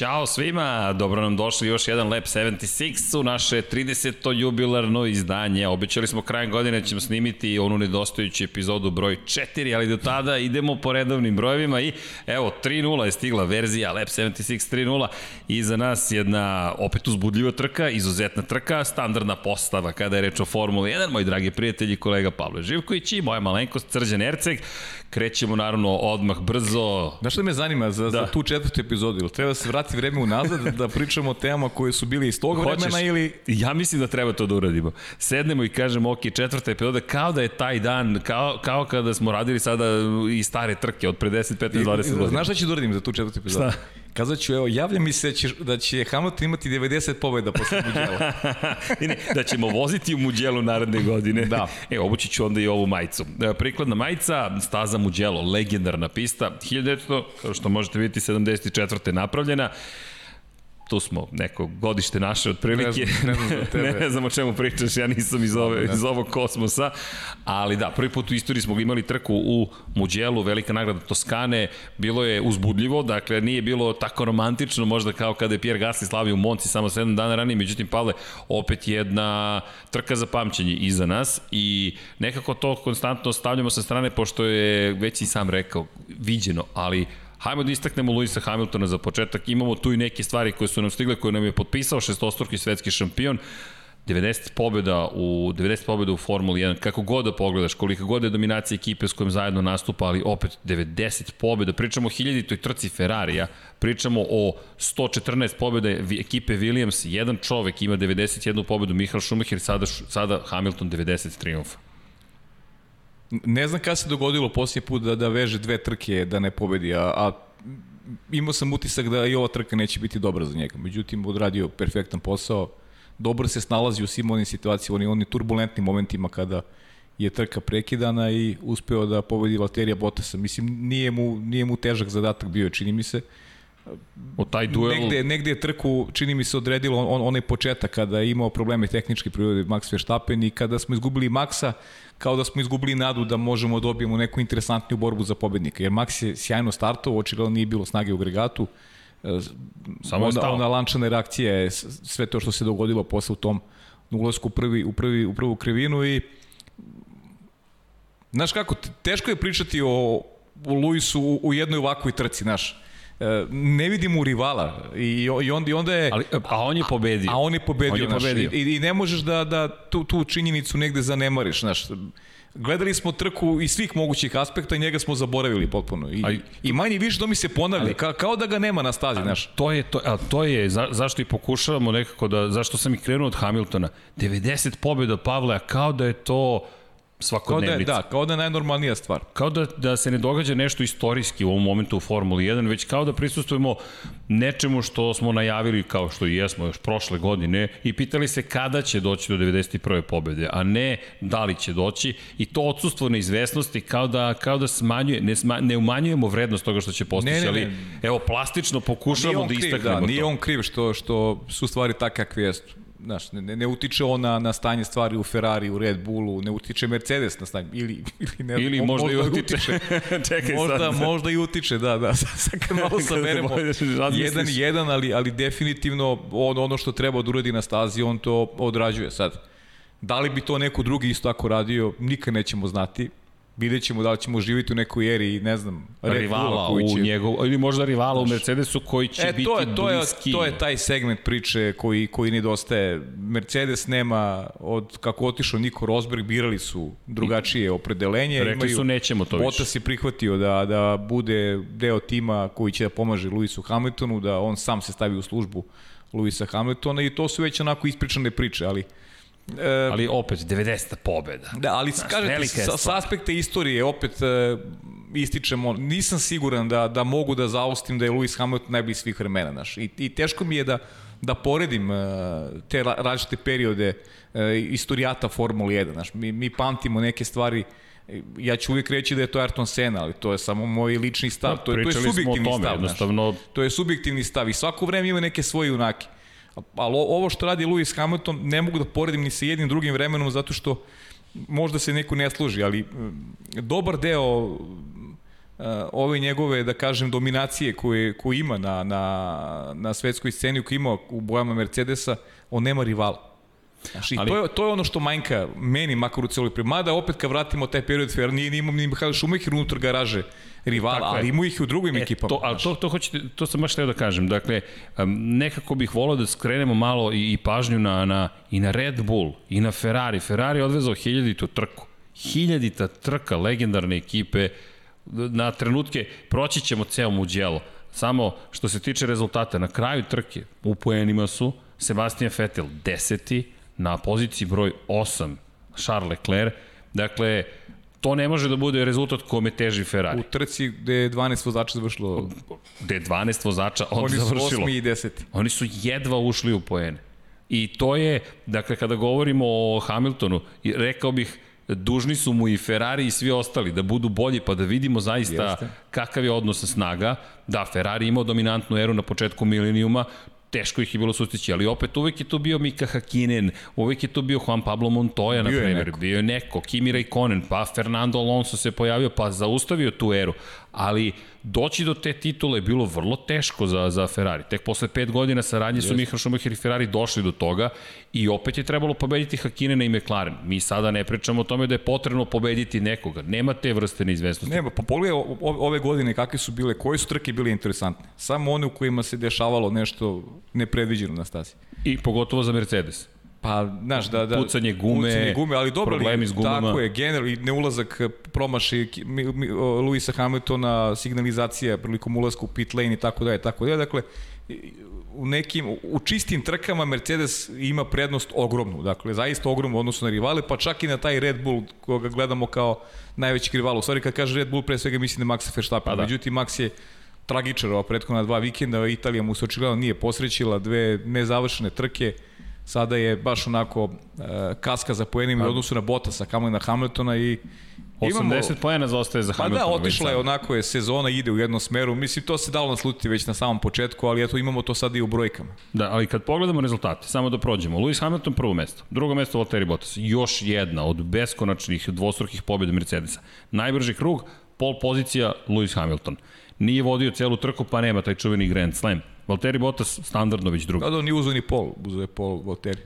Ćao svima, dobro nam došli još jedan Lab 76 u naše 30. jubilarno izdanje. Obećali smo krajem godine da ćemo snimiti onu nedostajuću epizodu broj 4, ali do tada idemo po redovnim brojevima i evo 3.0 je stigla verzija Lab 76 3.0 i za nas jedna opet uzbudljiva trka, izuzetna trka, standardna postava kada je reč o Formuli 1, moji dragi prijatelji, kolega Pavle Živković i moja malenkost Srđan Erceg. Krećemo naravno odmah brzo. Znaš što me zanima za, da. za tu četvrtu epizodu? Ili treba se vrati vreme unazad da pričamo o temama koje su bili iz tog Hoćeš, vremena ili... Ja mislim da treba to da uradimo. Sednemo i kažemo, ok, četvrta epizoda, kao da je taj dan, kao, kao kada smo radili sada i stare trke od pre 10, 15, 20 godina. Znaš šta ću da uradim za tu četvrtu epizodu? Šta? Kazat ću, evo, javlja mi se da će, da će Hamilton imati 90 pobjeda posle Muđela. ne, da ćemo voziti u Muđelu naredne godine. Da. E, obući ću onda i ovu majicu. E, prikladna majica, staza Muđelo, legendarna pista, 1900, kao što možete vidjeti, 74. napravljena tu smo, neko godište naše otprilike. Ne znam, ne znam, ne znam o čemu pričaš, ja nisam iz, ove, iz ovog kosmosa, ali da, prvi put u istoriji smo imali trku u Muđelu, velika nagrada Toskane, bilo je uzbudljivo, dakle nije bilo tako romantično možda kao kada je Pierre Gasly slavio u Monci samo 7 dana ranije, međutim Pavle, opet jedna trka za pamćenje iza nas i nekako to konstantno stavljamo sa strane, pošto je već i sam rekao, viđeno, ali Hajmo da istaknemo Luisa Hamiltona za početak. Imamo tu i neke stvari koje su nam stigle, koje nam je potpisao šestostruki svetski šampion. 90 pobjeda u 90 pobjeda u Formuli 1, kako god da pogledaš, koliko god je dominacija ekipe s kojim zajedno nastupa, ali opet 90 pobjeda. Pričamo o hiljaditoj trci Ferrarija, pričamo o 114 pobjeda ekipe Williams, jedan čovek ima 91 pobjedu, Michael Schumacher, sada, sada Hamilton 90 triumfa. Ne znam kada se dogodilo poslije put da, da veže dve trke da ne pobedi, a, a imao sam utisak da i ova trka neće biti dobra za njega. Međutim, odradio perfektan posao, dobro se snalazi u svim onim situacijama, onim, onim turbulentnim momentima kada je trka prekidana i uspeo da pobedi Valterija Bottasa. Mislim, nije mu, nije mu težak zadatak bio, čini mi se. O taj duel... Negde, negde je trku, čini mi se, odredilo on, onaj početak kada je imao probleme tehničke prirode Max Verstappen i kada smo izgubili Maxa, kao da smo izgubili nadu da možemo da dobijemo neku interesantniju borbu za pobednika. Jer Max je sjajno startovao, očigledno nije bilo snage u agregatu. Samo onda, ona lančana reakcija je sve to što se dogodilo posle u tom ulasku u, prvi, u, prvi, u prvu krivinu i Znaš kako, teško je pričati o, o Luisu u, u jednoj ovakvoj trci, znaš ne vidimo rivala i, i onda, i onda je... Ali, a on je pobedio. A, a on je pobedio, on je pobedio. i, i ne možeš da, da tu, tu činjenicu negde zanemariš, znaš. Gledali smo trku iz svih mogućih aspekta i njega smo zaboravili potpuno. I, a, i manje više to mi se ponavlja, ali, ka, kao da ga nema na stazi, znaš. To je, to, a to je za, zašto i pokušavamo nekako da, zašto sam i krenuo od Hamiltona. 90 pobjeda Pavla, kao da je to svakodnevnica. Kao da, je, da, kao da je najnormalnija stvar. Kao da, da se ne događa nešto istorijski u ovom momentu u Formuli 1, već kao da prisustujemo nečemu što smo najavili kao što i jesmo još prošle godine i pitali se kada će doći do 91. pobede, a ne da li će doći i to odsustvo neizvesnosti kao da, kao da smanjuje, ne, sma, ne umanjujemo vrednost toga što će postići, ne, ne, ne. ali evo plastično pokušamo da istaknemo da, Nije on kriv što, što su stvari takve kakve jesu znaš, ne, ne utiče on na, na stanje stvari u Ferrari, u Red Bullu, ne utiče Mercedes na stanje, ili, ili, ne, ili možda, možda i utiče. utiče. Čekaj možda, sad. Možda i utiče, da, da, sad kad malo saberemo, jedan jedan, ali, ali definitivno on, ono što treba da uradi na stazi, on to odrađuje sad. Da li bi to neko drugi isto tako radio, nikad nećemo znati vidjet ćemo da li ćemo živjeti u nekoj eri, ne znam, rivala koji će... u njegov, ili možda rivala u Mercedesu koji će e, biti to je, to je, To je taj segment priče koji, koji nedostaje. Mercedes nema, od kako otišao Niko Rosberg, birali su drugačije opredelenje. Rekli imaju, su nećemo to Bottas više. je prihvatio da, da bude deo tima koji će da pomaže Lewisu Hamiltonu, da on sam se stavi u službu Lewisa Hamiltona i to su već onako ispričane priče, ali E, ali opet, 90 pobjeda. Da, ali Znaš, kažete, sa, sa aspekta istorije opet e, ističemo, nisam siguran da, da mogu da zaustim da je Lewis Hamilton najbolji svih vremena. Znaš. I, I teško mi je da, da poredim e, te različite periode e, istorijata Formule 1. Znaš. Mi, mi pamtimo neke stvari ja ću uvijek reći da je to Ayrton Senna, ali to je samo moj lični stav, to je, to je subjektivni tome, stav. Jednostavno... To je subjektivni stav i svako vreme ima neke svoje junake ali ovo što radi Lewis Hamilton ne mogu da poredim ni sa jednim drugim vremenom zato što možda se neko ne služi, ali dobar deo ove njegove, da kažem, dominacije koje, koje ima na, na, na svetskoj sceni, koje ima u bojama Mercedesa, on nema rivala. Znaš, i ali, to, je, to je ono što manjka meni, makar u celoj primu. Mada opet kad vratimo taj period, fer, nije, imam ni Mihael Šumacher unutar garaže rivala, ali ima ih i u drugim e, ekipama. To, ali to, to, hoćete, to sam baš teo da kažem. Dakle, nekako bih volao da skrenemo malo i, i pažnju na, na, i na Red Bull, i na Ferrari. Ferrari je odvezao hiljaditu trku. Hiljadita trka legendarne ekipe. Na trenutke proći ćemo ceo muđelo. Samo što se tiče rezultata, na kraju trke u poenima su Sebastian Vettel deseti, na poziciji broj 8 Charles Leclerc. Dakle, to ne može da bude rezultat kome teži Ferrari. U trci gde je 12 vozača završilo... Gde je 12 vozača on Oni završilo. Oni su 8 i 10. Oni su jedva ušli u poene. I to je, dakle, kada govorimo o Hamiltonu, rekao bih, dužni su mu i Ferrari i svi ostali da budu bolji pa da vidimo zaista Jeste. kakav je odnos snaga. Da, Ferrari imao dominantnu eru na početku milenijuma, teško ih je bilo sustići, ali opet uvek je to bio Mika Hakinen, uvek je to bio Juan Pablo Montoya, na primjer, bio je neko, Kimi Raikkonen, pa Fernando Alonso se pojavio, pa zaustavio tu eru, ali doći do te titule je bilo vrlo teško za, za Ferrari. Tek posle pet godina saradnje su Michael Schumacher i Ferrari došli do toga i opet je trebalo pobediti Hakinena i McLaren. Mi sada ne pričamo o tome da je potrebno pobediti nekoga. Nema te vrste neizvesnosti. Nema, pa pogledaj ove godine kakve su bile, koje su trke bile interesantne. Samo one u kojima se dešavalo nešto nepredviđeno na stasi. I pogotovo za Mercedes. Pa, znaš, da, da, pucanje gume, pucanje gume ali dobro problemi s gumama. Tako je, general, i neulazak promaši Luisa Hamiltona, signalizacija prilikom ulazka u pit lane i tako dalje, tako dalje. Dakle, u nekim, u čistim trkama Mercedes ima prednost ogromnu, dakle, zaista ogromnu u odnosu na rivale, pa čak i na taj Red Bull koga gledamo kao najveći rival. U stvari, kad kaže Red Bull, pre svega mislim na Maxa Verstappen, pa da. međutim, Max je tragičar ova prethodna dva vikenda, Italija mu se očigledno nije posrećila, dve nezavršene trke, sada je baš onako uh, kaska za poenima u odnosu na Bottasa, kamo na Hamiltona i 80 poena zaostaje za Hamiltona. Pa da, otišla je onako je sezona, ide u jednom smeru. Mislim, to se dalo naslutiti već na samom početku, ali eto imamo to sad i u brojkama. Da, ali kad pogledamo rezultate, samo da prođemo. Lewis Hamilton prvo mesto, drugo mesto Valtteri Bottas. Još jedna od beskonačnih dvostrukih pobjeda Mercedesa. Najbrži krug, pol pozicija Lewis Hamilton. Nije vodio celu trku, pa nema taj čuveni Grand Slam. Valtteri Bottas standardno već drugi. Da, da, nije uzeo ni pol, uzeo je pol Valtteri.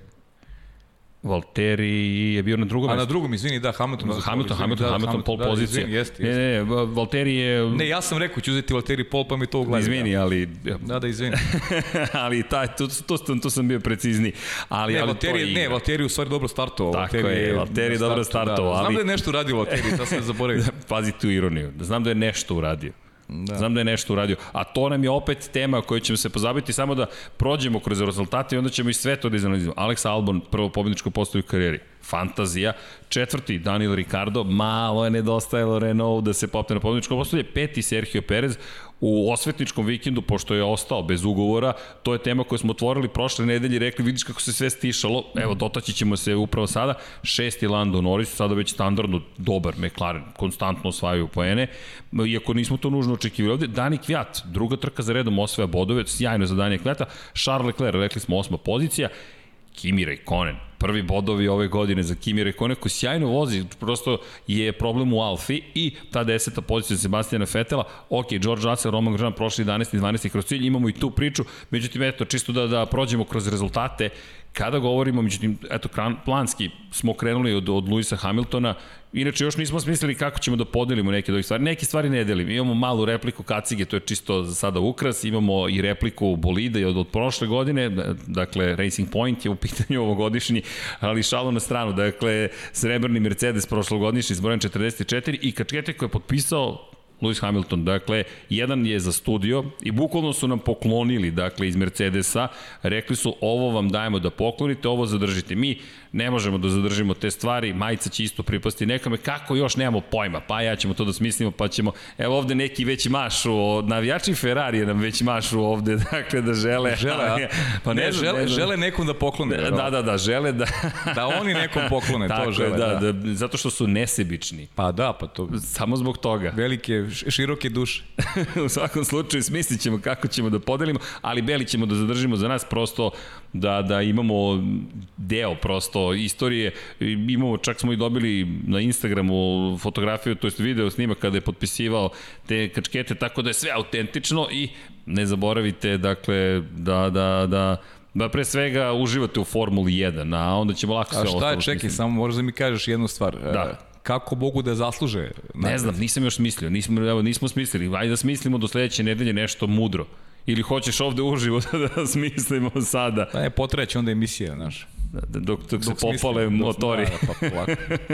Valtteri je bio na drugom mestu. A na drugom, izvini, da, Hamilton. Hamilton, Hamilton, Hamilton, da, Hamilton, pol da, pozicija. Izvini, jeste, jeste. Ne, ne, Valtteri je... Ne, ja sam rekao, ću uzeti Valtteri pol, pa mi to uglavio. Izvini, ali... Da, da, izvini. ali taj, to, to, to, to sam bio precizni. Ali, ne, ali Valtteri, ne, Valtteri u stvari dobro startovao. Tako Valtteri je, Valtteri je dobro startovao. Da, ali... Znam da je nešto uradio Valtteri, to sam zaboravio. Pazi tu ironiju. Znam da je nešto uradio. Da. Znam da je nešto uradio. A to nam je opet tema koju ćemo se pozabiti samo da prođemo kroz rezultate i onda ćemo i sve to da izanalizimo. Alex Albon, prvo pobjedničko postoju u karijeri. Fantazija. Četvrti, Daniel Ricardo. Malo je nedostajalo Renault da se popne na pobjedničko postoje. Peti, Sergio Perez u osvetničkom vikendu, pošto je ostao bez ugovora, to je tema koju smo otvorili prošle nedelje i rekli, vidiš kako se sve stišalo, evo, dotaći ćemo se upravo sada, šesti Lando Norris, sada već standardno dobar McLaren, konstantno osvajaju poene, iako nismo to nužno očekivali ovde, Dani Kvjat, druga trka za redom osvaja bodove, sjajno za Dani Kvjata, Charles Leclerc, rekli smo osma pozicija, Kimi Raikkonen, prvi bodovi ove godine za Kimi Räikkönen koji sjajno vozi, prosto je problem u Alfi i ta deseta pozicija Sebastijana Fetela, ok, George Russell, Roman Grosjean prošli 11. i 12. kroz cilj, imamo i tu priču, međutim, eto, čisto da, da prođemo kroz rezultate, kada govorimo, međutim, eto, planski smo krenuli od, od Luisa Hamiltona, inače još nismo smislili kako ćemo da podelimo neke od ovih stvari. Neke stvari ne delim. Imamo malu repliku Kacige, to je čisto za sada ukras, imamo i repliku Bolida od, od prošle godine, dakle, Racing Point je u pitanju ovogodišnji, ali šalo na stranu, dakle, srebrni Mercedes prošlogodišnji s brojem 44 i Kačkete koji je potpisao Lewis Hamilton. Dakle, jedan je za studio i bukvalno su nam poklonili, dakle, iz Mercedesa, rekli su ovo vam dajemo da poklonite, ovo zadržite. Mi ne možemo da zadržimo te stvari, majica će isto pripasti nekome, kako još nemamo pojma, pa ja ćemo to da smislimo, pa ćemo, evo ovde neki već mašu, navijači Ferrari nam već mašu ovde, dakle, da žele. Žele, a? Pa ne, ne, žele, ne žele nekom da poklone. Da, da, da, da, žele da... da oni nekom poklone, to žele. da, da, da, zato što su nesebični. Pa da, pa to... Samo zbog toga. Velike, široke duše. u svakom slučaju smislit ćemo kako ćemo da podelimo, ali Beli ćemo da zadržimo za nas prosto da, da imamo deo prosto istorije. Imamo, čak smo i dobili na Instagramu fotografiju, to jest video snima kada je potpisivao te kačkete, tako da je sve autentično i ne zaboravite dakle da, da, da Da pre svega uživate u Formuli 1, a onda ćemo lako sve ostalo. A šta je, čekaj, samo možda mi kažeš jednu stvar. Da. E, kako mogu da zasluže? Ne znam, nisam još smislio, nismo, evo, nismo smislili. Ajde da smislimo do sledeće nedelje nešto mudro. Ili hoćeš ovde uživo da smislimo sada? Da, je potreće onda emisija, znaš. Da, da, dok, dok, dok se popale dok, motori. Da, pa polako.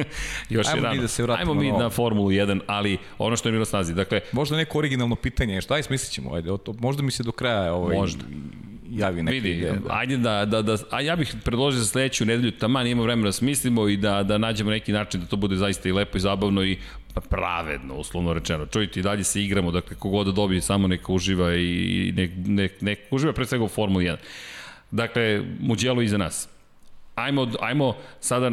Još Ajmo je rano. Mi da se Ajmo mi na Formulu 1, ali ono što je bilo snazi. Dakle, možda neko originalno pitanje, šta je smislit ćemo? Ajde, možda mi se do kraja ovaj, možda javi neke Vidi, ideje. Da. Ajde da, da, da, a ja bih predložio za sledeću nedelju, taman imamo vremena da smislimo i da, da nađemo neki način da to bude zaista i lepo i zabavno i pa pravedno, uslovno rečeno. Čujte, i dalje se igramo, dakle, kogod da dobije, samo neka uživa i nek, nek, nek uživa pre svega u Formuli 1. Dakle, Mugello iza nas. Ajmo, ajmo sada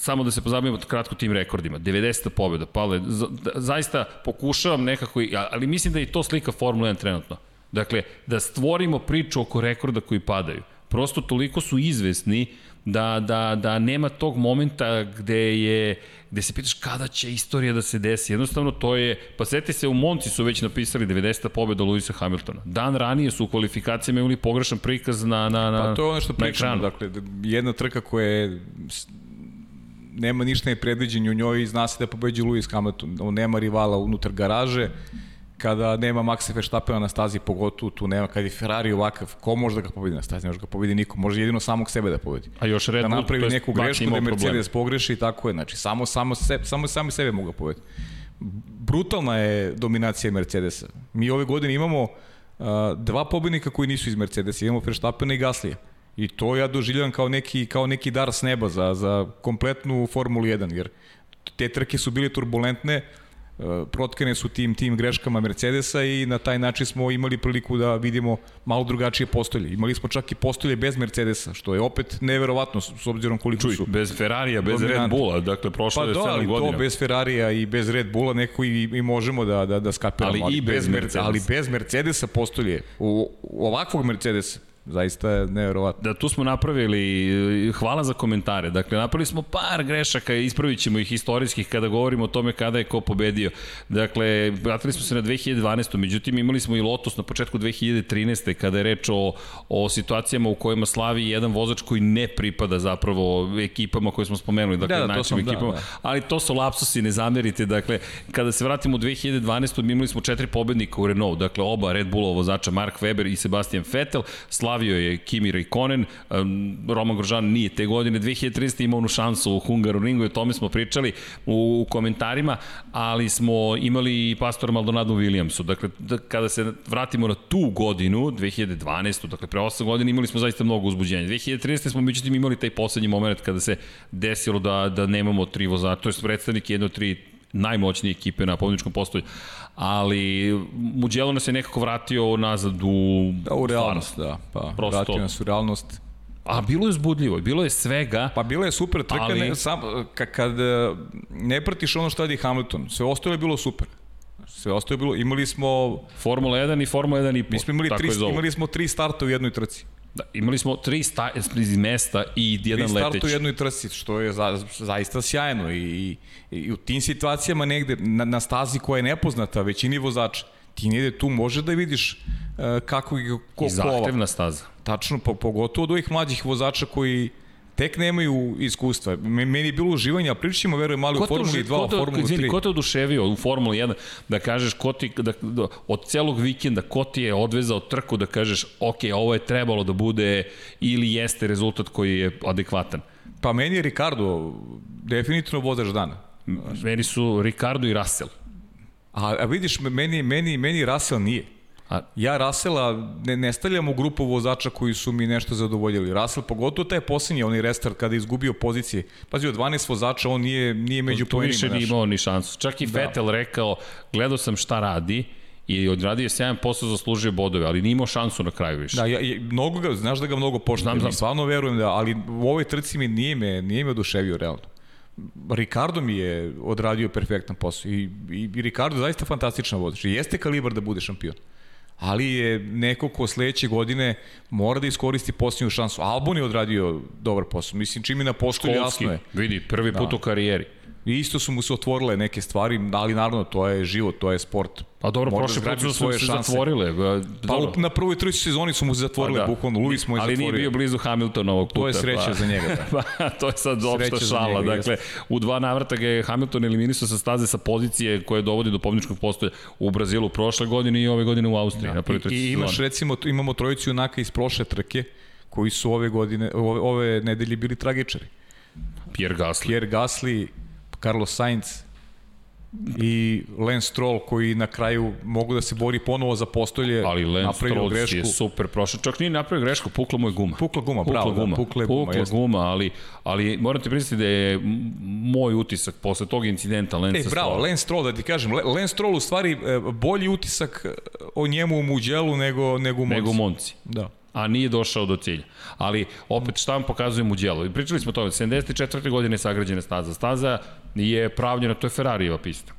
samo da se pozabavimo kratko tim rekordima. 90. pobjeda, pale, za, zaista pokušavam nekako, ali mislim da je to slika Formula 1 trenutno. Dakle, da stvorimo priču oko rekorda koji padaju. Prosto toliko su izvesni da, da, da nema tog momenta gde je gde se pitaš kada će istorija da se desi. Jednostavno to je, pa seti se, u Monci su već napisali 90. pobjeda Luisa Hamiltona. Dan ranije su u kvalifikacijama imali pogrešan prikaz na, na, na Pa to je ono što pričamo, dakle, jedna trka koja je nema ništa nepredviđenje u njoj i zna se da pobeđu Luis Hamilton. On nema rivala unutar garaže kada nema Maxa Verstappena na stazi, pogotovo tu nema, kad je Ferrari ovakav, ko može da ga pobedi na stazi, ne može ga pobedi niko, može jedino samog sebe da pobedi. A još Red da Bull, da napravi neku grešku, da Mercedes problem. pogreši i tako je, znači samo, samo, se, samo sami sebe mogu da pobedi. Brutalna je dominacija Mercedesa. Mi ove godine imamo uh, dva pobednika koji nisu iz Mercedesa, imamo Verstappena i Gaslija. I to ja doživljam kao neki, kao neki dar s neba za, za kompletnu Formulu 1, jer te trke su bile turbulentne, protkane su tim tim greškama Mercedesa i na taj način smo imali priliku da vidimo malo drugačije postolje. Imali smo čak i postolje bez Mercedesa, što je opet neverovatno s obzirom koliko Čuj, su. bez Ferrarija, bez Red Bulla, dakle prošlo pa je 7 godina. Pa da, to bez Ferrarija i bez Red Bulla neko i, i možemo da, da, da skapiramo. Ali, ali i bez, bez Mercedesa. Ali bez Mercedesa postolje, u, ovakvog Mercedesa, zaista je nevjerovatno. Da, tu smo napravili, hvala za komentare, dakle napravili smo par grešaka ispravit ćemo ih istorijskih kada govorimo o tome kada je ko pobedio. Dakle, vratili smo se na 2012. Međutim, imali smo i Lotus na početku 2013. kada je reč o, o situacijama u kojima slavi jedan vozač koji ne pripada zapravo ekipama koje smo spomenuli, dakle da, da, najčim ekipama, da, da. ali to su lapsusi, ne zamerite, dakle, kada se vratimo u 2012. mi imali smo četiri pobednika u Renault, dakle oba Red Bullova vozača Mark Webber i Sebastian Vettel, slavio je Kimi Raikkonen, Roman Grožan nije te godine, 2013. imao onu šansu u Hungaroringu i o tome smo pričali u, komentarima, ali smo imali i pastora Maldonado Williamsu. Dakle, da, kada se vratimo na tu godinu, 2012. Dakle, pre 8 godina imali smo zaista mnogo uzbuđenja. 2013. smo međutim imali taj poslednji moment kada se desilo da, da nemamo tri vozača, to je predstavnik jedno tri najmoćnije ekipe na pobjedničkom postolju ali Mugello nas je nekako vratio nazad u... Da, u realnost, da. Pa, Prosto. vratio nas u realnost. A bilo je uzbudljivo, bilo je svega. Pa bilo je super trka, ali... ne, sam, kad e, ne pratiš ono što radi Hamilton, sve ostalo je bilo super. Sve ostalo je bilo, imali smo... Formula 1 i Formula 1 i Mi smo imali, tri, imali smo tri starta u jednoj trci. Da, imali smo tri sta, iz mesta i jedan leteć. Tri starta u jednoj trci, što je za, zaista sjajno i, i, i u tim situacijama negde na, na stazi koja je nepoznata većini vozača, ti negde tu može da vidiš uh, kako i ko, I zahtevna staza. Tačno, po, pogotovo od ovih mlađih vozača koji tek nemaju iskustva. Meni je bilo uživanje, a pričamo, verujem, malo u Formuli 2, u Formuli 3. Ko te oduševio u Formuli 1 da kažeš ko ti, da, da, od celog vikenda ko ti je odvezao trku da kažeš ok, ovo je trebalo da bude ili jeste rezultat koji je adekvatan? Pa meni je Ricardo definitivno vozač dana. Meni su Ricardo i Russell. A, a vidiš, meni, meni, meni Russell nije. A... Ja Rasela ne, ne stavljam u grupu vozača koji su mi nešto zadovoljili. Rasel, pogotovo taj posljednji, onaj restart kada je izgubio pozicije. Pazi, od 12 vozača on nije, nije među tu, tu više nije imao ni šansu. Čak i da. Vettel rekao, gledao sam šta radi, i odradio je 7% zaslužio bodove, ali nije imao šansu na kraju više. Da, ja, ja, mnogo ga, znaš da ga mnogo poštujem, znam, znam. stvarno verujem da, ali u ovoj trci mi nije me, nije me oduševio realno. Ricardo mi je odradio perfektan posao i, i, i Ricardo je zaista fantastičan vozač i jeste kalibar da bude šampion ali je neko ko sledeće godine mora da iskoristi posljednju šansu. Albon je odradio dobar posao. Mislim, čim je na postolju jasno je. Vidi, prvi put da. u karijeri. I isto su mu se otvorile neke stvari, ali naravno to je život, to je sport. Pa dobro, prošle put su se zatvorile. Pa dobro. na prvoj treći sezoni su mu se zatvorile, pa, da. bukvalno, Luis mu je Ali zatvorio. nije bio blizu Hamiltonovog puta. To je sreća pa. za njega. Da. pa, to je sad opšta šala. Njega, dakle, u dva navrata ga je Hamilton eliminisao sa staze sa pozicije koje dovodi do pobjedičkog postoja u Brazilu prošle godine i ove godine u Austriji. Da. Na prvoj I, I imaš sezoni. recimo, imamo trojicu junaka iz prošle trke koji su ove godine, ove, ove nedelje bili tragičari. Pierre Gasly. Pierre Gasly, Carlos Sainz i Lance Stroll koji na kraju mogu da se bori ponovo za postolje ali Lance Stroll grešku. je super prošao. Čak nije napravio grešku pukla mu je guma. Pukla guma pukla bravo da, guma, da, pukla, je guma, pukla guma ali, ali moram ti priznati da je moj utisak posle tog incidenta Lance e, bravo, Stroll. Lance Stroll da ti kažem Lance Stroll u stvari e, bolji utisak o njemu u Muđelu nego, nego u Monci. Nego Monci. Da a nije došao do cilja. Ali opet šta vam pokazuje mu djelo? I pričali smo to, 74. godine je sagrađena staza. Staza je pravljena, to je Ferrarijeva pista.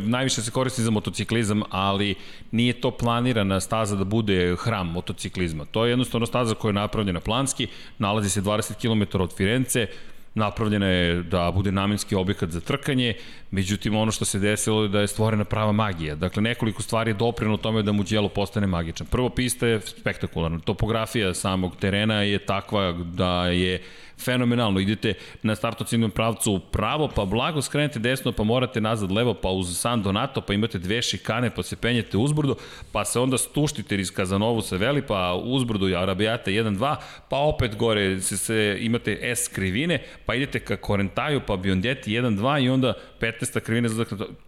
Najviše se koristi za motociklizam, ali nije to planirana staza da bude hram motociklizma. To je jednostavno staza koja je napravljena planski, nalazi se 20 km od Firence, napravljena je da bude namenski objekat za trkanje, međutim ono što se desilo je da je stvorena prava magija. Dakle, nekoliko stvari je dopreno tome da mu djelo postane magičan. Prvo, pista je spektakularna. Topografija samog terena je takva da je fenomenalno. Idete na startociljnom pravcu pravo, pa blago skrenete desno, pa morate nazad levo, pa uz San Donato, pa imate dve šikane, pa se penjete uzbrdo, pa se onda stuštite iz Kazanovu se veli, pa uzbrdo i Arabijata 1-2, pa opet gore se, se, imate S krivine, pa idete ka Korentaju, pa Biondeti 1-2 i onda 15. krivine,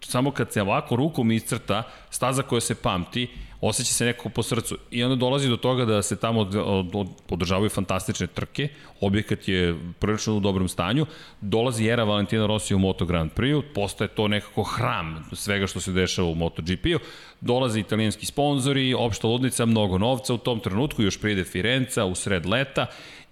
samo kad se ovako rukom iscrta, staza koja se pamti, osjeća se nekako po srcu. I onda dolazi do toga da se tamo od, od, od, održavaju fantastične trke, objekat je prilično u dobrom stanju, dolazi era Valentina Rossi u Moto Grand Prix, postaje to nekako hram svega što se dešava u MotoGP-u, dolaze italijanski sponzori, opšta ludnica, mnogo novca u tom trenutku, još pride Firenca u sred leta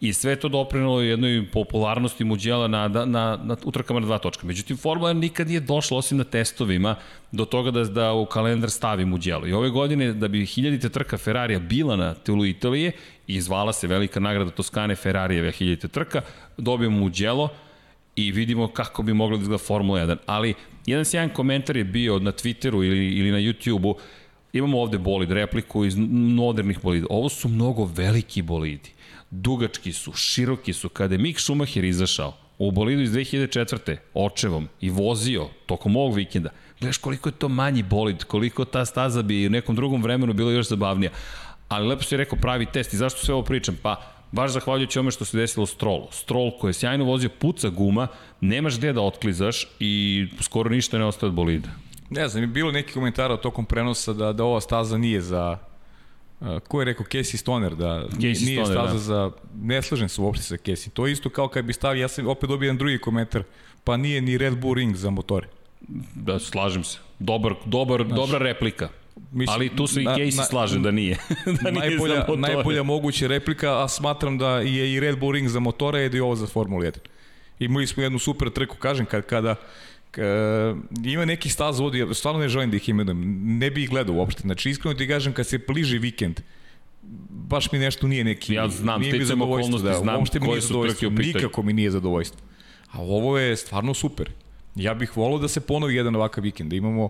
i sve to doprinalo jednoj popularnosti Muđela na, na, na, na utrkama na dva točka. Međutim, Formula 1 nikad nije došla, osim na testovima, do toga da, da u kalendar stavi Muđelo. I ove godine, da bi hiljadite trka Ferrarija bila na telu Italije, i zvala se velika nagrada Toskane Ferrarijeve hiljadite trka, dobijemo Muđelo, i vidimo kako bi mogla da izgleda Formula 1. Ali jedan sjajan komentar je bio na Twitteru ili, ili na YouTubeu, imamo ovde bolid, repliku iz modernih bolida. Ovo su mnogo veliki bolidi dugački su, široki su. Kada je Mick Schumacher izašao u bolidu iz 2004. očevom i vozio tokom ovog vikenda, gledaš koliko je to manji bolid, koliko ta staza bi u nekom drugom vremenu bila još zabavnija. Ali lepo si rekao pravi test i zašto sve ovo pričam? Pa baš zahvaljujući ome što se desilo Strolu. Stroll koji je sjajno vozio, puca guma, nemaš gde da otklizaš i skoro ništa ne ostaje od bolida. Ne znam, je bilo neki komentara tokom prenosa da, da ova staza nije za ko je rekao Casey Stoner da Casey nije Stoner, staza da. za ne slažem se uopšte sa Casey. To je isto kao kad bi stavio ja sam opet dobio jedan drugi komentar, pa nije ni Red Bull Ring za motore. Da slažem se. Dobar dobar znači, dobra replika. Mislim, Ali tu se i Casey na, slaže da nije. da nije najbolja, za najbolja moguća replika, a smatram da je i Red Bull Ring za motore i da je ovo za Formula 1. Imali smo jednu super trku, kažem, kad, kada uh, ima neki staza vodi, stvarno ne želim da ih imenujem, ne bih ih gledao uopšte. Znači, iskreno ti kažem, kad se bliži vikend, baš mi nešto nije neki... Ja znam, nije mi okolnosti, da, znam koje su trke u pitanju. Nikako mi nije zadovoljstvo. A ovo je stvarno super. Ja bih volao da se ponovi jedan ovakav vikend, da imamo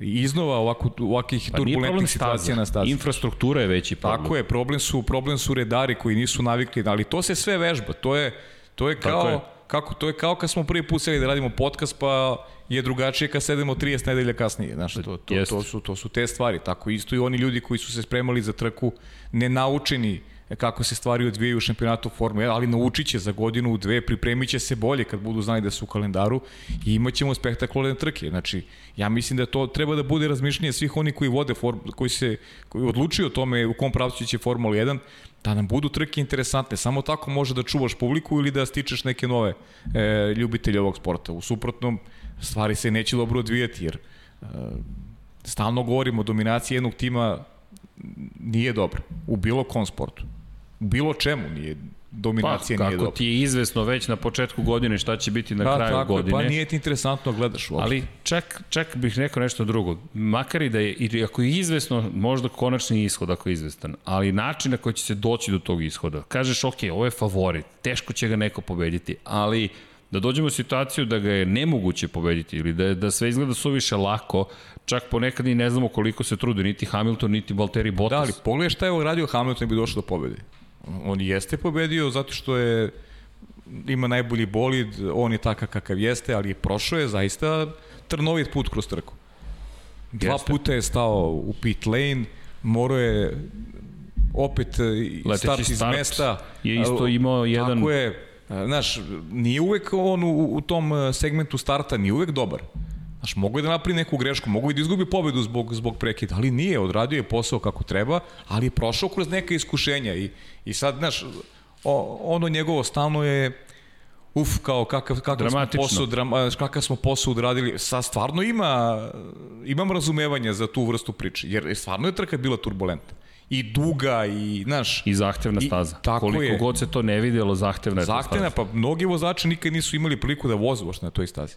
iznova ovako, ovakih pa turbulentnih situacija na stazi. Infrastruktura je veći problem. Tako je, problem su, problem su redari koji nisu navikli, ali to se sve vežba, to je, to je kao... Tako je kako to je kao kad smo prvi put seli da radimo podcast pa je drugačije kad sedemo 30 nedelja kasnije, znaš, to, to, to, su, to su te stvari, tako isto i oni ljudi koji su se spremali za trku nenaučeni kako se stvari odvijaju u šampionatu Formule 1, ali naučit će za godinu, dve, pripremit će se bolje kad budu znali da su u kalendaru i imat ćemo spektakularne trke. Znači, ja mislim da to treba da bude razmišljenje svih oni koji vode, form, koji se koji odlučuju o tome u kom pravcu će Formula 1, da nam budu trke interesantne. Samo tako može da čuvaš publiku ili da stičeš neke nove e, ljubitelje ovog sporta. U suprotnom, stvari se neće dobro odvijati, jer e, stalno govorimo o dominaciji jednog tima nije dobro. U bilo kom sportu. Bilo čemu nije. dominacija pa, nije dobra. Kako ti je izvesno već na početku godine šta će biti na da, kraju tako godine. pa nije ti interesantno gledaš uopšte. Ali čak, čak bih rekao nešto drugo. Makar i da je, i ako je izvesno, možda konačni ishod ako je izvestan, ali način na koji će se doći do tog ishoda. Kažeš, ok, ovo je favorit, teško će ga neko pobediti, ali da dođemo u situaciju da ga je nemoguće pobediti ili da, da sve izgleda suviše lako, čak ponekad i ne znamo koliko se trude niti Hamilton, niti Valtteri Bottas. Da, ali pogledaj šta je ovo radio Hamilton bi došao do pobede. On jeste pobedio zato što je ima najbolji bolid, on je takav kakav jeste, ali prošao je zaista trnovit put kroz trku. Dva jeste. puta je stao u pit lane, morao je opet e, Leteći start iz start mesta. Je isto imao jedan... Tako je, znaš, nije uvek on u, u tom e, segmentu starta, nije uvek dobar. Znaš, mogu je da napravi neku grešku, mogu je da izgubi pobedu zbog, zbog prekida, ali nije, odradio je posao kako treba, ali je prošao kroz neke iskušenja i, i sad, znaš, o, ono njegovo stalno je uf, kao kakav, kakav smo posao, drama, kakav smo posao odradili, sad stvarno ima, imam razumevanja za tu vrstu priče, jer stvarno je trka bila turbulentna. I duga i, znaš... I zahtevna staza. I, tako Koliko je. god se to ne videlo, zahtevna je zahtevna, pa mnogi vozači nikad nisu imali priliku da vozu na toj stazi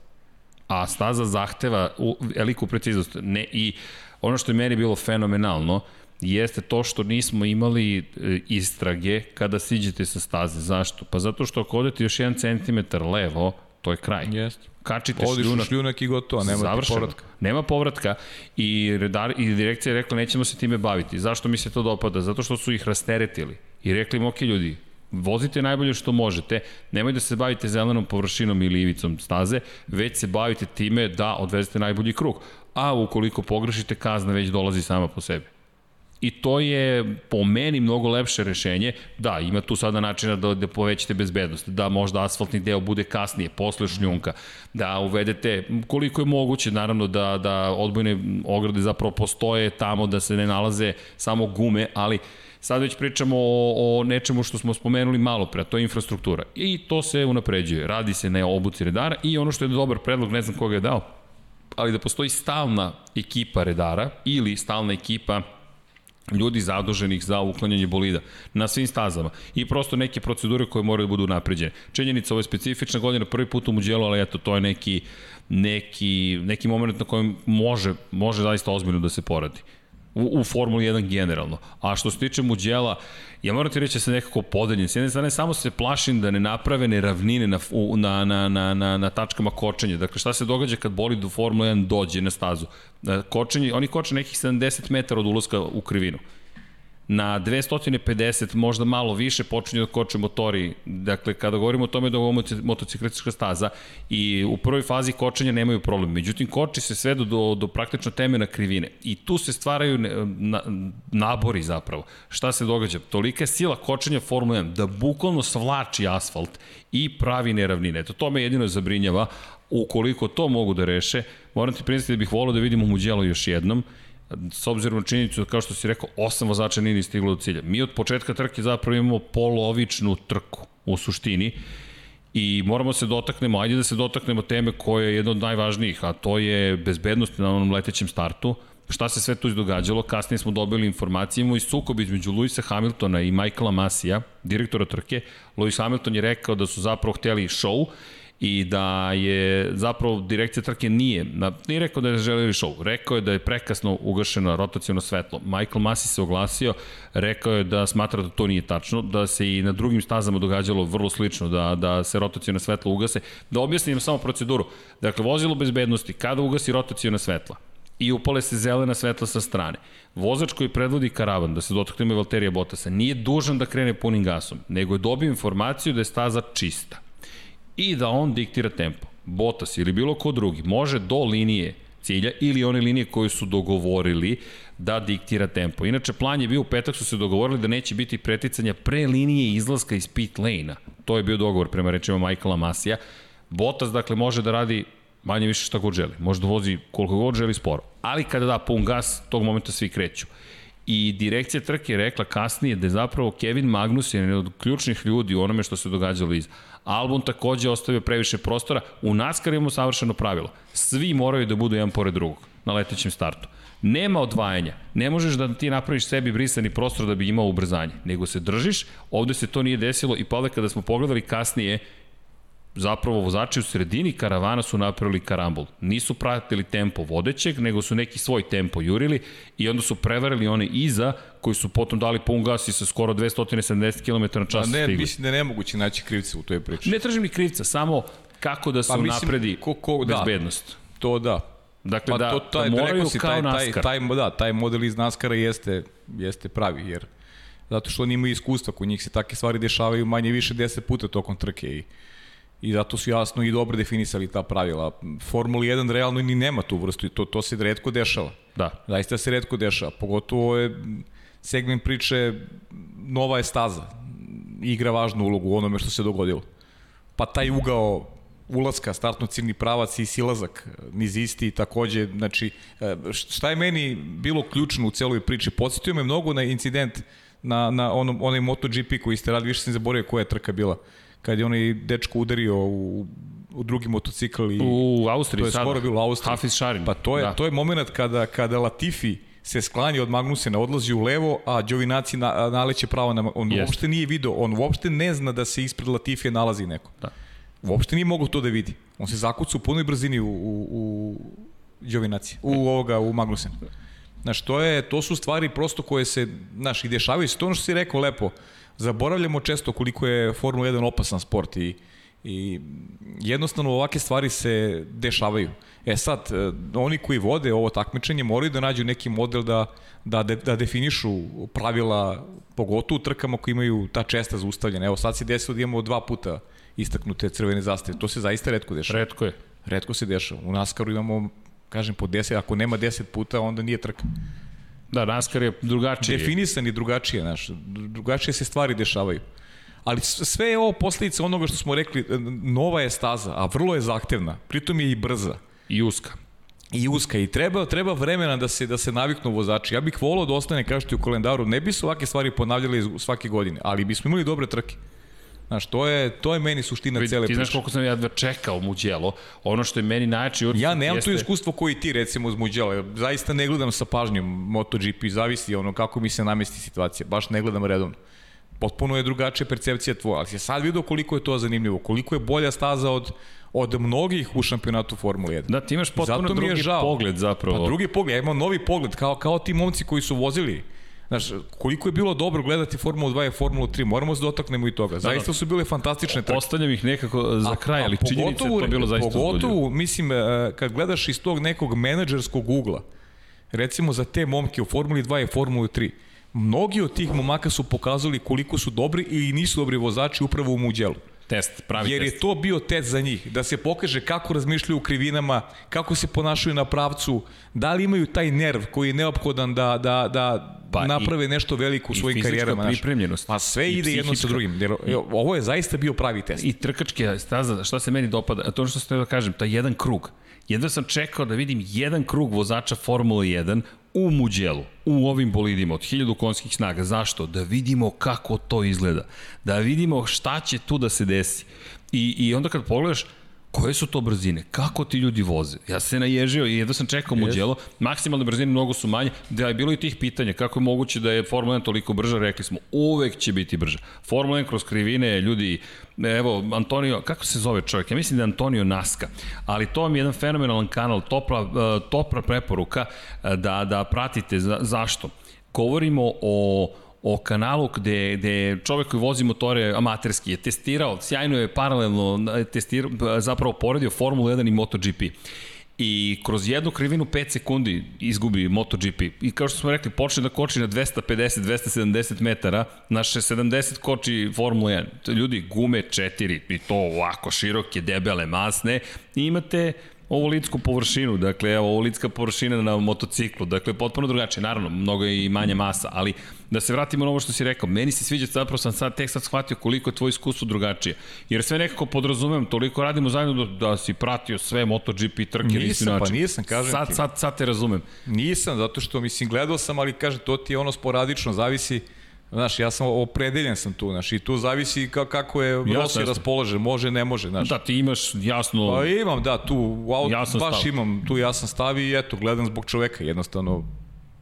a staza zahteva u, veliku preciznost. Ne, I ono što je meni bilo fenomenalno, jeste to što nismo imali e, istrage kada siđete sa staze. Zašto? Pa zato što ako odete još jedan centimetar levo, to je kraj. Jeste. Kačite Odiš šljunak. šljunak i gotovo, nema završeno. povratka. Nema povratka i, redar, i direkcija je rekla nećemo se time baviti. Zašto mi se to dopada? Zato što su ih rasteretili. I rekli im, ok ljudi, vozite najbolje što možete, nemoj da se bavite zelenom površinom ili ivicom staze, već se bavite time da odvezete najbolji krug. A ukoliko pogrešite, kazna već dolazi sama po sebi. I to je po meni mnogo lepše rešenje. Da, ima tu sada načina da, da povećate bezbednost, da možda asfaltni deo bude kasnije, posle šljunka, da uvedete koliko je moguće, naravno da, da odbojne ograde zapravo postoje tamo, da se ne nalaze samo gume, ali uh, Sad već pričamo o, o nečemu što smo spomenuli malo pre, to je infrastruktura. I to se unapređuje. Radi se na obuci redara i ono što je dobar predlog, ne znam koga je dao, ali da postoji stalna ekipa redara ili stalna ekipa ljudi zaduženih za uklanjanje bolida na svim stazama i prosto neke procedure koje moraju da budu napređene. Činjenica, ovo je specifična godina, prvi put u Muđelu, ali eto, to je neki, neki, neki moment na kojem može, može zaista ozbiljno da se poradi u, u Formuli 1 generalno. A što se tiče Muđela, ja moram ti reći da se nekako podeljen. S jedne strane, samo se plašim da ne naprave neravnine na, na, na, na, na, na tačkama kočenja. Dakle, šta se događa kad boli do Formula 1 dođe na stazu? Kočenje, oni koče nekih 70 metara od ulaska u krivinu na 250, možda malo više, počinju da koče motori. Dakle, kada govorimo o tome da ovo motociklistička staza i u prvoj fazi kočenja nemaju problem. Međutim, koči se sve do, do, praktično temena krivine. I tu se stvaraju na, nabori zapravo. Šta se događa? Tolika je sila kočenja Formula 1 da bukvalno svlači asfalt i pravi neravnine. Eto, to me jedino zabrinjava. Ukoliko to mogu da reše, moram ti priznati da bih volio da vidimo Muđelo još jednom s obzirom na činjenicu, kao što si rekao, osam vozača nije ni stiglo do cilja. Mi od početka trke zapravo imamo polovičnu trku u suštini i moramo se dotaknemo, ajde da se dotaknemo teme koja je jedna od najvažnijih, a to je bezbednost na onom letećem startu. Šta se sve tu izdogađalo? Kasnije smo dobili informacije, imamo i sukob između Luisa Hamiltona i Michaela Masija, direktora trke. Lewis Hamilton je rekao da su zapravo hteli show i da je zapravo direkcija trke nije, na, nije rekao da je želeli show, rekao je da je prekasno ugašeno rotacijono svetlo. Michael Masi se oglasio, rekao je da smatra da to nije tačno, da se i na drugim stazama događalo vrlo slično, da, da se rotacijono svetlo ugase. Da objasnim samo proceduru. Dakle, vozilo bezbednosti, kada ugasi rotacijono svetla, i upale se zelena svetla sa strane. Vozač koji predvodi karavan, da se dotaknemo Valterija Botasa, nije dužan da krene punim gasom, nego je dobio informaciju da je staza čista i da on diktira tempo. Botas ili bilo ko drugi može do linije cilja ili one linije koje su dogovorili da diktira tempo. Inače, plan je bio u petak su se dogovorili da neće biti preticanja pre linije izlaska iz pit lane-a. To je bio dogovor prema rečima Michaela Masija. Botas, dakle, može da radi manje više šta god želi. Može da vozi koliko god želi sporo. Ali kada da pun gas, tog momenta svi kreću. I direkcija trke je rekla kasnije da je zapravo Kevin Magnus jedan od ključnih ljudi u onome što se događalo iz Albon takođe ostavio previše prostora. U NASCAR imamo savršeno pravilo. Svi moraju da budu jedan pored drugog na letećem startu. Nema odvajanja. Ne možeš da ti napraviš sebi brisani prostor da bi imao ubrzanje, nego se držiš, ovde se to nije desilo i pa kada smo pogledali kasnije, zapravo vozači u sredini karavana su napravili karambol. Nisu pratili tempo vodećeg, nego su neki svoj tempo jurili i onda su prevarili one iza koji su potom dali pun gas i sa skoro 270 km na čas ne, stigli. Mislim da je nemoguće naći krivca u toj priči. Ne tražim ni krivca, samo kako da se pa, napredi ko, ko, da, bezbednost. To da. Dakle, pa da, to, taj, da moraju si, kao taj, NASCAR. Taj, taj, da, taj model iz NASCAR-a jeste, jeste pravi, jer zato što oni imaju iskustva, kod njih se takve stvari dešavaju manje više 10 puta tokom trke i i zato su jasno i dobro definisali ta pravila. Formula 1 realno ni nema tu vrstu i to, to se redko dešava. Da. Zaista se redko dešava. Pogotovo je segment priče nova je staza. Igra važnu ulogu u onome što se dogodilo. Pa taj ugao ulaska, startno ciljni pravac i silazak niz isti takođe, znači e, šta je meni bilo ključno u celoj priči, podsjetio me mnogo na incident na, na onom, onaj MotoGP koji ste radili, više sam zaboravio koja je trka bila kad je onaj dečko udario u, u drugi motocikl i u Austriji to je skoro bilo u Austriji. Hafiz Šarin. Pa to je da. to je momenat kada kada Latifi se sklanja od Magnusena, odlazi u levo, a Giovinazzi na, naleće pravo na on Jest. uopšte nije video, on uopšte ne zna da se ispred Latifije nalazi neko. Da. Uopšte nije mogao to da vidi. On se zakuca u punoj brzini u, u, u Giovinazzi, u ovoga, u Magnusen. Znaš, to, je, to su stvari prosto koje se, znaš, i dešavaju se. To ono što si rekao lepo, zaboravljamo često koliko je Formula 1 opasan sport i, i jednostavno ovake stvari se dešavaju. E sad, e, oni koji vode ovo takmičenje moraju da nađu neki model da, da, de, da definišu pravila, pogotovo u trkama koji imaju ta česta zaustavljena. Evo sad se desilo da imamo dva puta istaknute crvene zastave. To se zaista redko dešava. Redko je. Redko se dešava. U NASCAR-u imamo, kažem, po 10, ako nema 10 puta, onda nije trka. Da, NASCAR je drugačije. Definisan je drugačije, znaš. Drugačije se stvari dešavaju. Ali sve je ovo posljedica onoga što smo rekli, nova je staza, a vrlo je zahtevna. Pritom je i brza. I uska. I uska. I treba, treba vremena da se, da se naviknu vozači. Ja bih volao da ostane, kažete, u kalendaru. Ne bi se ovake stvari ponavljali svake godine, ali bismo imali dobre trke. Znaš, to je, to je meni suština Vid, cele priče. Ti znaš koliko sam ja da čekao Muđelo. Ono što je meni najjači Ja nemam jeste... to iskustvo koji ti recimo uz Muđelo. Zaista ne gledam sa pažnjom MotoGP, zavisi ono kako mi se namesti situacija. Baš ne gledam redovno. Potpuno je drugačija percepcija tvoja. Ali si sad vidio koliko je to zanimljivo, koliko je bolja staza od od mnogih u šampionatu Formule 1. Da, ti imaš potpuno drugi žao. pogled zapravo. Pa drugi pogled, ja imam novi pogled, kao, kao ti momci koji su vozili Znaš, koliko je bilo dobro gledati Formulu 2 i Formulu 3, moramo se dotaknemo i toga. Zaista su bile fantastične trke. Ostavljam ih nekako za kraj, ali činjenica je to bilo zaista Pogotovo, uzgodljivo. mislim, e, kad gledaš iz tog nekog menadžerskog ugla, recimo za te momke u Formuli 2 i Formuli 3, mnogi od tih momaka su pokazali koliko su dobri ili nisu dobri vozači upravo u Muđelu. Test, pravi Jer test. je to bio test za njih, da se pokaže kako razmišljaju u krivinama, kako se ponašaju na pravcu, da li imaju taj nerv koji je neophodan da, da, da pa naprave i, nešto veliko u svojim karijerama. I pripremljenost. Pa sve ide jedno sa drugim. Jer, ovo je zaista bio pravi test. I trkačke staza, šta se meni dopada, to što ste da kažem, taj jedan krug. Jedva sam čekao da vidim jedan krug vozača Formula 1 u Muđelu, u ovim bolidima od 1000 konskih snaga. Zašto? Da vidimo kako to izgleda. Da vidimo šta će tu da se desi. I, i onda kad pogledaš, koje su to brzine? Kako ti ljudi voze? Ja se naježio i jedno sam čekao Muđelo, maksimalne brzine mnogo su manje, da je bilo i tih pitanja, kako je moguće da je Formula 1 toliko brža, rekli smo, uvek će biti brža. Formula 1 kroz krivine, ljudi, evo, Antonio, kako se zove čovjek? Ja mislim da je Antonio Naska, ali to vam je jedan fenomenalan kanal, topla, e, topla preporuka e, da, da pratite. Zašto? Govorimo o o kanalu gde, gde čovek koji vozi motore amaterski je testirao, sjajno je paralelno testirao, zapravo poredio Formulu 1 i MotoGP i kroz jednu krivinu 5 sekundi izgubi MotoGP. I kao što smo rekli, počne da koči na 250-270 metara, naše 70 koči Formula 1. Ljudi, gume 4 i to ovako široke, debele, masne i imate ovu lidsku površinu, dakle, evo, ovo lidska površina na motociklu, dakle, potpuno drugačije, naravno, mnogo je i manje masa, ali da se vratimo na ovo što si rekao, meni se sviđa, zapravo sam sad tek sad shvatio koliko je tvoj iskustvo drugačije, jer sve nekako podrazumem, toliko radimo zajedno da, da si pratio sve MotoGP trke nisam, pa nisam, kažem sad, ti. Sad, sad te razumem. Nisam, zato što, mislim, gledao sam, ali kaže, to ti je ono sporadično, zavisi Znaš, ja sam opredeljen sam tu, znaš, i tu zavisi kako je Rossi raspoložen, može, ne može, znaš. Da, ti imaš jasno... Pa imam, da, tu, auto, baš stav. imam, tu jasan stav i eto, gledam zbog čoveka, jednostavno,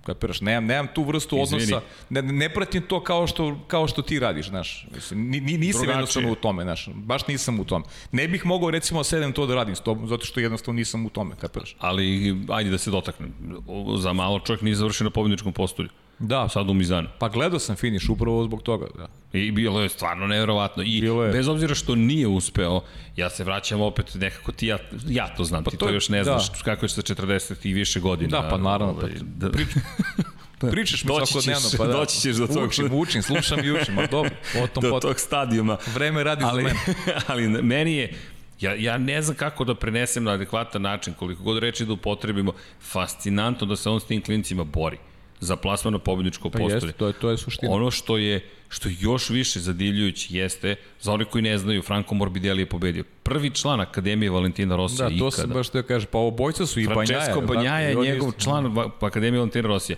kapiraš, nemam, nemam tu vrstu Izvini. odnosa, ne, ne pratim to kao što, kao što ti radiš, znaš, ni, ni, nisam Drugačije. jednostavno u tome, znaš, baš nisam u tome. Ne bih mogao recimo sedem to da radim s tobom, zato što jednostavno nisam u tome, kapiraš. Ali, ajde da se dotaknem, za malo čovjek nije završen na pobjedničkom postolju. Da. Sad u Mizanu. Pa gledao sam finiš upravo zbog toga. Da. I bilo je stvarno nevjerovatno. I je. bez obzira što nije uspeo, ja se vraćam opet nekako ti, ja, ja to znam, pa ti to, to još ne znaš da. kako je sa 40 i više godina. Da, pa naravno. Ovaj, pa, da. Prič, pričaš mi svakodnevno. Pa da. Doći ćeš do tog. Učim, učim, slušam i učim, a dobro. Potom, do pot... tog stadijuma. Vreme radi ali, za mene. ali meni je, Ja, ja ne znam kako da prenesem na adekvatan način, koliko god reči da upotrebimo, fascinantno da se on s tim klincima bori za plasman na pobedničko pa postolje. Jest, to je, to je suština. Ono što je, što je još više zadivljujući jeste, za one koji ne znaju, Franco Morbidelli je pobedio. Prvi član Akademije Valentina Rosija da, to ikada. Da, to se baš te kaže, pa obojca su i Banjaja. Francesco Banjaja je njegov član Akademije Valentina Rosija.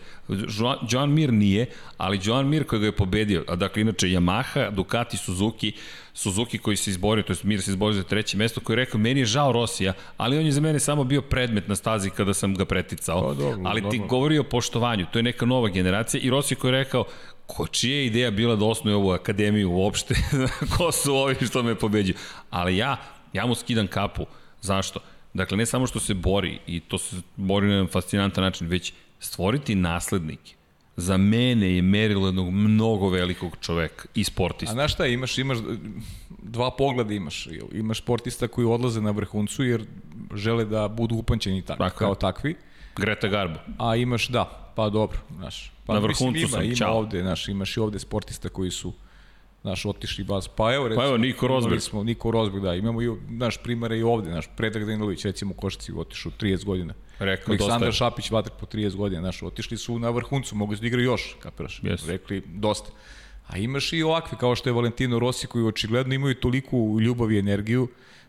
Joan Mir nije, ali Joan Mir koji ga je pobedio, a dakle inače Yamaha, Ducati, Suzuki, Suzuki koji se izborio, to je Mir se izborio za treće mesto, koji je rekao, meni je žao Rosija, ali on je za mene samo bio predmet na stazi kada sam ga preticao. Pa, dobro, ali ti dobro. govori o poštovanju, to je neka nova generacija i Rosija koji je rekao, ko čija je ideja bila da osnuje ovu akademiju uopšte, ko su ovi što me pobeđuju. Ali ja, ja mu skidam kapu. Zašto? Dakle, ne samo što se bori, i to se bori na fascinantan način, već stvoriti naslednike za mene je merilo jednog mnogo velikog čoveka i sportista. A znaš šta, imaš, imaš dva pogleda imaš. Imaš sportista koji odlaze na vrhuncu jer žele da budu upančeni tak, dakle, kao takvi. Greta Garbo. A imaš, da, pa dobro, znaš. Pa, na vrhuncu mislim, ima, sam, ima čao. ovde, znaš, imaš i ovde sportista koji su naš otišli bas. Pa evo, recimo, pa evo Niko Rosberg. Smo, Niko Rosberg, da, imamo i naš primere i ovde, naš Predrag Danilović, recimo u Košaci otišao 30 godina. Rekao, Aleksandar dosta Šapić, Vatrk po 30 godina, naš, otišli su na vrhuncu, mogu da igraju još, kapiraš. Yes. Rekli, dosta. A imaš i ovakvi, kao što je Valentino Rossi, koji očigledno imaju toliku ljubav i energiju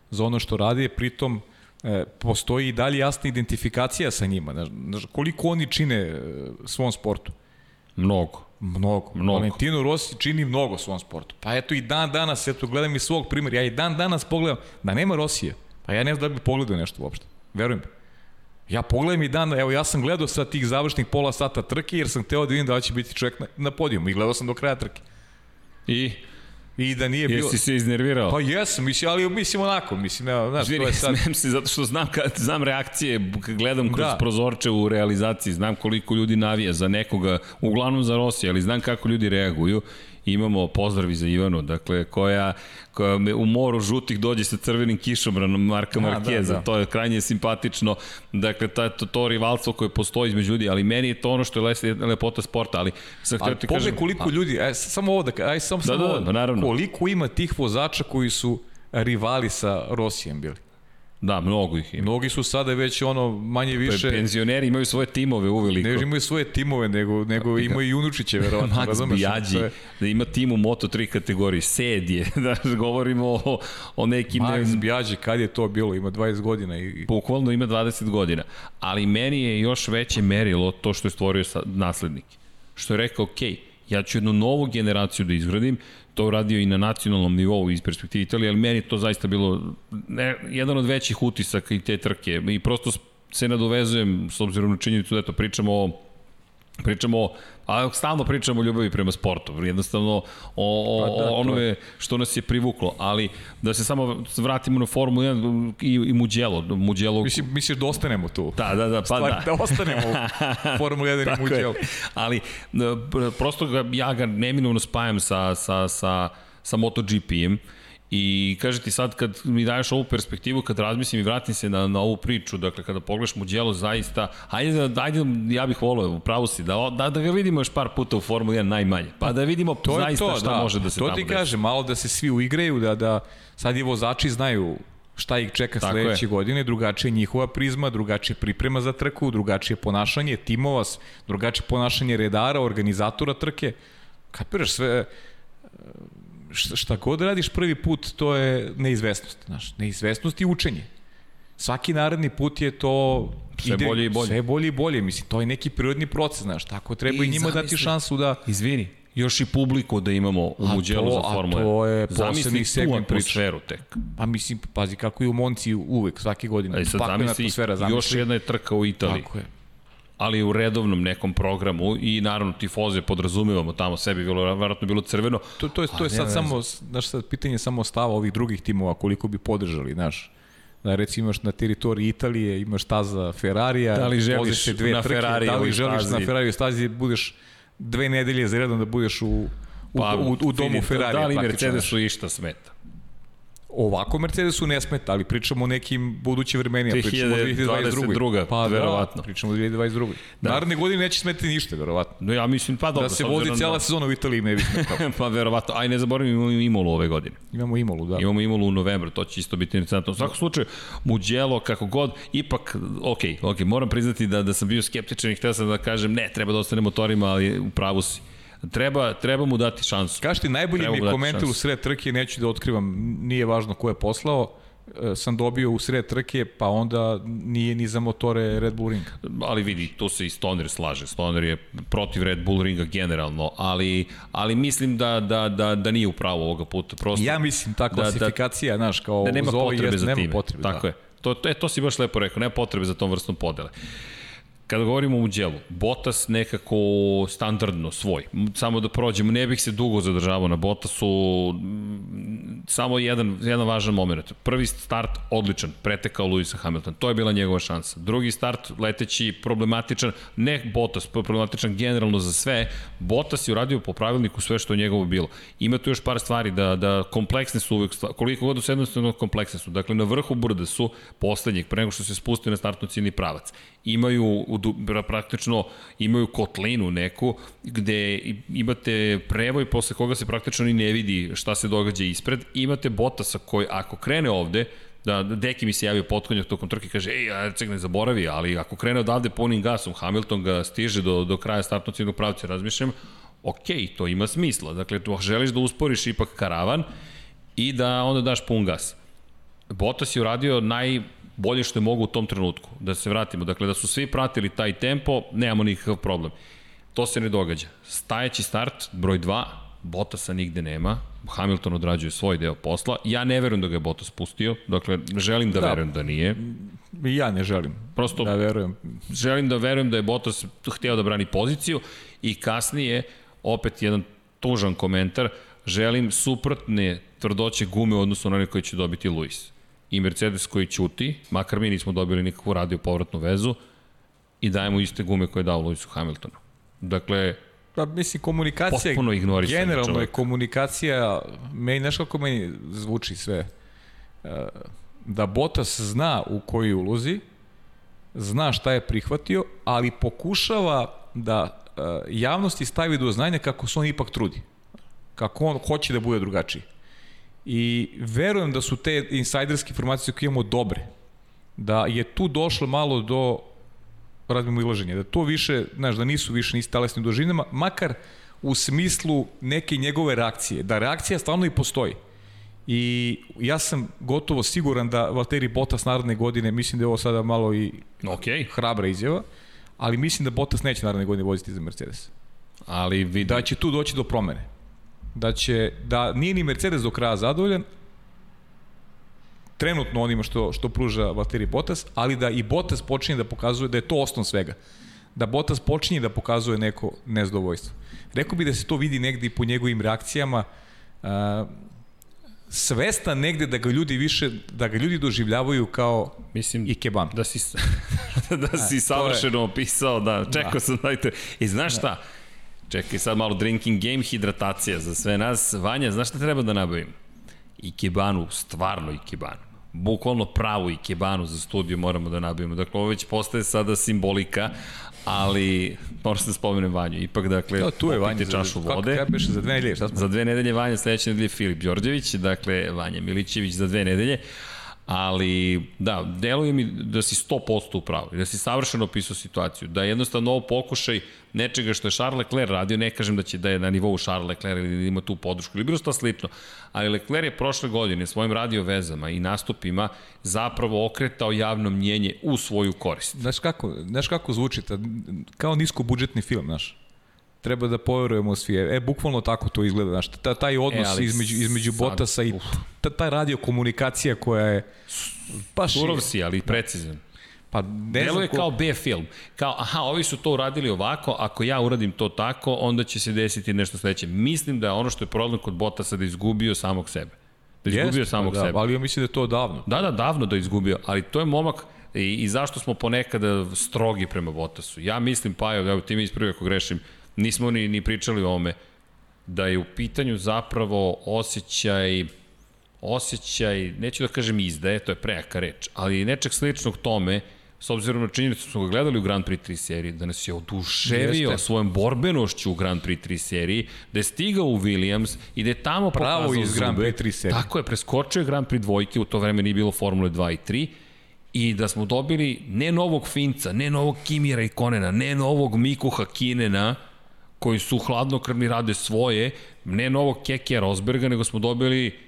za ono što radi, pritom e, postoji i dalje jasna identifikacija sa njima. Znaš, koliko oni čine e, svom sportu? Mnogo. Mnogo. mnogo. Valentino Rossi čini mnogo svom sportu. Pa eto i dan danas, eto gledam iz svog primjera, ja i dan danas pogledam da nema Rosije. Pa ja ne znam da bi pogledao nešto uopšte. Verujem. Ja pogledam i dan, evo ja sam gledao sa tih završnih pola sata trke jer sam teo da vidim da će biti čovjek na, na podijumu i gledao sam do kraja trke. I? I da nije bilo... Jesi se iznervirao? Pa jesam, mislim, ali mislim onako, mislim, evo, znaš, Zvini, to je sad... Smijem se zato što znam, kad, znam reakcije, kad gledam kroz da. prozorče u realizaciji, znam koliko ljudi navija za nekoga, uglavnom za Rosija, ali znam kako ljudi reaguju imamo pozdravi za Ivanu, dakle, koja, koja u moru žutih dođe sa crvenim kišobranom Marka da, Markeza, da, da. to je krajnje simpatično, dakle, ta, to, to rivalstvo koje postoji između ljudi, ali meni je to ono što je lepota sporta, ali sam htio ti kažem... koliko a, ljudi, aj, samo ovo da, aj, samo, da, samo da, ovo, da, naravno. koliko ima tih vozača koji su rivali sa Rosijem bili. Da, mnogo ih ima. Mnogi su sada već ono manje više... Penzioneri imaju svoje timove uveliko. Ne imaju svoje timove, nego, nego imaju i unučiće, verovatno. Max Bijađi, da ima tim u Moto3 kategoriji. Sed je, da govorimo o, o nekim... Max ne... Bijađi, kad je to bilo? Ima 20 godina. I... Bukvalno ima 20 godina. Ali meni je još veće merilo to što je stvorio naslednik. Što je rekao, okej, okay, ja ću jednu novu generaciju da izgradim, to uradio i na nacionalnom nivou iz perspektive Italije, ali meni to zaista bilo ne, jedan od većih utisaka i te trke. I prosto se nadovezujem s obzirom na činjenicu da eto pričamo o pričamo a stalno pričamo o ljubavi prema sportu, jednostavno o, o, pa da, onome što nas je privuklo, ali da se samo vratimo na Formulu 1 i, i Mugello. Mugello... Mislim, misliš da ostanemo tu? Da, da, da, pa Stvar, da. Da ostanemo u Formulu 1 i Mugello. Ali prosto ga, ja ga neminovno spajam sa, sa, sa, sa MotoGP-em I kaže ti sad kad mi daješ ovu perspektivu, kad razmislim i vratim se na, na ovu priču, dakle kada pogledaš Mugello zaista, hajde da, ajde, ja bih volio, pravo si, da, da, da ga vidimo još par puta u Formuli 1 najmanje, pa da vidimo to zaista to, šta da. može da se to tamo ti kaže, malo da se svi uigraju, da, da sad i vozači znaju šta ih čeka Tako sledeće je. godine, drugačija njihova prizma, drugačija priprema za trku, drugačije ponašanje timova, drugačije ponašanje redara, organizatora trke. Kapiraš sve, šta, šta god radiš prvi put, to je neizvesnost. Znaš, neizvesnost i učenje. Svaki naredni put je to sve ide, bolje i bolje. Sve bolje i bolje, mislim, to je neki prirodni proces, znaš, tako treba i, i njima dati šansu da... Izvini, još i publiku da imamo u Muđelu za Formule 1. A to je posebni segment atmosferu tek. Pa mislim, pazi kako je u Monci uvek, svake godine. E sad zamisli, zamisli, još jedna je trka u Italiji. Tako je ali u redovnom nekom programu i naravno tifoze podrazumevamo tamo sebi bilo verovatno bilo crveno. To to je to je sad samo znaš sad pitanje samo stava ovih drugih timova koliko bi podržali, znaš. Da recimo imaš na teritoriji Italije, imaš staza Ferrarija, da li želiš dve na trke, Ferrari da li želiš stazi. na Ferrari stazi budeš dve nedelje za redom da budeš u u, pa, u, u domu Ferrari. Da li Mercedesu išta smeta? Ovako Mercedesu ne smeta, ali pričamo o nekim budućim vremenima, pričamo o 2022. Pa verovatno. Da, pričamo o 2022. Da. Naredne godine neće smetati ništa, verovatno. No ja mislim, pa dobro. Da se vodi cijela da... sezona u Italiji ne bi smetao. pa verovatno. Aj ne zaboravimo, imamo Imolu ove godine. Imamo Imolu, da. Imamo Imolu u novembru, to će isto biti interesantno. U svakom slučaju, Mugello, kako god, ipak, ok, ok, moram priznati da, da sam bio skeptičan i hteo sam da kažem, ne, treba da ostane motorima, ali u pravu si Treba, treba mu dati šansu. Kažete, najbolji treba mi je komentar u sred trke, neću da otkrivam, nije važno ko je poslao, e, sam dobio u sred trke, pa onda nije ni za motore Red Bull Ringa. Ali vidi, tu se i Stoner slaže. Stoner je protiv Red Bull Ringa generalno, ali, ali mislim da, da, da, da nije upravo ovoga puta. Prosto, ja mislim, ta klasifikacija, da, da, znaš, kao da nema potrebe jest, za nema tim. Potrebe, Tako da. je. To, to, to si baš lepo rekao, nema potrebe za tom vrstom podele. Uh, Kada govorimo o Muđelu, Botas nekako standardno svoj. Samo da prođemo, ne bih se dugo zadržavao na Botasu, samo jedan, jedan važan moment. Prvi start odličan, pretekao Luisa Hamilton. To je bila njegova šansa. Drugi start leteći problematičan, ne Botas, problematičan generalno za sve. Botas je uradio po pravilniku sve što je njegovo bilo. Ima tu još par stvari da, da kompleksne su uvek, koliko god jednostavno kompleksne su. Dakle, na vrhu brda su poslednjeg, pre nego što se spustio na startno ciljni pravac. Imaju praktično imaju kotlinu neku gde imate prevoj posle koga se praktično ni ne vidi šta se događa ispred. Imate Botasa koji ako krene ovde, da Deki mi se javio potkonjak tokom trke kaže ej, Erceg ne zaboravi, ali ako krene odavde punim gasom, Hamilton ga stiže do, do kraja startnog cijenog pravca, razmišljam, ok, to ima smisla. Dakle, tu želiš da usporiš ipak karavan i da onda daš pun gas. Bottas je uradio naj, bolje što je mogu u tom trenutku. Da se vratimo, dakle da su svi pratili taj tempo, nemamo nikakav problem. To se ne događa. Stajeći start, broj 2, Bottasa nigde nema, Hamilton odrađuje svoj deo posla. Ja ne verujem da ga je Bottas pustio, dakle želim da, da verujem da nije. Ja ne želim Prosto, da verujem. Želim da verujem da je Bottas hteo da brani poziciju i kasnije opet jedan tužan komentar, želim suprotne tvrdoće gume u odnosu na one koje će dobiti Luis i Mercedes koji ćuti, makar mi nismo dobili nikakvu radio povratnu vezu, i dajemo iste gume koje je dao Lewisu Hamiltonu. Dakle, Pa mislim, komunikacija, potpuno generalno čovjek. je komunikacija, meni, znaš kako meni zvuči sve, e, da Bottas zna u koji ulozi, zna šta je prihvatio, ali pokušava da e, javnosti stavi do znanja kako se on ipak trudi. Kako on hoće da bude drugačiji. I verujem da su te insajderske informacije koje imamo dobre. Da je tu došlo malo do razmimo ilaženja. Da to više, znaš, da nisu više nisi talesnim dužinama, makar u smislu neke njegove reakcije. Da reakcija stvarno i postoji. I ja sam gotovo siguran da Valtteri Bottas narodne godine, mislim da je ovo sada malo i okay. hrabra izjava, ali mislim da Bottas neće narodne godine voziti za Mercedes. Ali vidi... Da će tu doći do promene da će, da nije ni Mercedes do kraja zadovoljan, trenutno onima što, što pruža Valtteri Bottas, ali da i Bottas počinje da pokazuje da je to osnov svega. Da Bottas počinje da pokazuje neko nezadovoljstvo. Rekao bi da se to vidi negde i po njegovim reakcijama, uh, svesta negde da ga ljudi više, da ga ljudi doživljavaju kao Mislim, i keban. Da si, da si savršeno opisao, da, čekao da. sam, dajte. I znaš da. šta, Čekaj sad malo drinking game, hidratacija za sve nas. Vanja, znaš šta treba da nabavim? Ikebanu, stvarno Ikebanu. Bukvalno pravu Ikebanu za studiju moramo da nabavimo. Dakle, ovo već postaje sada simbolika, ali moram se da spomenem Vanju. Ipak, dakle, no, tu je Vanja čašu za, vode. Kako beše za dve nedelje? Šta smo? Za dve nedelje Vanja, sledeće nedelje Filip Đorđević, dakle, Vanja Milićević za dve nedelje. Ali, da, deluje mi da si 100% u pravu, da si savršeno opisao situaciju, da jednostavno ovo pokušaj nečega što je Charles Leclerc radio, ne kažem da će da je na nivou Charles Leclerc ili da ima tu podršku ili bilo što slično, ali Leclerc je prošle godine svojim radio vezama i nastupima zapravo okretao javno mnjenje u svoju korist. Znaš kako, znaš kako zvuči, ta, kao nisko budžetni film, znaš treba da poverujemo svi. E, bukvalno tako to izgleda, znaš, ta, taj odnos e, između, između sad, Botasa i ta, ta radio komunikacija koja je baš... Surov si, ali precizan. Pa ne Deluje ko... kao B film. Kao, aha, ovi su to uradili ovako, ako ja uradim to tako, onda će se desiti nešto sledeće. Mislim da je ono što je problem kod Botasa da izgubio samog sebe. Da izgubio Jest, samog da, sebe. Ali ja mislim da je to davno. Da, da, davno da je izgubio, ali to je momak i, i zašto smo ponekada strogi prema Botasu. Ja mislim, pa evo, ti mi ispravi ako grešim, nismo ni, ni pričali o ome, da je u pitanju zapravo osjećaj osjećaj, neću da kažem izdaje, to je prejaka reč, ali nečeg sličnog tome, s obzirom na činjenicu da smo ga gledali u Grand Prix 3 seriji, da nas je oduševio Jeste. svojom borbenošću u Grand Prix 3 seriji, da je stigao u Williams i da je tamo Pravo pokazao iz Grand Prix 3 serije. Tako je, preskočio je Grand Prix dvojke, u to vreme nije bilo Formule 2 i 3, i da smo dobili ne novog Finca, ne novog Kimira i Konena, ne novog Miku Hakinena, koji su hladnokrvni rade svoje, ne novog Kekija Rosberga, nego smo dobili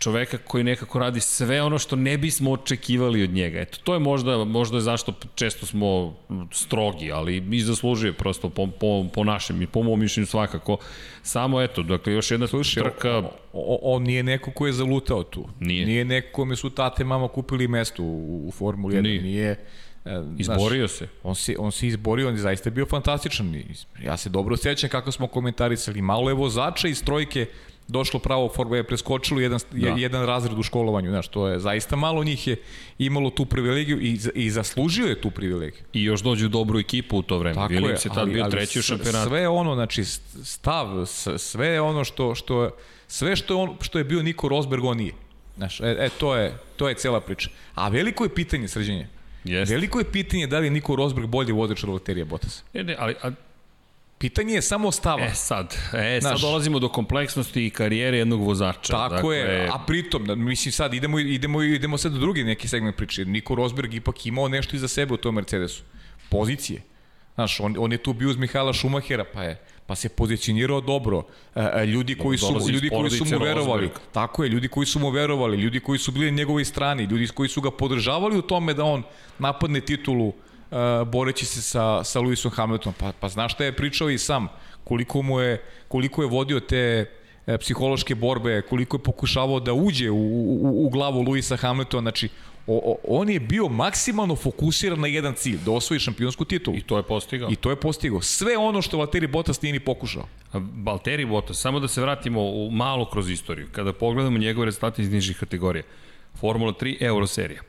čoveka koji nekako radi sve ono što ne bismo očekivali od njega. Eto, to je možda, možda je zašto često smo strogi, ali i zaslužuje prosto po, po, po našem i po mom mišljenju svakako. Samo eto, dakle, još jedna Slušaj, trka... On, on nije neko ko je zalutao tu. Nije. Nije neko kome su tate mama kupili mesto u, u Formuli 1. Nije. nije Izborio znaš, se. On se, on se izborio, on je zaista bio fantastičan. Ja se dobro sjećam kako smo komentarisali. Malo je vozača iz trojke došlo pravo formu, je preskočilo jedan, da. jedan razred u školovanju, znaš, to je zaista malo njih je imalo tu privilegiju i, i zaslužio je tu privilegiju. I još dođu dobru ekipu u to vreme. Tako Williams je, tad ali, bio treći u šampionatu. Sve ono, znači, stav, sve ono što, što, sve što je, on, što je bio Niko Rosberg, on nije. Znaš, e, e, to, je, to je cela priča. A veliko je pitanje, sređenje. Jest. Veliko je pitanje da li je Niko Rosberg bolji vozač od Valterija Bottas. Ne, ne, ali, a, Pitanje je samo stava. E sad, e, Znaš, sad dolazimo do kompleksnosti i karijere jednog vozača. Tako dakle... je, a pritom, mislim sad idemo, idemo, idemo sad do drugi neki segment priče. Niko Rosberg ipak imao nešto iza sebe u tom Mercedesu. Pozicije. Znaš, on, on je tu bio uz Mihajla Šumahera, pa je pa se pozicionirao dobro. E, e ljudi koji su ljudi koji su mu verovali. Rosberg. Tako je, ljudi koji su mu verovali, ljudi koji su bili na njegovoj strani, ljudi koji su ga podržavali u tome da on napadne titulu uh, boreći se sa, sa Lewisom Hamiltonom. Pa, pa znaš šta je pričao i sam, koliko, mu je, koliko je vodio te e, psihološke borbe, koliko je pokušavao da uđe u, u, u glavu Luisa Hamiltona, znači o, o, on je bio maksimalno fokusiran na jedan cilj, da osvoji šampionsku titulu. I to je postigao. I to je postigao. Sve ono što Valtteri Bottas nije ni pokušao. Valtteri Bottas, samo da se vratimo u malo kroz istoriju. Kada pogledamo njegove rezultate iz nižih kategorija. Formula 3 Euro serija.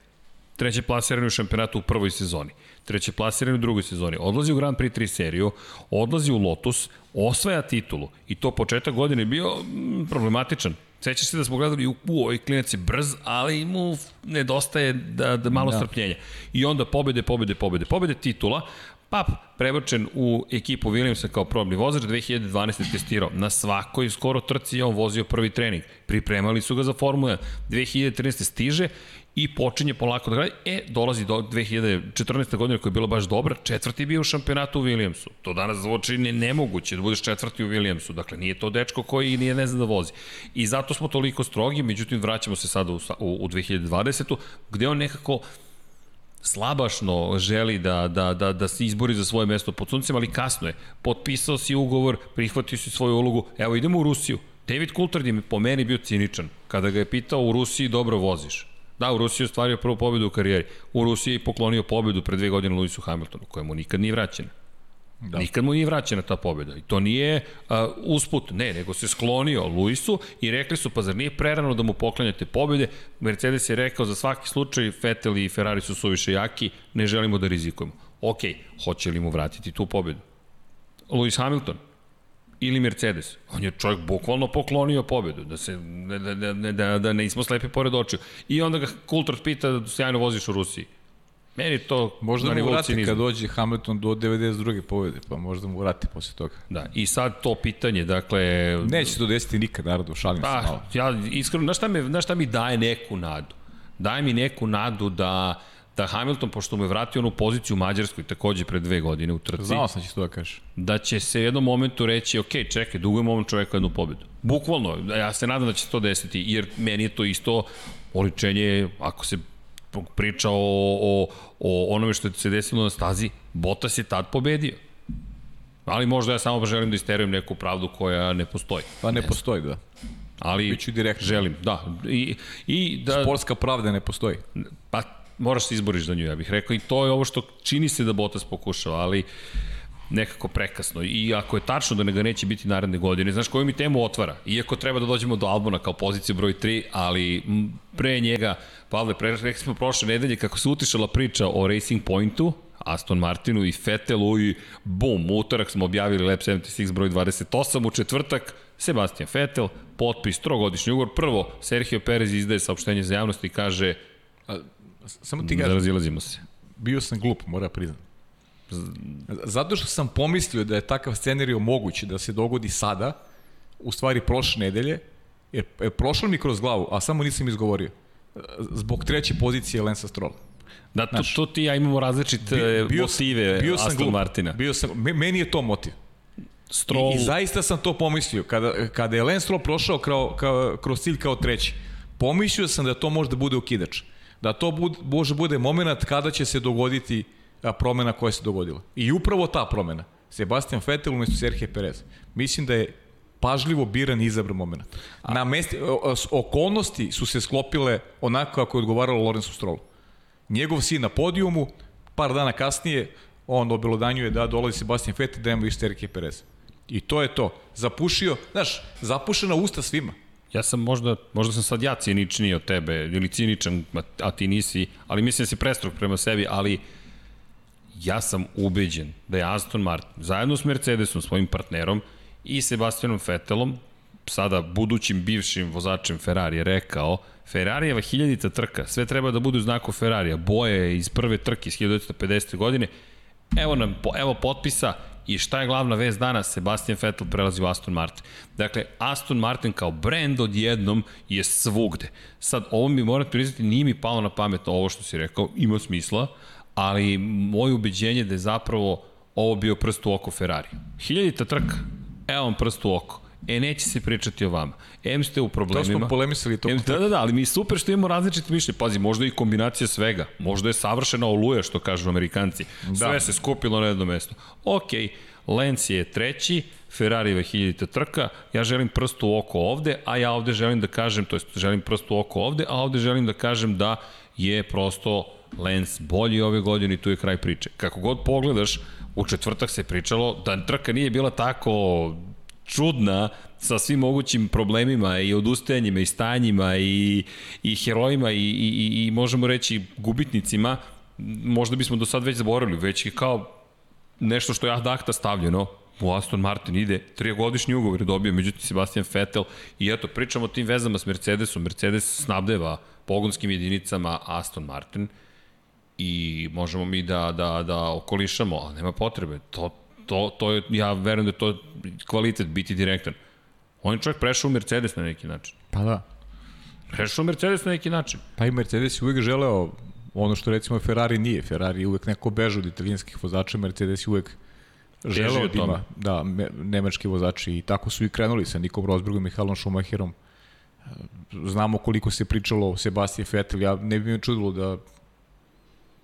Treće plasirani u šampionatu u prvoj sezoni treće plasirani u drugoj sezoni, odlazi u Grand Prix 3 seriju, odlazi u Lotus, osvaja titulu i to početak godine bio mm, problematičan. Sećaš se da smo gledali, u, u ovaj klinac je brz, ali mu nedostaje da, da malo da. strpljenja. I onda pobede, pobede, pobede, pobede titula, Pap prebačen u ekipu Williamsa kao probni vozač, 2012. testirao. Na svakoj skoro trci je on vozio prvi trening. Pripremali su ga za Formula 2013. stiže i počinje polako da gradi. E, dolazi do 2014. godine koja je bila baš dobra, četvrti bio u šampionatu u Williamsu. To danas zvuči ne, nemoguće da budeš četvrti u Williamsu. Dakle, nije to dečko koji nije ne zna da vozi. I zato smo toliko strogi, međutim, vraćamo se sada u, u, u 2020. gde on nekako slabašno želi da, da, da, da se izbori za svoje mesto pod suncem, ali kasno je. Potpisao si ugovor, prihvatio si svoju ulogu, evo idemo u Rusiju. David Coulthard je po meni bio ciničan. Kada ga je pitao u Rusiji dobro voziš. Da, u Rusiji je ostvario prvu pobedu u karijeri. U Rusiji je poklonio pobedu pre dve godine Lewisu Hamiltonu, kojemu nikad nije vraćena. Da. Nikad mu nije vraćena ta pobjeda. I to nije uh, usput, ne, nego se sklonio Luisu i rekli su, pa zar nije prerano da mu poklanjate pobjede? Mercedes je rekao za svaki slučaj, Vettel i Ferrari su suviše jaki, ne želimo da rizikujemo. Ok, hoće li mu vratiti tu pobjedu? Lewis Hamilton, ili Mercedes. On je čovjek bukvalno poklonio pobedu, da se da, da, da, da, da ne ismo slepi pored očiju. I onda ga Kultor pita da sjajno voziš u Rusiji. Meni to možda mu vrati kad dođe Hamilton do 92. pobede, pa možda mu vrati posle toga. Da, i sad to pitanje, dakle... Neće to desiti nikad, naravno, šalim pa, se malo. Ja, iskreno, znaš šta, me, znaš šta mi daje neku nadu? Daje mi neku nadu da da Hamilton, pošto mu je vratio onu poziciju u Mađarskoj takođe pre dve godine u trci. Znao sam da će to da kažeš. Da će se jednom momentu reći, ok, čekaj, dugujemo ovom čoveku jednu pobedu. Bukvalno, ja se nadam da će se to desiti, jer meni je to isto oličenje, ako se priča o, o, o onome što se desilo na stazi, Bottas je tad pobedio. Ali možda ja samo želim da isterujem neku pravdu koja ne postoji. Pa ne, ne postoji, da. Ali Biću direktno. želim, da. I, i da Sportska pravda ne postoji. Pa moraš se izboriš za nju, ja bih rekao. I to je ovo što čini se da Bottas pokušava, ali nekako prekasno. I ako je tačno da ga neće biti naredne godine, znaš koju mi temu otvara? Iako treba da dođemo do Albona kao poziciju broj 3, ali pre njega, Pavle, pre, rekli smo prošle nedelje kako se utišala priča o Racing Pointu, Aston Martinu i Fetelu i bum, utorak smo objavili Lab 76 broj 28, u četvrtak Sebastian Vettel, potpis, trogodišnji ugovor. Prvo, Sergio Perez izdaje saopštenje za javnost i kaže samo ti kažem, razilazimo se. Bio sam glup, mora priznam. Zato što sam pomislio da je takav scenarij moguće da se dogodi sada, u stvari prošle nedelje, jer je prošlo mi kroz glavu, a samo nisam izgovorio. Zbog treće pozicije Lensa Strola. Da, to, to ti ja imamo različite bio, bio motive bio sam Aston glup, Martina. Bio sam, meni je to motiv. Stroll... I, I zaista sam to pomislio. Kada, kada je Lance Stroll prošao kao, kao, kroz cilj kao treći, pomislio sam da to možda bude ukidač. Da to bud, može bude moment kada će se dogoditi promena koja se dogodila. I upravo ta promena. Sebastian Vettel umesto Sergio Perez. Mislim da je pažljivo biran i izabran moment. Na mesti, okolnosti su se sklopile onako kako je odgovaralo Lorenzo Strollu. Njegov sin na podijumu, par dana kasnije, on obelodanjuje da dolazi Sebastian Vettel da ima više Sergio Perez. I to je to. Zapušio, znaš, zapušena usta svima. Ja sam možda, možda sam sad ja ciničniji od tebe, ili ciničan, a ti nisi, ali mislim da si prestrog prema sebi, ali ja sam ubeđen da je Aston Martin, zajedno s Mercedesom, svojim partnerom, i Sebastianom Vettelom, sada budućim bivšim vozačem Ferrari je rekao Ferrarijeva hiljadita trka, sve treba da bude u znaku Ferrarija, boje iz prve trke iz 1950. godine, evo nam, evo potpisa, I šta je glavna vez danas? Sebastian Vettel prelazi u Aston Martin. Dakle, Aston Martin kao brend odjednom je svugde. Sad, ovo mi moram priznati, nije mi palo na pamet ovo što si rekao, ima smisla, ali moje ubeđenje da je zapravo ovo bio prst u oko Ferrari. Hiljadita trka, evo vam prst u oko. E, neće se pričati o vama. M ste u problemima. To smo polemisali to. Da, da, da, ali mi je super što imamo različite mišlje. Pazi, možda i kombinacija svega. Možda je savršena oluja, što kažu amerikanci. Da. Sve se skupilo na jedno mesto. Okej, Lance je treći, Ferrarijeva hiljadita trka, ja želim prst u oko ovde, a ja ovde želim da kažem, to jest želim prst u oko ovde, a ovde želim da kažem da je prosto Lance bolji ove godine i tu je kraj priče. Kako god pogledaš, u četvrtak se pričalo da trka nije bila tako čudna sa svim mogućim problemima i odustajanjima i stanjima i, i herojima i, i, i možemo reći gubitnicima, možda bismo do sad već zaboravili, već je kao nešto što je ad acta stavljeno, u Aston Martin ide, trijagodišnji ugovor je dobio, međutim Sebastian Vettel i eto, pričamo o tim vezama s Mercedesom, Mercedes snabdeva pogonskim jedinicama Aston Martin i možemo mi da, da, da okolišamo, ali nema potrebe, to, to, to je, ja verujem da je to kvalitet biti direktan. On je čovjek prešao u Mercedes na neki način. Pa da. Prešao u Mercedes na neki način. Pa i Mercedes je uvijek želeo ono što recimo Ferrari nije. Ferrari je uvijek neko beže od italijanskih vozača, Mercedes je uvijek želeo da ima da, nemački vozači i tako su i krenuli sa Nikom Rosbergom i Halom Schumacherom. Znamo koliko se pričalo o Sebastian Vettel, ja ne bi me čudilo da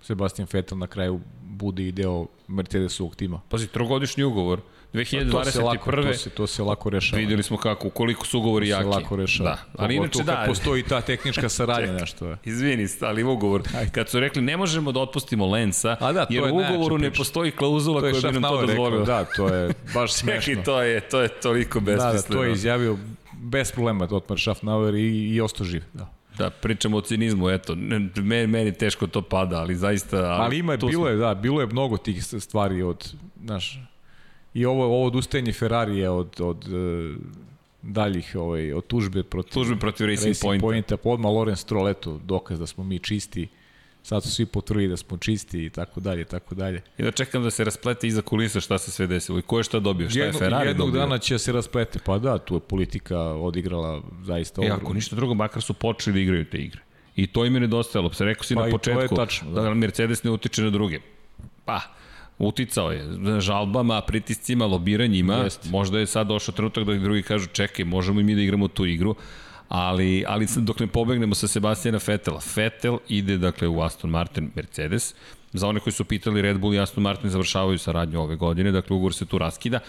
Sebastian Vettel na kraju bude i deo Mercedesovog tima. Pazi, trogodišnji ugovor. 2021. To se lako, to se, to se lako rešava. Videli smo kako, koliko su ugovori jaki. To se lako rešava. Da. Ali inače da. postoji ta tehnička saradnja nešto. Je. Izvini, ali ugovor. Kad su rekli ne možemo da otpustimo Lensa, a da, jer u ugovoru ne postoji klauzula koja bi nam to dozvolila. Da, to je baš smešno. Čekaj, to je, to je toliko besmisleno. Da, da, to je izjavio bez problema Otmar Schaffnauer i, i ostao živ. Da. Da, pričamo o cinizmu, eto, meni, meni teško to pada, ali zaista... Ali, ima je, bilo smo... je, da, bilo je mnogo tih stvari od, znaš, i ovo, ovo odustajanje Ferrarija od, od uh, daljih ovaj, od tužbe protiv, tužbe protiv Racing, Racing Pointa. Pointa. Podma Lorenz Stroll, eto, dokaz da smo mi čisti sad su svi potvrdili da smo čisti i tako dalje, tako dalje. I da čekam da se rasplete iza kulisa šta se sve desilo i ko je šta dobio, šta Jedno, je Ferrari jednog dobio. Jednog dana će se rasplete, pa da, tu je politika odigrala zaista ogromno. E, ako ništa drugo, makar su počeli da igraju te igre. I to im je nedostajalo. Se rekao si pa na početku to je tačno, da. da Mercedes ne utiče na druge. Pa, uticao je žalbama, pritiscima, lobiranjima. Jest. Možda je sad došao trenutak da drugi kažu čekaj, možemo i mi da igramo tu igru Ali, ali dok ne pobegnemo sa Sebastijana Fetela, Fetel ide dakle u Aston Martin Mercedes, za one koji su pitali Red Bull i Aston Martin završavaju saradnju ove godine, dakle ugovor se tu raskida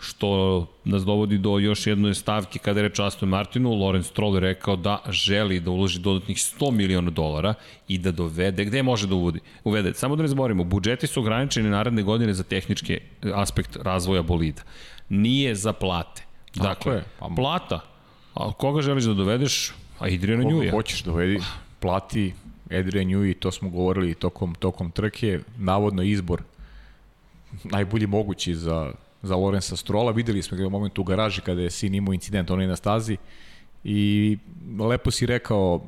što nas dovodi do još jedne stavke kada je reč Aston Martinu, Lorenz Stroll je rekao da želi da uloži dodatnih 100 miliona dolara i da dovede, gde može da uvodi? Uvede, samo da ne zaboravimo, budžeti su ograničeni naredne godine za tehnički aspekt razvoja bolida. Nije za plate. Dakle, je. Pa... plata. A koga želiš da dovedeš? A Adriana Njuja. Koga hoćeš dovedi, plati Adrian Njuj, to smo govorili tokom, tokom trke, navodno izbor najbolji mogući za za Lorenza Strola. Videli smo ga u momentu u garaži kada je sin imao incident, on je na stazi. I lepo si rekao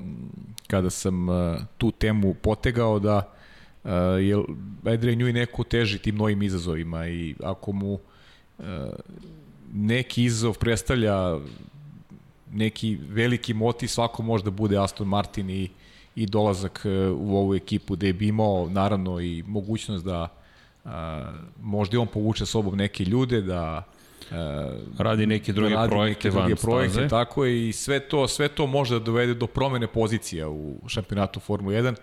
kada sam uh, tu temu potegao da uh, je Adrian Njuj neko teži tim novim izazovima i ako mu uh, neki izazov predstavlja neki veliki motiv, svako može da bude Aston Martin i, i dolazak u ovu ekipu, da je bi imao naravno i mogućnost da a, možda i on povuče sobom neke ljude da a, radi neke druge da projekte neke druge projekte, staze. tako je i sve to sve to može da dovede do promene pozicija u šampionatu Formule 1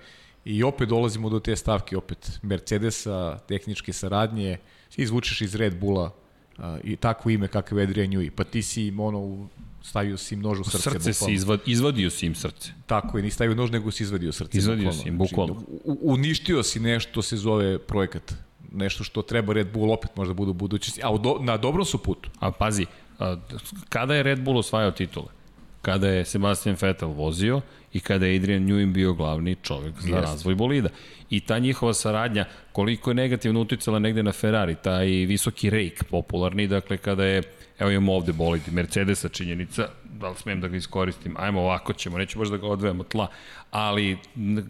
i opet dolazimo do te stavke opet Mercedesa, tehničke saradnje, izvučeš iz Red Bulla a, i takvo ime kakav je Adrian Newey, pa ti si ono stavio si im nož u srce. Srce si izvad, izvadio si im srce. Tako je, ni stavio nož, nego si izvadio srce. Izvadio bukvalno. si im, bukvalno. Znači, uništio si nešto se zove projekat nešto što treba Red Bull opet možda bude u budućnosti, a do, na dobrom su putu. A pazi, a, kada je Red Bull osvajao titule? Kada je Sebastian Vettel vozio i kada je Adrian Newey bio glavni čovjek za Jest. razvoj bolida. I ta njihova saradnja, koliko je negativno uticala negde na Ferrari, taj visoki rejk popularni, dakle kada je, evo imamo ovde bolid, Mercedesa činjenica, da li smijem da ga iskoristim, ajmo ovako ćemo, neću baš da ga odvejemo tla, ali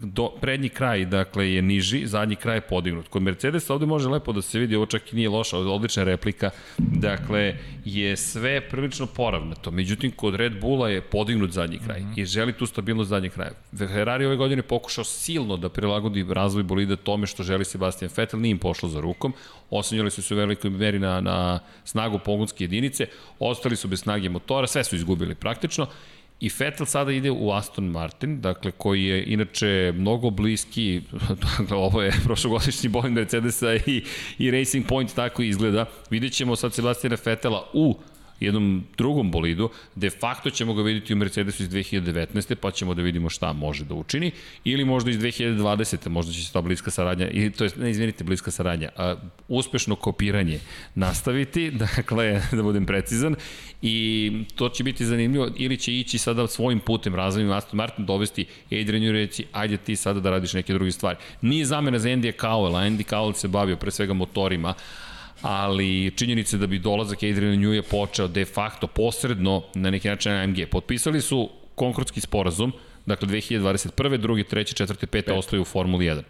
do, prednji kraj dakle je niži, zadnji kraj je podignut. Kod Mercedesa ovde može lepo da se vidi, ovo čak i nije loša, odlična replika, dakle je sve prilično poravnato. Međutim, kod Red Bulla je podignut zadnji kraj mm -hmm. i želi tu stabilnost zadnjeg kraja. Ferrari ove godine pokušao silno da prilagodi razvoj bolida tome što želi Sebastian Vettel, nije im pošlo za rukom, osanjali su se u velikoj meri na, na snagu pogonske jedinice, ostali su bez snage motora, sve su izgubili praktično I Vettel sada ide u Aston Martin, dakle koji je inače mnogo bliski, dakle ovo je prošlogodišnji bolid Mercedesa i, i Racing Point tako izgleda. Vidjet ćemo sad Sebastiana Vettela u jednom drugom bolidu, de facto ćemo ga vidjeti u Mercedesu iz 2019. pa ćemo da vidimo šta može da učini, ili možda iz 2020. možda će se ta bliska saradnja, i, to je, ne izvinite, bliska saradnja, a, uspešno kopiranje nastaviti, dakle, da budem precizan, i to će biti zanimljivo, ili će ići sada svojim putem razvojim Aston Martin dovesti Adrian i reći, ajde ti sada da radiš neke druge stvari. Nije zamena za Andy Cowell, Andy Cowell se bavio pre svega motorima, ali činjenice da bi dolazak Adriana Nju je počeo de facto posredno na neki način AMG. Potpisali su konkurski sporazum, dakle 2021. drugi, treći, četvrti, pete ostaju u Formuli 1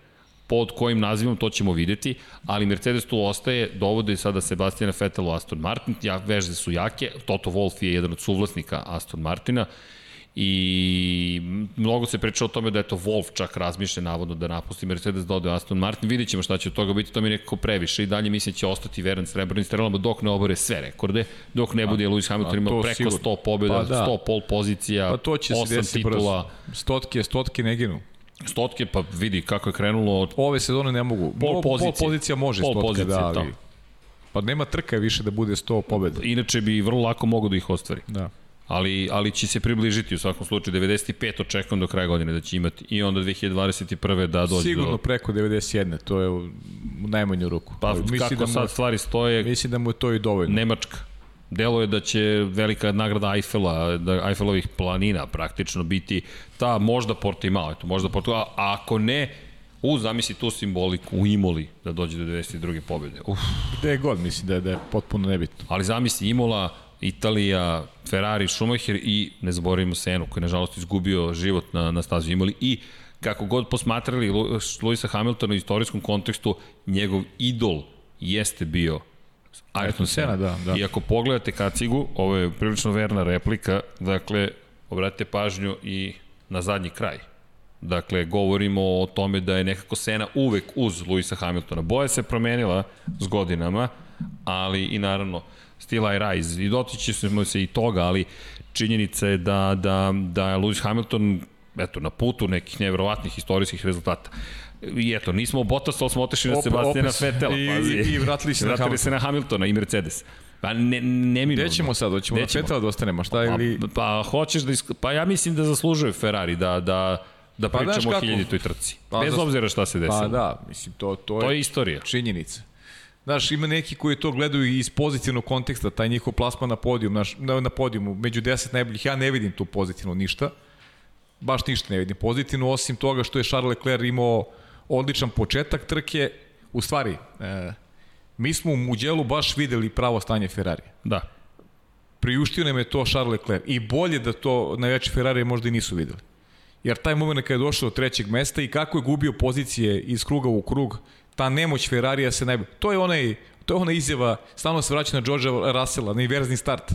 pod kojim nazivom to ćemo videti, ali Mercedes tu ostaje, dovode sada Sebastiana Vettel u Aston Martin, ja, vežde su jake, Toto Wolff je jedan od suvlasnika Aston Martina, i mnogo se priča o tome da je to Wolf čak razmišlja navodno da napusti Mercedes da ode Aston Martin, vidit ćemo šta će od toga biti, to mi je nekako previše i dalje mislim da će ostati veran srebrnim strelama dok ne obore sve rekorde, dok ne bude Lewis Hamilton imao preko sigur. 100 pobjeda, pa da. 100 pol pozicija, pa to će 8 se titula. Brzo. Stotke, stotke ne ginu. Stotke, pa vidi kako je krenulo. Od... Ove sezone ne mogu. Pol pozicija. Pol pozicija može pol stotke, pozicije, da, ali... To. Pa nema trka više da bude 100 pobjeda. Inače bi vrlo lako mogo da ih ostvari. Da ali, ali će se približiti u svakom slučaju. 95 očekujem do kraja godine da će imati i onda 2021. da dođe Sigurno do... preko 91. To je u najmanju ruku. Pa mislim kako da mu, sad stvari stoje... Mislim da mu je to i dovoljno. Nemačka. Delo je da će velika nagrada Eiffela, da Eiffelovih planina praktično biti ta možda Portimao, eto, možda Portimao, a ako ne, U, zamisli tu simboliku u Imoli da dođe do 92. pobjede. Uf. Gde god, mislim da je, da je potpuno nebitno. Ali zamisli Imola, Italija, Ferrari, Schumacher i ne zaboravimo Senu koji je nažalost izgubio život na, na stazu imali i kako god posmatrali Luisa Hamiltona u istorijskom kontekstu, njegov idol jeste bio Ayrton Senna. Da, da. I ako pogledate kacigu, ovo je prilično verna replika, dakle, obratite pažnju i na zadnji kraj. Dakle, govorimo o tome da je nekako Sena uvek uz Luisa Hamiltona. Boja se promenila s godinama, ali i naravno Still I Rise i dotići smo se i toga, ali činjenica je da, da, da je Lewis Hamilton eto, na putu nekih nevjerovatnih istorijskih rezultata. I eto, nismo Bottas, ali smo otešli na Sebastijana Vetela. I, i, i vratili se, vratili na, se na Hamiltona i Mercedes. Pa ne, neminovno. Gde ćemo sad? Hoćemo na Vetela da ostanemo, šta pa, ili... Pa, pa, hoćeš da... Isk... Pa ja mislim da zaslužuje Ferrari da, da, da pa, pričamo o hiljaditoj trci. Pa, Bez obzira šta se desilo. Pa da, mislim, to, to, je, to je istorija. Činjenica. Znaš, ima neki koji to gledaju iz pozitivnog konteksta, taj njihov plasman na podijum, naš, na, na podijumu, među deset najboljih, ja ne vidim tu pozitivno ništa, baš ništa ne vidim pozitivno, osim toga što je Charles Leclerc imao odličan početak trke, u stvari, e, mi smo u Muđelu baš videli pravo stanje Ferrari. Da. Priuštio nam je to Charles Leclerc i bolje da to najveće Ferrari možda i nisu videli. Jer taj moment kada je došao do trećeg mesta i kako je gubio pozicije iz kruga u krug, ta nemoć Ferrarija se najbolje... To je onaj to je ona izjava, stalno se vraća na Georgea Russella, na inverzni start,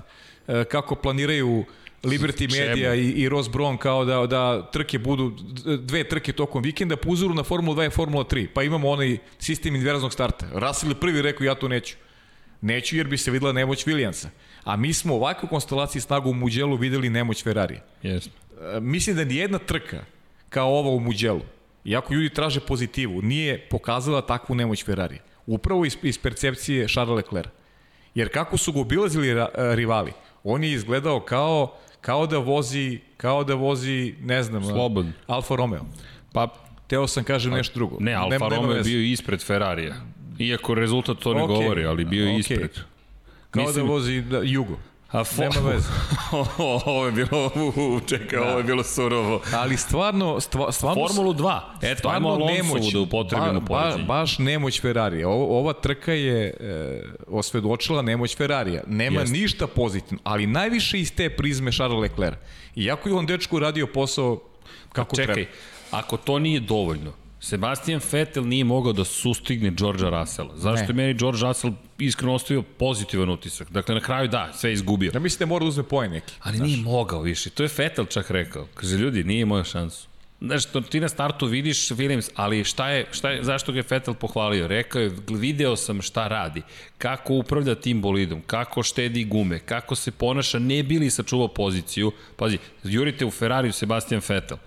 e, kako planiraju Liberty Media i, i Ross Brown kao da, da trke budu dve trke tokom vikenda po uzoru na Formula 2 i Formula 3. Pa imamo onaj sistem inverznog starta. Russell je prvi rekao ja to neću. Neću jer bi se videla nemoć Williamsa. A mi smo u ovakvoj konstelaciji snagu u Muđelu videli nemoć Ferrari. Yes. E, mislim da nijedna trka kao ova u Muđelu, iako ljudi traže pozitivu, nije pokazala takvu nemoć Ferrari. Upravo iz, iz percepcije Charles Leclerc. Jer kako su ga obilazili ra, rivali, on je izgledao kao kao da vozi, kao da vozi, ne znam, Slobod. Alfa Romeo. Pa, teo sam kažem nešto drugo. Ne, Alfa nema, Romeo je bio ispred Ferrarija. Iako rezultat to ne okay. govori, ali bio je okay. ispred. Kao da Mislim, da vozi da, Jugo. A fo... Nema veze. ovo je bilo, čekaj, da. ovo je bilo surovo. Ali stvarno, stva, stvarno... Formulu 2. Eto, stvarno nemoć, da upotrebimo ba, ba, Baš nemoć Ferrarija. Ovo, ova trka je e, osvedočila nemoć Ferrarija. Nema Jest. ništa pozitivno, ali najviše iz te prizme Charles Leclerc. Iako je on dečku radio posao kako čekaj, treba. ako to nije dovoljno, Sebastian Vettel nije mogao da sustigne Georgea Russella. Zašto ne. je meni George Russell iskreno ostavio pozitivan utisak? Dakle, na kraju da, sve izgubio. Ja mislim da mora da uzme poen neki. Ali znaš. nije mogao više. To je Vettel čak rekao. Kaže, ljudi, nije imao šansu. Znaš, to ti na startu vidiš Williams, ali šta je, šta je, zašto ga je Vettel pohvalio? Rekao je, video sam šta radi, kako upravlja tim bolidom, kako štedi gume, kako se ponaša, ne bili sačuvao poziciju. Pazi, jurite u Ferrari Sebastian Vettel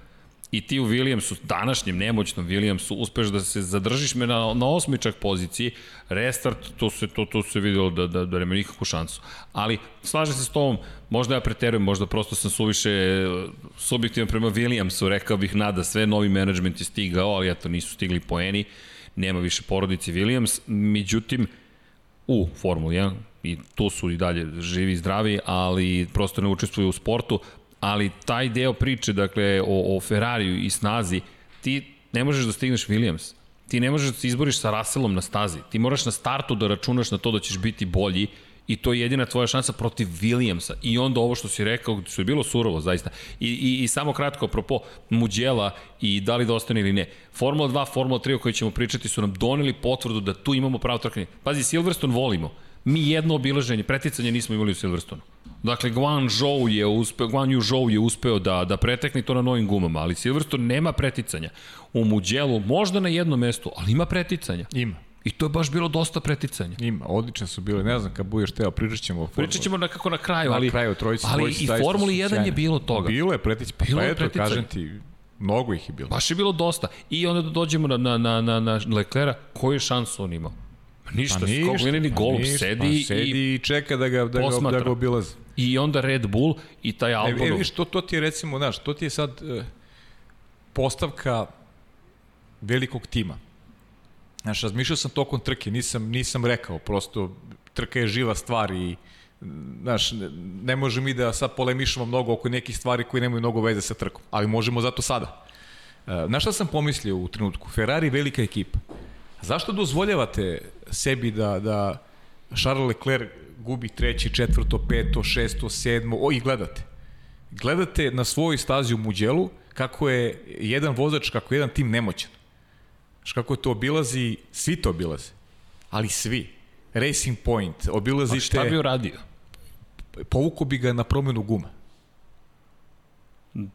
i ti u Williamsu, današnjem nemoćnom Williamsu, uspeš da se zadržiš me na, na osmičak poziciji, restart, to se, to, to se videlo da, da, da nema nikakvu šansu. Ali, slažem se s tobom, možda ja preterujem, možda prosto sam suviše subjektivan prema Williamsu, rekao bih nada, sve novi menadžment je stigao, ali eto, nisu stigli poeni, nema više porodici Williams, međutim, u Formuli 1, i tu su i dalje živi i zdravi, ali prosto ne učestvuju u sportu, ali taj deo priče, dakle, o, o Ferrariju i snazi, ti ne možeš da stigneš Williams. Ti ne možeš da se izboriš sa Russellom na stazi. Ti moraš na startu da računaš na to da ćeš biti bolji i to je jedina tvoja šansa protiv Williamsa. I onda ovo što si rekao, što je bilo surovo zaista. I, i, i samo kratko, apropo Muđela i da li da ostane ili ne. Formula 2, Formula 3 o kojoj ćemo pričati su nam doneli potvrdu da tu imamo pravo trkanje. Pazi, Silverstone volimo. Mi jedno obilaženje, preticanje nismo imali u Silverstonu. Dakle, Guan Zhou je uspeo, Guan Yu Zhou je uspeo da, da pretekne to na novim gumama, ali Silverstone nema preticanja. U Muđelu možda na jednom mestu, ali ima preticanja. Ima. I to je baš bilo dosta preticanja. Ima, odlične su bile, ne znam kad budeš teo, pričat ćemo. Pričat ćemo nekako na kraju, ali, na kraju, trojici, ali trojici, i Formuli 1 je bilo toga. Bilo je preticanja, pa, bilo pa eto, kažem ti, mnogo ih je bilo. Baš je bilo dosta. I onda da dođemo na, na, na, na, na Leclera, koju šansu on imao? Pa ništa, pa ništa, skog pa golub ništa, sedi, pa sedi i čeka da ga, da ga, da ga obilazi. I onda Red Bull i taj Albonov. E, e viš, to, to ti je recimo, znaš, to ti je sad e, postavka velikog tima. Znaš, razmišljao sam tokom trke, nisam, nisam rekao, prosto trka je živa stvar i znaš, ne možemo mi da sad polemišemo mnogo oko nekih stvari koji nemaju mnogo veze sa trkom, ali možemo zato sada. E, znaš šta sam pomislio u trenutku? Ferrari velika ekipa. Zašto dozvoljavate sebi da, da Charles Leclerc gubi treći, četvrto, peto, šesto, sedmo, o, i gledate. Gledate na svojoj stazi u Muđelu kako je jedan vozač, kako je jedan tim nemoćan. Znaš kako to obilazi, svi to obilaze. Ali svi. Racing Point, obilazi te... šta bi uradio? Povuko bi ga na promjenu guma.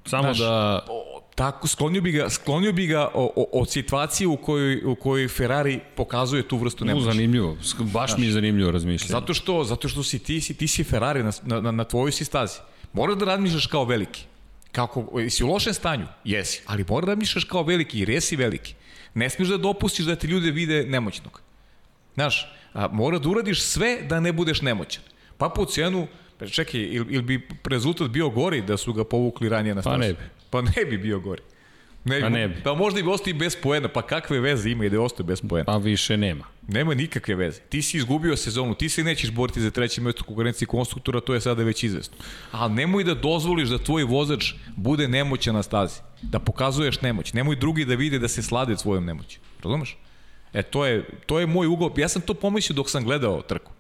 Samo Znaš, da... tako, sklonio bi ga, sklonio bi ga od situacije u kojoj, u kojoj Ferrari pokazuje tu vrstu nemoći. zanimljivo, baš Znaš, mi je zanimljivo razmišljanje. Zato što, zato što si ti, si, ti si Ferrari na, na, na tvojoj si stazi. Moraš da razmišljaš kao veliki. Kako, si u lošem stanju? Jesi. Ali moraš da razmišljaš kao veliki jer jesi veliki. Ne smiješ da dopustiš da te ljude vide nemoćnog. Znaš, a, mora da uradiš sve da ne budeš nemoćan. Pa po cenu, čekaj, ili il bi rezultat bio gori da su ga povukli ranije na stazu? Pa ne bi. Pa ne bi bio gori. Ne, pa ne bi. Pa možda i ostao bez poena, pa kakve veze ima i da ostaje bez poena? Pa više nema. Nema nikakve veze. Ti si izgubio sezonu, ti se nećeš boriti za treće mesto u konkurenciji konstruktora, to je sada već izvesno. Ali nemoj da dozvoliš da tvoj vozač bude nemoćan na stazi. Da pokazuješ nemoć. Nemoj drugi da vide da se slade svojom nemoći. Razumeš? E, to je, to je moj ugao. Ja sam to pomislio dok sam gledao trku.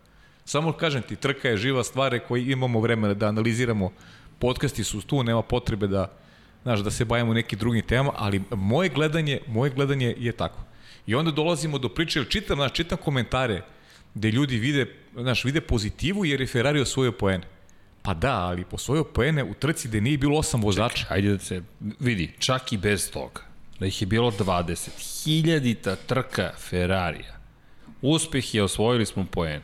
Samo kažem ti, trka je živa stvar koji imamo vremena da analiziramo. Podcasti su tu, nema potrebe da, znaš, da se bavimo nekim drugim temama, ali moje gledanje, moje gledanje je tako. I onda dolazimo do priče, jer čitam, znaš, čitam komentare gde ljudi vide, znaš, vide pozitivu jer je Ferrari osvojio poene. Pa da, ali posvojio poene u trci gde nije bilo osam vozača. Čekaj, ajde da se vidi, čak i bez toga, da ih je bilo 20, hiljadita trka Ferrarija. Uspeh je osvojili smo poene.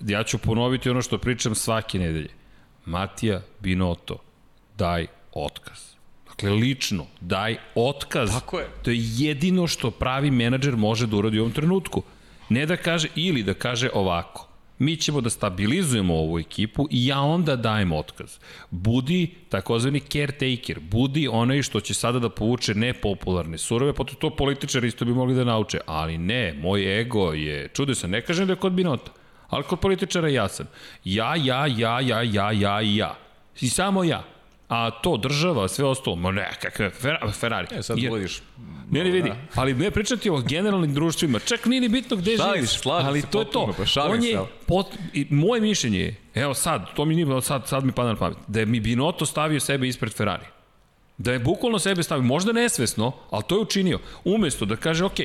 Ja ću ponoviti ono što pričam svake nedelje. Matija Binotto, daj otkaz. Dakle, lično, daj otkaz. Tako je. To je jedino što pravi menadžer može da uradi u ovom trenutku. Ne da kaže, ili da kaže ovako, mi ćemo da stabilizujemo ovu ekipu i ja onda dajem otkaz. Budi takozvani caretaker, budi onaj što će sada da povuče nepopularne surove, pa to političari isto bi mogli da nauče, ali ne, moj ego je čudesan, ne kažem da je kod Binota, ali kod političara jasan. Ja, ja, ja, ja, ja, ja i ja. I samo ja. A to država, sve ostalo, ma ne, Ferrari. E, sad vodiš. Ne, ne vidi, da. ali ne pričati o generalnim društvima, čak nije ni bitno gde Šališ, živiš, ali to je to. Pa On je, pot, i moje mišljenje je, evo sad, to mi nije, sad, sad mi pada na pamet, da je mi Binoto stavio sebe ispred Ferrari. Da je bukvalno sebe stavio, možda nesvesno, ali to je učinio. Umesto da kaže, ok,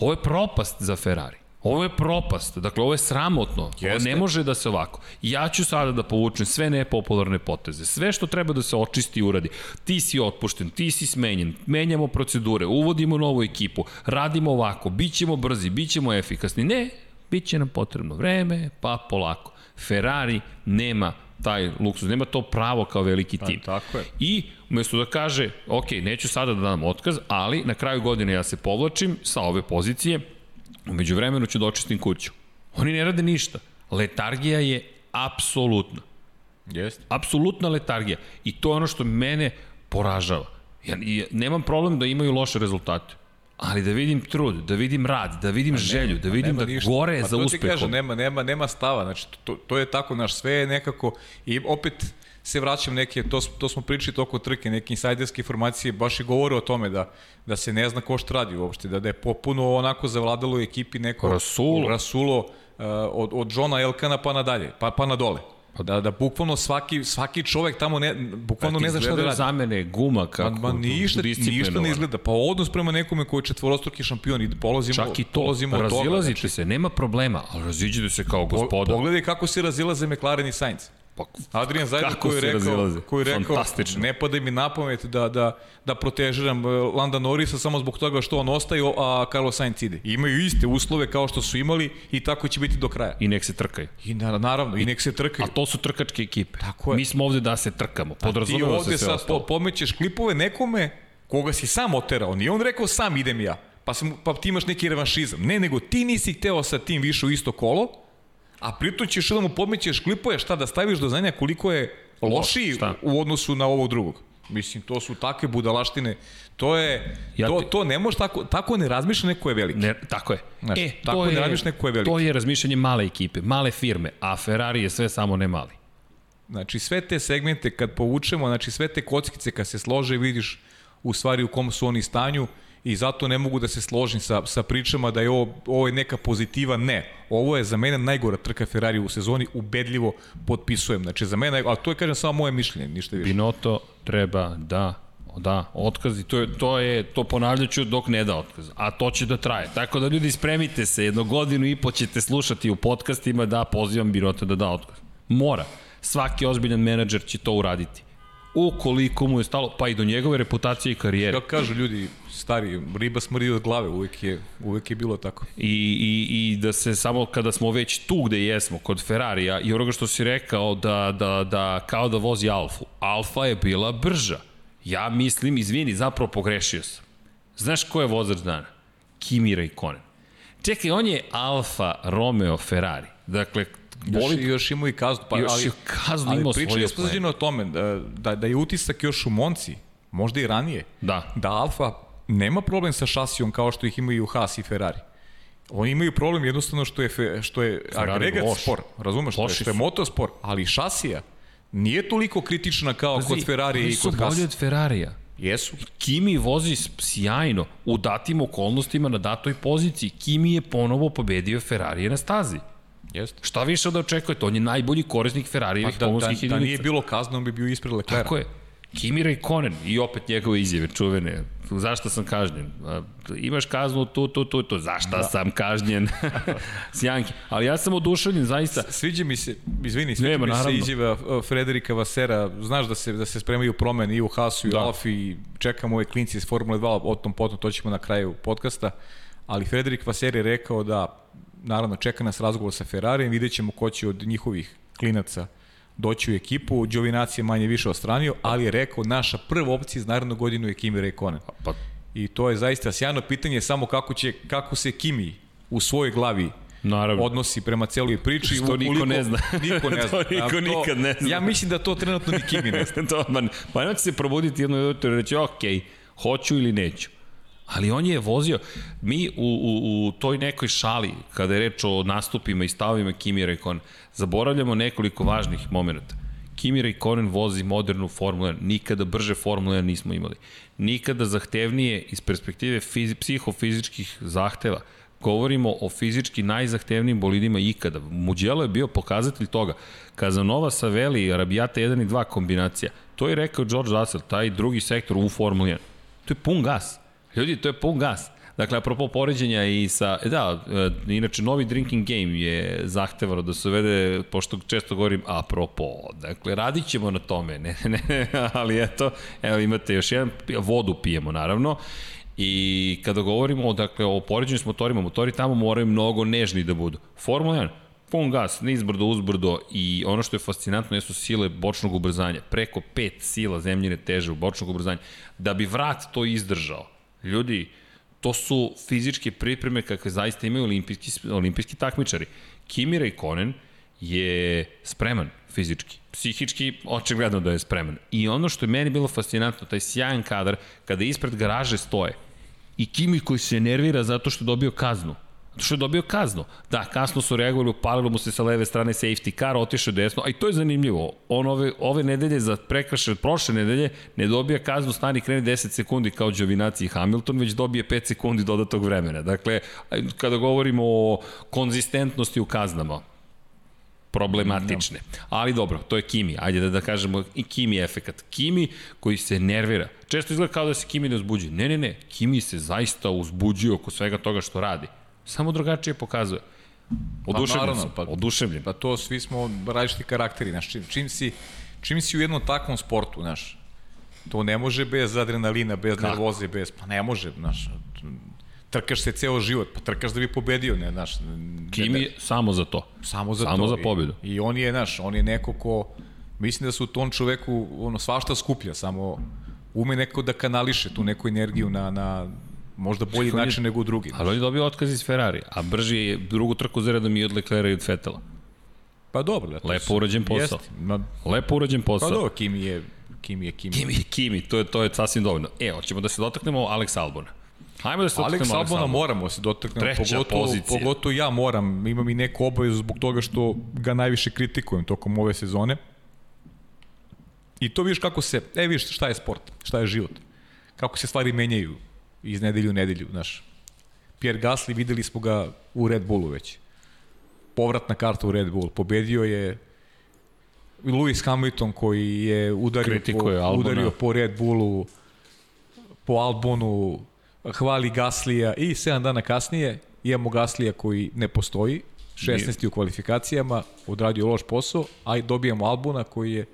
ovo je propast za Ferrari. Ovo je propast, dakle ovo je sramotno, Jeste. ovo ne može da se ovako. Ja ću sada da povučem sve nepopularne poteze, sve što treba da se očisti i uradi. Ti si otpušten, ti si smenjen, menjamo procedure, uvodimo novu ekipu, radimo ovako, bit ćemo brzi, bit ćemo efikasni. Ne, bit će nam potrebno vreme, pa polako. Ferrari nema taj luksuz, nema to pravo kao veliki pa, tim. Pa, tako je. I umesto da kaže, ok, neću sada da dam otkaz, ali na kraju godine ja se povlačim sa ove pozicije, Umeđu vremenu ću da očistim kuću. Oni ne rade ništa. Letargija je apsolutna. Jeste. Apsolutna letargija. I to je ono što mene poražava. Ja, ja nemam problem da imaju loše rezultate. Ali da vidim trud, da vidim rad, da vidim pa želju, da vidim da ništa. gore pa za uspehom. Pa to ti kažem, nema, nema, nema stava. Znači, to, to je tako, naš sve je nekako... I opet, se vraćam neke, to, to smo pričali toko trke, neke insajderske informacije, baš i govore o tome da, da se ne zna ko što radi uopšte, da, da je popuno onako zavladalo u ekipi neko Rasulo, Rasulo uh, od, od Johna Elkana pa nadalje, pa, pa na dole. Pa da, da bukvalno svaki, svaki čovek tamo ne, bukvalno ne zna šta da radi. zamene guma kako ma, ma ništa, ništa ne izgleda. Pa odnos prema nekome koji je četvorostruki šampion i polazimo, Čak i to, polazimo razilazite znači, se, nema problema, ali raziđite se kao gospoda. Pogledaj kako se razilaze McLaren i Sainz. Pa, Adrian Zajda koji je rekao, koji je rekao ne pada mi na pamet da, da, da protežiram e, Landa Norrisa samo zbog toga što on ostaje, a Carlos Sainz ide. I imaju iste uslove kao što su imali i tako će biti do kraja. I nek se trkaju. I na, naravno, i, i nek se trkaju. A to su trkačke ekipe. Tako je. Mi smo ovde da se trkamo. Podrazumeva se sve ostalo. Ti ovde sad pomećeš klipove nekome koga si sam oterao. Nije on rekao sam idem ja. Pa, sam, pa ti imaš neki revanšizam. Ne, nego ti nisi hteo sa tim više u isto kolo, a pritom ćeš da mu podmećeš klipove šta da staviš do znanja koliko je lošiji šta? u odnosu na ovog drugog. Mislim, to su takve budalaštine. To je, ja to, to ne može tako, tako ne razmišlja neko je veliki. Ne, tako je. Znaš, e, tako ne razmišlja neko je veliki. To je razmišljanje male ekipe, male firme, a Ferrari je sve samo ne mali. Znači, sve te segmente kad povučemo, znači sve te kockice kad se slože vidiš u stvari u kom su oni stanju, i zato ne mogu da se složim sa, sa pričama da je ovo, ovo je neka pozitiva, ne. Ovo je za mene najgora trka Ferrari u sezoni, ubedljivo potpisujem. Znači za mene, a to je kažem samo moje mišljenje, ništa više. Binotto treba da da, otkaz i to je, to je, to ponavljaću dok ne da otkaz, a to će da traje. Tako da ljudi spremite se, jedno godinu i po ćete slušati u podcastima da pozivam Binotto da da otkaz. Mora. Svaki ozbiljan menadžer će to uraditi. Ukoliko mu je stalo, pa i do njegove reputacije i karijere. Kako kažu ljudi, stari, riba smrdi od glave, uvek je, uvek je bilo tako. I, i, I da se samo kada smo već tu gde jesmo, kod Ferrarija, i onoga što si rekao da, da, da kao da vozi Alfu, Alfa je bila brža. Ja mislim, izvini, zapravo pogrešio sam. Znaš ko je vozač dana? Kimi Raikkonen. Čekaj, on je Alfa Romeo Ferrari. Dakle, Još, još imao i kaznu. Pa, još ali, kaznu imao svoju Ali pričali smo o tome da, da, da je utisak još u Monci, možda i ranije, da, da Alfa nema problem sa šasijom kao što ih imaju Haas i Ferrari. Oni imaju problem jednostavno što je, što je agregat loš. spor, razumeš, što je, što je motospor, ali šasija nije toliko kritična kao Pazi, kod Ferrari i kod Haas. Oni su bolji od Ferrarija. Jesu. Kimi vozi sjajno u datim okolnostima na datoj poziciji. Kimi je ponovo pobedio Ferrarije na stazi. Jeste. Šta više da očekujete? On je najbolji korisnik Ferrarijevih pa, da, pomorskih da, jedinica. Da nije bilo kazna, on bi bio ispred Leclerc. Tako je. Kimi Raikkonen i opet njegove izjave čuvene. Zašto sam kažnjen? Imaš kaznu tu, tu, tu, tu. Zašto da. sam kažnjen? Sjanki. Ali ja sam oduševljen, zaista. Sviđa mi se, izvini, sviđa Nema, mi naravno. se izjava Frederika Vasera. Znaš da se, da se spremaju promene i u Hasu i da. u Alfi i čekamo ove klinci iz Formule 2, o tom potom, to ćemo na kraju podcasta. Ali Frederik Vaser je rekao da naravno čeka nas razgovor sa Ferrarijem, vidjet ćemo ko će od njihovih klinaca doći u ekipu, Đovinac je manje više ostranio, ali je rekao naša prva opcija iz narednu godinu je Kimi Rekonen. Pa, pa. I to je zaista sjajno pitanje samo kako će kako se Kimi u svojoj glavi Naravno. odnosi prema celoj priči. Što ukoliko, niko ne zna. Niko ne zna. to niko to, nikad ne zna. Ja mislim da to trenutno ni Kimi ne zna. to, man, pa neće se probuditi jedno jutro i reći, ok, hoću ili neću. Ali on je vozio, mi u, u, u toj nekoj šali, kada je reč o nastupima i stavovima Kimi Raikkonen, zaboravljamo nekoliko važnih momenta. Kimi Raikkonen vozi modernu Formulu 1, nikada brže Formulu 1 nismo imali. Nikada zahtevnije iz perspektive fizi, psihofizičkih zahteva. Govorimo o fizički najzahtevnijim bolidima ikada. Mugello je bio pokazatelj toga. Kazanova sa Veli, Arabijata 1 i 2 kombinacija. To je rekao George Russell, taj drugi sektor u Formuli 1. To je pun gas Ljudi, to je pun gas. Dakle, apropo poređenja i sa, e, da, e, inače, novi drinking game je zahtevano da se uvede, pošto često govorim apropo, dakle, radit ćemo na tome, ne, ne, ali eto, evo imate još jedan, vodu pijemo, naravno, I kada govorimo dakle, o poređenju s motorima, motori tamo moraju mnogo nežni da budu. Formula 1, pun gas, nizbrdo, uzbrdo i ono što je fascinantno jesu sile bočnog ubrzanja. Preko 5 sila zemljine teže u bočnog ubrzanja. Da bi vrat to izdržao, Ljudi, to su fizičke pripreme kakve zaista imaju olimpijski, olimpijski takmičari. Kimi Raikkonen je spreman fizički. Psihički, očigledno da je spreman. I ono što je meni bilo fascinantno, taj sjajan kadar, kada ispred garaže stoje i Kimi koji se nervira zato što je dobio kaznu što je dobio kaznu. Da, kasno su reagovali, upalilo mu se sa leve strane safety car, otišao desno, a i to je zanimljivo. On ove, ove nedelje za prekraše prošle nedelje ne dobija kaznu stani krene 10 sekundi kao Đovinaci i Hamilton, već dobije 5 sekundi dodatog vremena. Dakle, kada govorimo o konzistentnosti u kaznama, problematične. Ali dobro, to je Kimi. Ajde da, da kažemo i Kimi efekat. Kimi koji se nervira. Često izgleda kao da se Kimi ne uzbuđuje. Ne, ne, ne. Kimi se zaista uzbuđuje oko svega toga što radi. Samo drugačije pokazuje. Oduševljen pa, naravno, pa, oduševljen. Pa to svi smo različiti karakteri, znaš, čim, čim, si, čim si u jednom takvom sportu, znaš, to ne može bez adrenalina, bez Kako? nervoze, bez, pa ne može, znaš, trkaš se ceo život, pa trkaš da bi pobedio, ne, znaš. Kimi ne, samo za to. Samo za samo to. za pobedu. I, I on je, znaš, on je neko ko, mislim da su u tom čoveku, ono, svašta skuplja, samo ume neko da kanališe tu neku energiju na, na možda bolji Čekaj, način nego u drugi. Ali on je dobio otkaz iz Ferrari, a brži je drugu trku za redom i od Leclerca i od Fetela. Pa dobro. Lepo, Lepo urađen posao. Jest, ma, Lepo urađen posao. Pa dobro, Kimi je Kimi je Kimi. Kimi je Kimi, to je, to je sasvim dovoljno. E, hoćemo da se dotaknemo Alex Albona. Hajmo da se dotaknemo Alex Albona. Alex moramo da se dotaknemo, Treća pogotovo, pozicija. pogotovo ja moram, imam i neku obavezu zbog toga što ga najviše kritikujem tokom ove sezone. I to vidiš kako se, e vidiš šta je sport, šta je život, kako se stvari menjaju iz nedelju u nedelju, znaš. Pierre Gasly, videli smo ga u Red Bullu već. Povratna karta u Red Bull. Pobedio je Lewis Hamilton koji je udario, po, udario po Red Bullu, po Albonu, hvali Gaslija i 7 dana kasnije imamo Gaslija koji ne postoji, 16. u kvalifikacijama, odradio loš posao, a dobijamo Albona koji je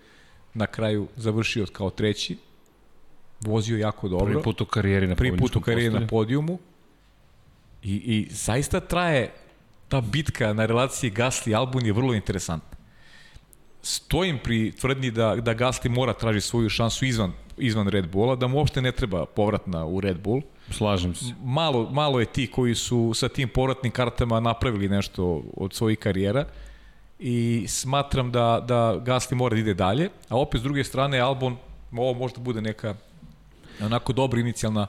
na kraju završio kao treći, vozio jako dobro. Prvi put u karijeri na, Prvi put u karijeri na podijumu. I, I zaista traje ta bitka na relaciji Gasly-Albon je vrlo interesantna. Stojim pri tvrdnji da, da Gasly mora traži svoju šansu izvan, izvan Red Bulla, da mu uopšte ne treba povratna u Red Bull. Slažem se. Malo, malo je ti koji su sa tim povratnim kartama napravili nešto od svojih karijera i smatram da, da Gasly mora da ide dalje, a opet s druge strane Albon, ovo možda bude neka onako dobra inicijalna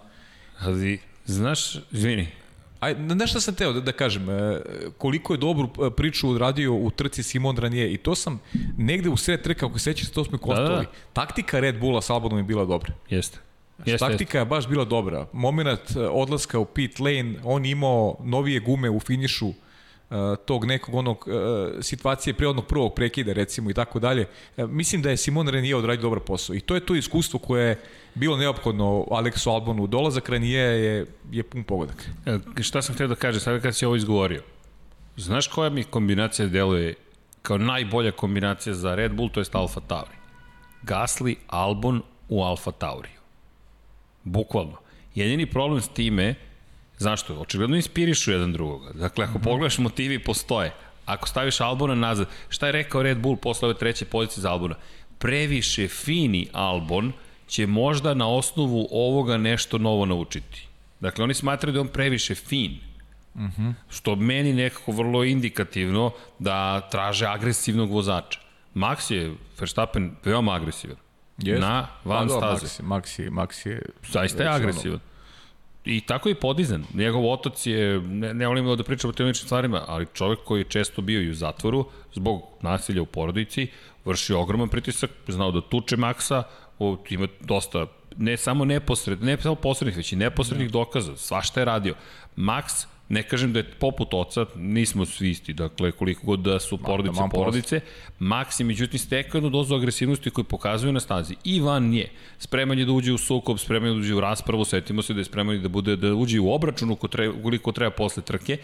Ali, znaš, izvini, Aj, nešto sam teo da, da kažem, e, koliko je dobru e, priču odradio u trci Simon Ranije i to sam negde u sred trka, ako sećaš, to smo. Da, da. Taktika Red Bulla s Albonom je bila dobra. Jeste. Jeste, taktika je baš bila dobra. Moment e, odlaska u pit lane, on imao novije gume u finišu, tog nekog onog situacije pre onog prvog prekida recimo i tako dalje. Mislim da je Simon Renier odradio dobar posao i to je to iskustvo koje je bilo neophodno Aleksu Albonu. Dolazak Ranije je, je pun pogodak. E, šta sam htio da kažem, sada kad si ovo izgovorio, znaš koja mi kombinacija deluje kao najbolja kombinacija za Red Bull, to je Alfa Tauri. Gasly, Albon u Alfa Tauriju. Bukvalno. Jedini problem s time, zašto? Očigledno inspirišu jedan drugoga. Dakle, ako -hmm. pogledaš, motivi postoje. Ako staviš Albona nazad, šta je rekao Red Bull posle ove treće pozicije za Albona? Previše fini Albon, će možda na osnovu ovoga nešto novo naučiti. Dakle, oni smatraju da je on previše fin. Uh mhm. -huh. Što meni nekako vrlo indikativno da traže agresivnog vozača. Max je, Verstappen, veoma agresivan. Yes. Na van pa, staze. Max, Max, Max je... Zaista je agresivan. I tako je podizan. Njegov otac je, ne, ne volim da pričam o tim ličnim stvarima, ali čovek koji je često bio i u zatvoru zbog nasilja u porodici, vrši ogroman pritisak, znao da tuče Maksa, o, ima dosta, ne samo neposred, ne samo posrednih, već i neposrednih da. dokaza, svašta je radio. Max, ne kažem da je poput oca, nismo svi isti, dakle koliko god da su porodice, da, porodice, Max je međutim stekao jednu dozu agresivnosti koju pokazuju na stazi. I van nje, spreman je da uđe u sukob, spreman je da uđe u raspravu, setimo se da je spreman da bude da uđe u obračun koliko treba posle trke,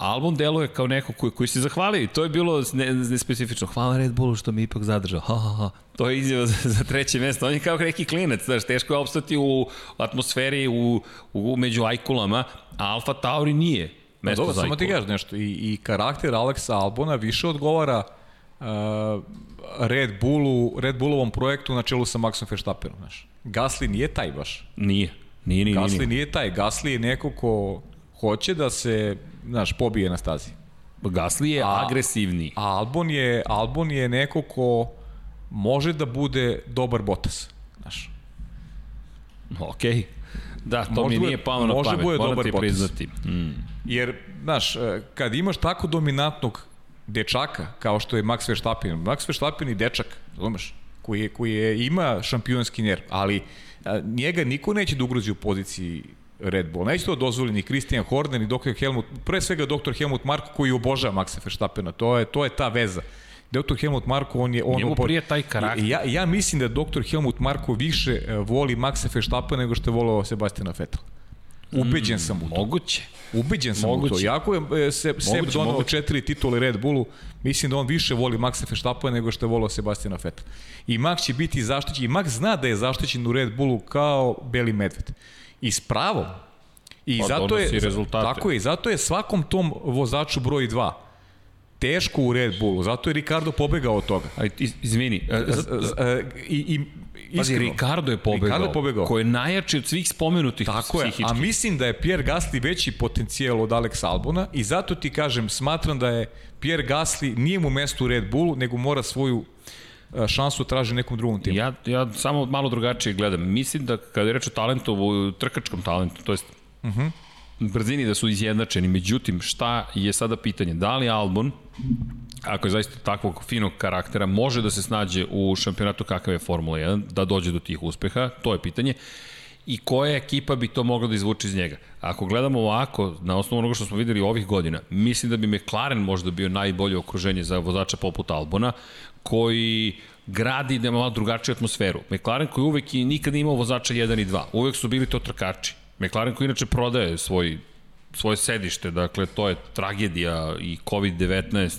album deluje kao neko koji, koji se zahvalio i to je bilo nespecifično. Ne Hvala Red Bullu što mi ipak zadržao. Ha, ha, ha. To je izjava za, za treće mesto. On je kao neki klinac, znaš, teško je opstati u atmosferi, u, u, među ajkulama, a Alfa Tauri nije mesto Dobro, za samo ti gaš nešto. I, I karakter Aleksa Albona više odgovara uh, Red Bullu, Red Bullovom projektu na čelu sa Maxom Verstappenom, znaš. Gasly nije taj baš. Nije. Nije, nije, Gasly nije. nije taj. Gasly je neko ko hoće da se, znaš, pobije na stazi. Gasly je a, agresivni. A Albon je, Albon je neko ko može da bude dobar Bottas, znaš. Okej. Okay. Da, to može mi nije palo na pamet, bude dobar ti priznati. Mm. Jer, znaš, e, kad imaš tako dominantnog dečaka, kao što je Max Verstappen, Max Verstappen i dečak, razumeš, koji, je, koji je, ima šampionski nerv, ali a, njega niko neće da ugrozi u poziciji Red Bull. Neće to dozvoli ni Christian Horner ni Dr. Helmut, pre svega Dr. Helmut Marko koji obožava Maxa Verstappena. To je, to je ta veza. Dr. Helmut Marko, on je... On Njemu prije taj karakter. Ja, ja mislim da Dr. Helmut Marko više e, voli Maxa Verstappena nego što je volao Sebastiana Vettel. Ubeđen mm, sam u to. Moguće. Ubeđen sam moguće. u to. Jako je e, se, Seb donao moguće. četiri titule Red Bullu, mislim da on više voli Maxa Verstappena nego što je volao Sebastiana Vettel. I Max će biti zaštićen. I Max zna da je zaštićen u Red Bullu kao beli medved. I s pravom. I pa zato je, rezultate. tako je, i zato je svakom tom vozaču broj 2 teško u Red Bullu, zato je Ricardo pobegao od toga. Aj, izvini, a, a, i, i Pazi, Ricardo je pobegao, Ricardo je pobegao, koji je najjači od svih spomenutih Tako je, a mislim da je Pierre Gasly veći potencijal od Alex Albona i zato ti kažem, smatram da je Pierre Gasly nije mu mesto u Red Bullu, nego mora svoju šansu traži nekom drugom timu. Ja, ja samo malo drugačije gledam. Mislim da kada je reč o talentu, o trkačkom talentu, to jest uh mhm. -huh. brzini da su izjednačeni. Međutim, šta je sada pitanje? Da li Albon, ako je zaista takvog finog karaktera, može da se snađe u šampionatu kakav je Formula 1, da dođe do tih uspeha? To je pitanje i koja ekipa bi to mogla da izvuče iz njega. Ako gledamo ovako, na osnovu onoga što smo videli ovih godina, mislim da bi McLaren možda bio najbolje okruženje za vozača poput Albona, koji gradi da malo drugačiju atmosferu. McLaren koji uvek i nikad imao vozača 1 i 2. Uvek su bili to trkači. McLaren koji inače prodaje svoj, svoje sedište, dakle to je tragedija i COVID-19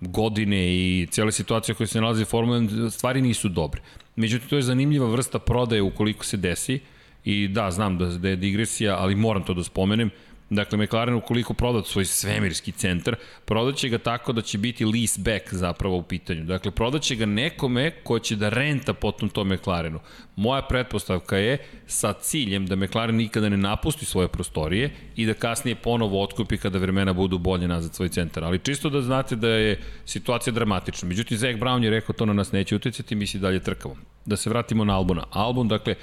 godine i cijela situacija koja se nalazi u Formula stvari nisu dobre. Međutim, to je zanimljiva vrsta prodaje ukoliko se desi i da, znam da, da je digresija, ali moram to da spomenem, Dakle, McLaren ukoliko prodat svoj svemirski centar, prodaće ga tako da će biti lease back zapravo u pitanju. Dakle, prodaće ga nekome ko će da renta potom to McLarenu. Moja pretpostavka je sa ciljem da McLaren nikada ne napusti svoje prostorije i da kasnije ponovo otkupi kada vremena budu bolje nazad svoj centar. Ali čisto da znate da je situacija dramatična. Međutim, Zach Brown je rekao to na nas neće uticati, mi si dalje trkamo. Da se vratimo na Albona. Albon, dakle,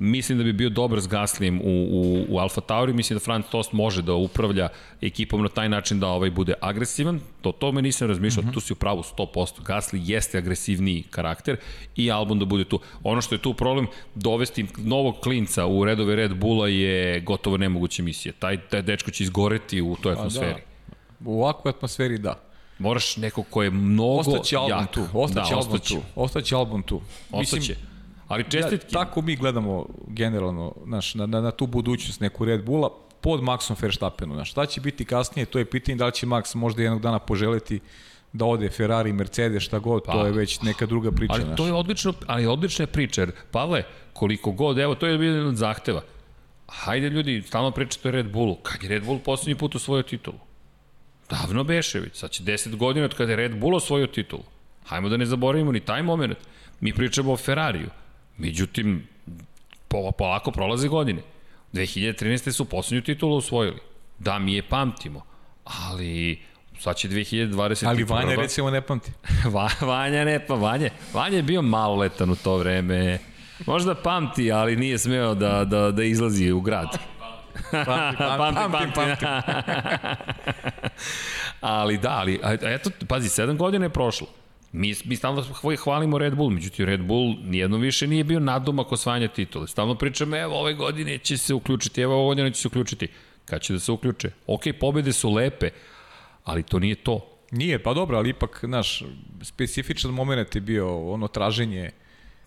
Mislim da bi bio dobar s Gaslijem u, u, u Alfa Tauri, mislim da Franz Tost može da upravlja ekipom na taj način da ovaj bude agresivan, to tome nisam razmišljao, mm -hmm. tu si u pravu 100%, Gasly jeste agresivniji karakter i Albon da bude tu. Ono što je tu problem, dovesti novog klinca u redove Red Bulla je gotovo nemoguća misija. Taj, taj dečko će izgoreti u toj atmosferi. Da. U ovakvoj atmosferi da. Moraš neko ko je mnogo ostaće album jak. tu, ostaće da, album ostaće. tu, ostaće album tu. Ostaće. Mislim, Ali čestitki. Ja, tako mi gledamo generalno naš, na, na, na tu budućnost neku Red Bulla pod Maxom Verstappenu. Znaš, šta će biti kasnije, to je pitanje da li će Max možda jednog dana poželiti da ode Ferrari, Mercedes, šta god, pa, to je već neka druga priča. Ali naš. to je odlično, ali odlična je priča, jer Pavle, koliko god, evo, to je jedan od zahteva. Hajde ljudi, stalno pričate o Red Bullu. Kad je Red Bull poslednji put osvojio titulu? Davno Bešević, sad će 10 godina od kada je Red Bull osvojio titulu. Hajmo da ne zaboravimo ni taj moment. Mi pričamo o Ferrariju. Međutim, polako prolaze godine. 2013. su poslednju titulu osvojili. Da, mi je pamtimo, ali sad će 2020. Ali Vanja recimo ne pamti. Va, Vanja ne pa Vanja. Vanja je bio maloletan u to vreme. Možda pamti, ali nije smeo da, da, da izlazi u grad. Pamti, pamti, pamti, pamti. ali da, ali eto, pazi, 7 godina je prošlo. Mi, mi stalno hvalimo Red Bull, međutim Red Bull nijedno više nije bio nadomak osvajanja titule. Stalno pričamo, evo ove godine će se uključiti, evo ove godine će se uključiti. Kad će da se uključe? Ok, pobede su lepe, ali to nije to. Nije, pa dobro, ali ipak, naš, specifičan moment je bio ono traženje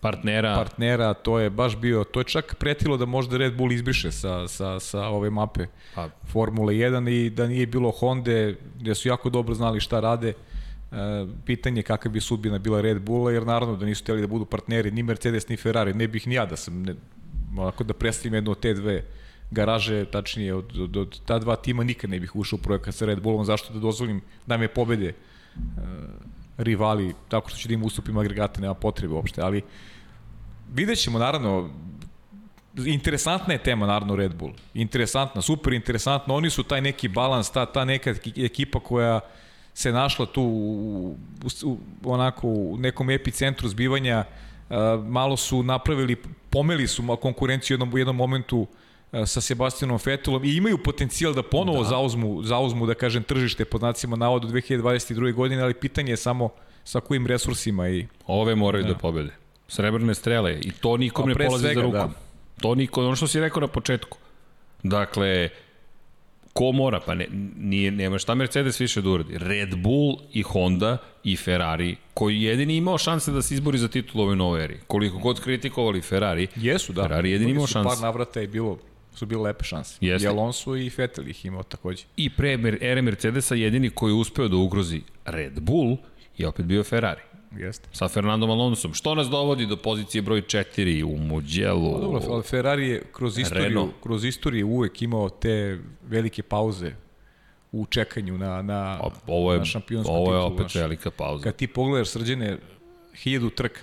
partnera. partnera, to je baš bio, to je čak pretilo da možda Red Bull izbriše sa, sa, sa ove mape pa. Formule 1 i da nije bilo Honda, gde su jako dobro znali šta rade, pitanje kakva bi sudbina bila Red Bulla, jer naravno da nisu hteli da budu partneri ni Mercedes ni Ferrari, ne bih ni ja da sam, ne, onako da predstavim jednu od te dve garaže, tačnije od, od, od ta dva tima nikad ne bih ušao u projekat sa Red Bullom, zašto da dozvolim da me pobede uh, rivali, tako što ću da im ustupim agregate, nema potrebe uopšte, ali vidjet ćemo naravno, interesantna je tema naravno Red Bull, interesantna, super interesantna, oni su taj neki balans, ta, ta neka ekipa koja uh, se našla tu u, u, onako u nekom epicentru zbivanja, malo su napravili, pomeli su konkurenciju u jednom, u jednom momentu sa Sebastianom Vettelom i imaju potencijal da ponovo da. zauzmu, zauzmu, da kažem, tržište pod znacima navodu 2022. godine, ali pitanje je samo sa kojim resursima i... Ove moraju da, da pobede. Srebrne strele i to nikom ne polazi svega, za rukom. Da. To niko, ono što si rekao na početku. Dakle, Ko mora? Pa ne, nije, nema šta Mercedes više da uradi. Red Bull i Honda i Ferrari, koji jedini imao šanse da se izbori za titul ove nove eri. Koliko god kritikovali Ferrari, Jesu, da. Ferrari jedini imao šanse. Par navrata je bilo su bile lepe šanse. Jeste. I Alonso i Vettel ih imao takođe. I pre ere Mercedesa jedini koji je uspeo da ugrozi Red Bull je opet bio Ferrari. Jeste. Sa Fernandom Alonsom. Što nas dovodi do pozicije broj 4 u Mugello? Pa dobro, ali Ferrari je kroz istoriju, Renault. kroz istoriju uvek imao te velike pauze u čekanju na, na, ovo je, na šampionsku Ovo je opet naš. velika pauza. Kad ti pogledaš srđene, hiljadu trka,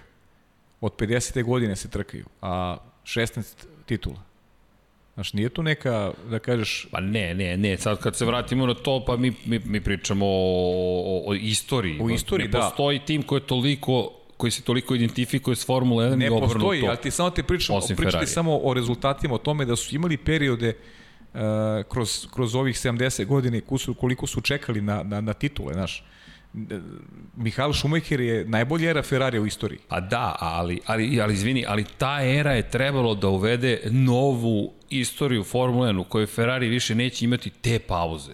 od 50. godine se trkaju, a 16 titula. Znaš, nije to neka, da kažeš... Pa ne, ne, ne, sad kad se vratimo na to, pa mi, mi, mi pričamo o, o, o istoriji. O istoriji, ne da. Postoji tim koji je toliko koji se toliko identifikuje s Formula 1 ne i obrnuto. Ne postoji, ali ti samo ti pričam, pričati samo o rezultatima, o tome da su imali periode uh, kroz, kroz ovih 70 godine koliko su čekali na, na, na titule, znaš. Mihael Schumacher je najbolja era Ferrari u istoriji. Pa da, ali, ali, ali izvini, ali ta era je trebalo da uvede novu istoriju Formule 1 u kojoj Ferrari više neće imati te pauze.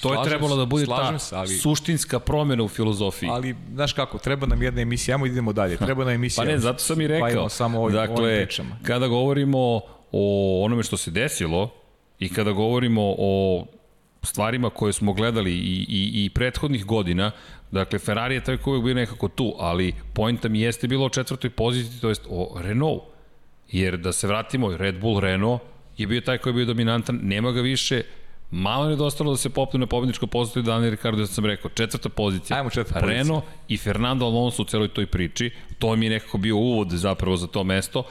To slažem je trebalo da bude ta se, ali, suštinska promjena u filozofiji. Ali, znaš kako, treba nam jedna emisija, ajmo idemo dalje, treba nam emisija. pa ne, zato sam i rekao. Pa samo ovim, dakle, ovim kada govorimo o onome što se desilo i kada govorimo o stvarima koje smo gledali i, i, i prethodnih godina, dakle Ferrari je taj uvek bio nekako tu, ali pojnta mi jeste bilo o četvrtoj poziciji, to jest o Renault. Jer da se vratimo, Red Bull Renault je bio taj koji je bio dominantan, nema ga više, Malo je dostalo da se popne na pobedničko poziciju Daniel Ricardo, da sam rekao, četvrta pozicija. Ajmo četvrta pozicija. Renault i Fernando Alonso u celoj toj priči. To mi je nekako bio uvod zapravo za to mesto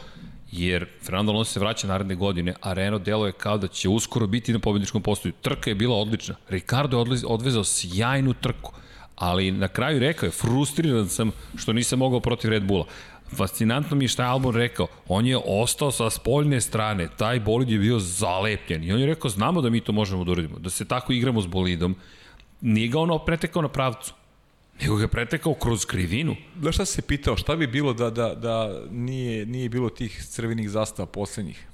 jer Fernando Alonso se vraća naredne godine, a Renault delo je kao da će uskoro biti na pobedničkom postoju. Trka je bila odlična. Ricardo je odvezao sjajnu trku, ali na kraju rekao je, frustriran sam što nisam mogao protiv Red Bulla. Fascinantno mi je šta je Albon rekao. On je ostao sa spoljne strane. Taj bolid je bio zalepljen. I on je rekao, znamo da mi to možemo da uradimo. Da se tako igramo s bolidom. Nije ga ono pretekao na pravcu nego ga pretekao kroz krivinu. Da šta se pitao, šta bi bilo da, da, da nije, nije bilo tih crvenih zastava poslednjih?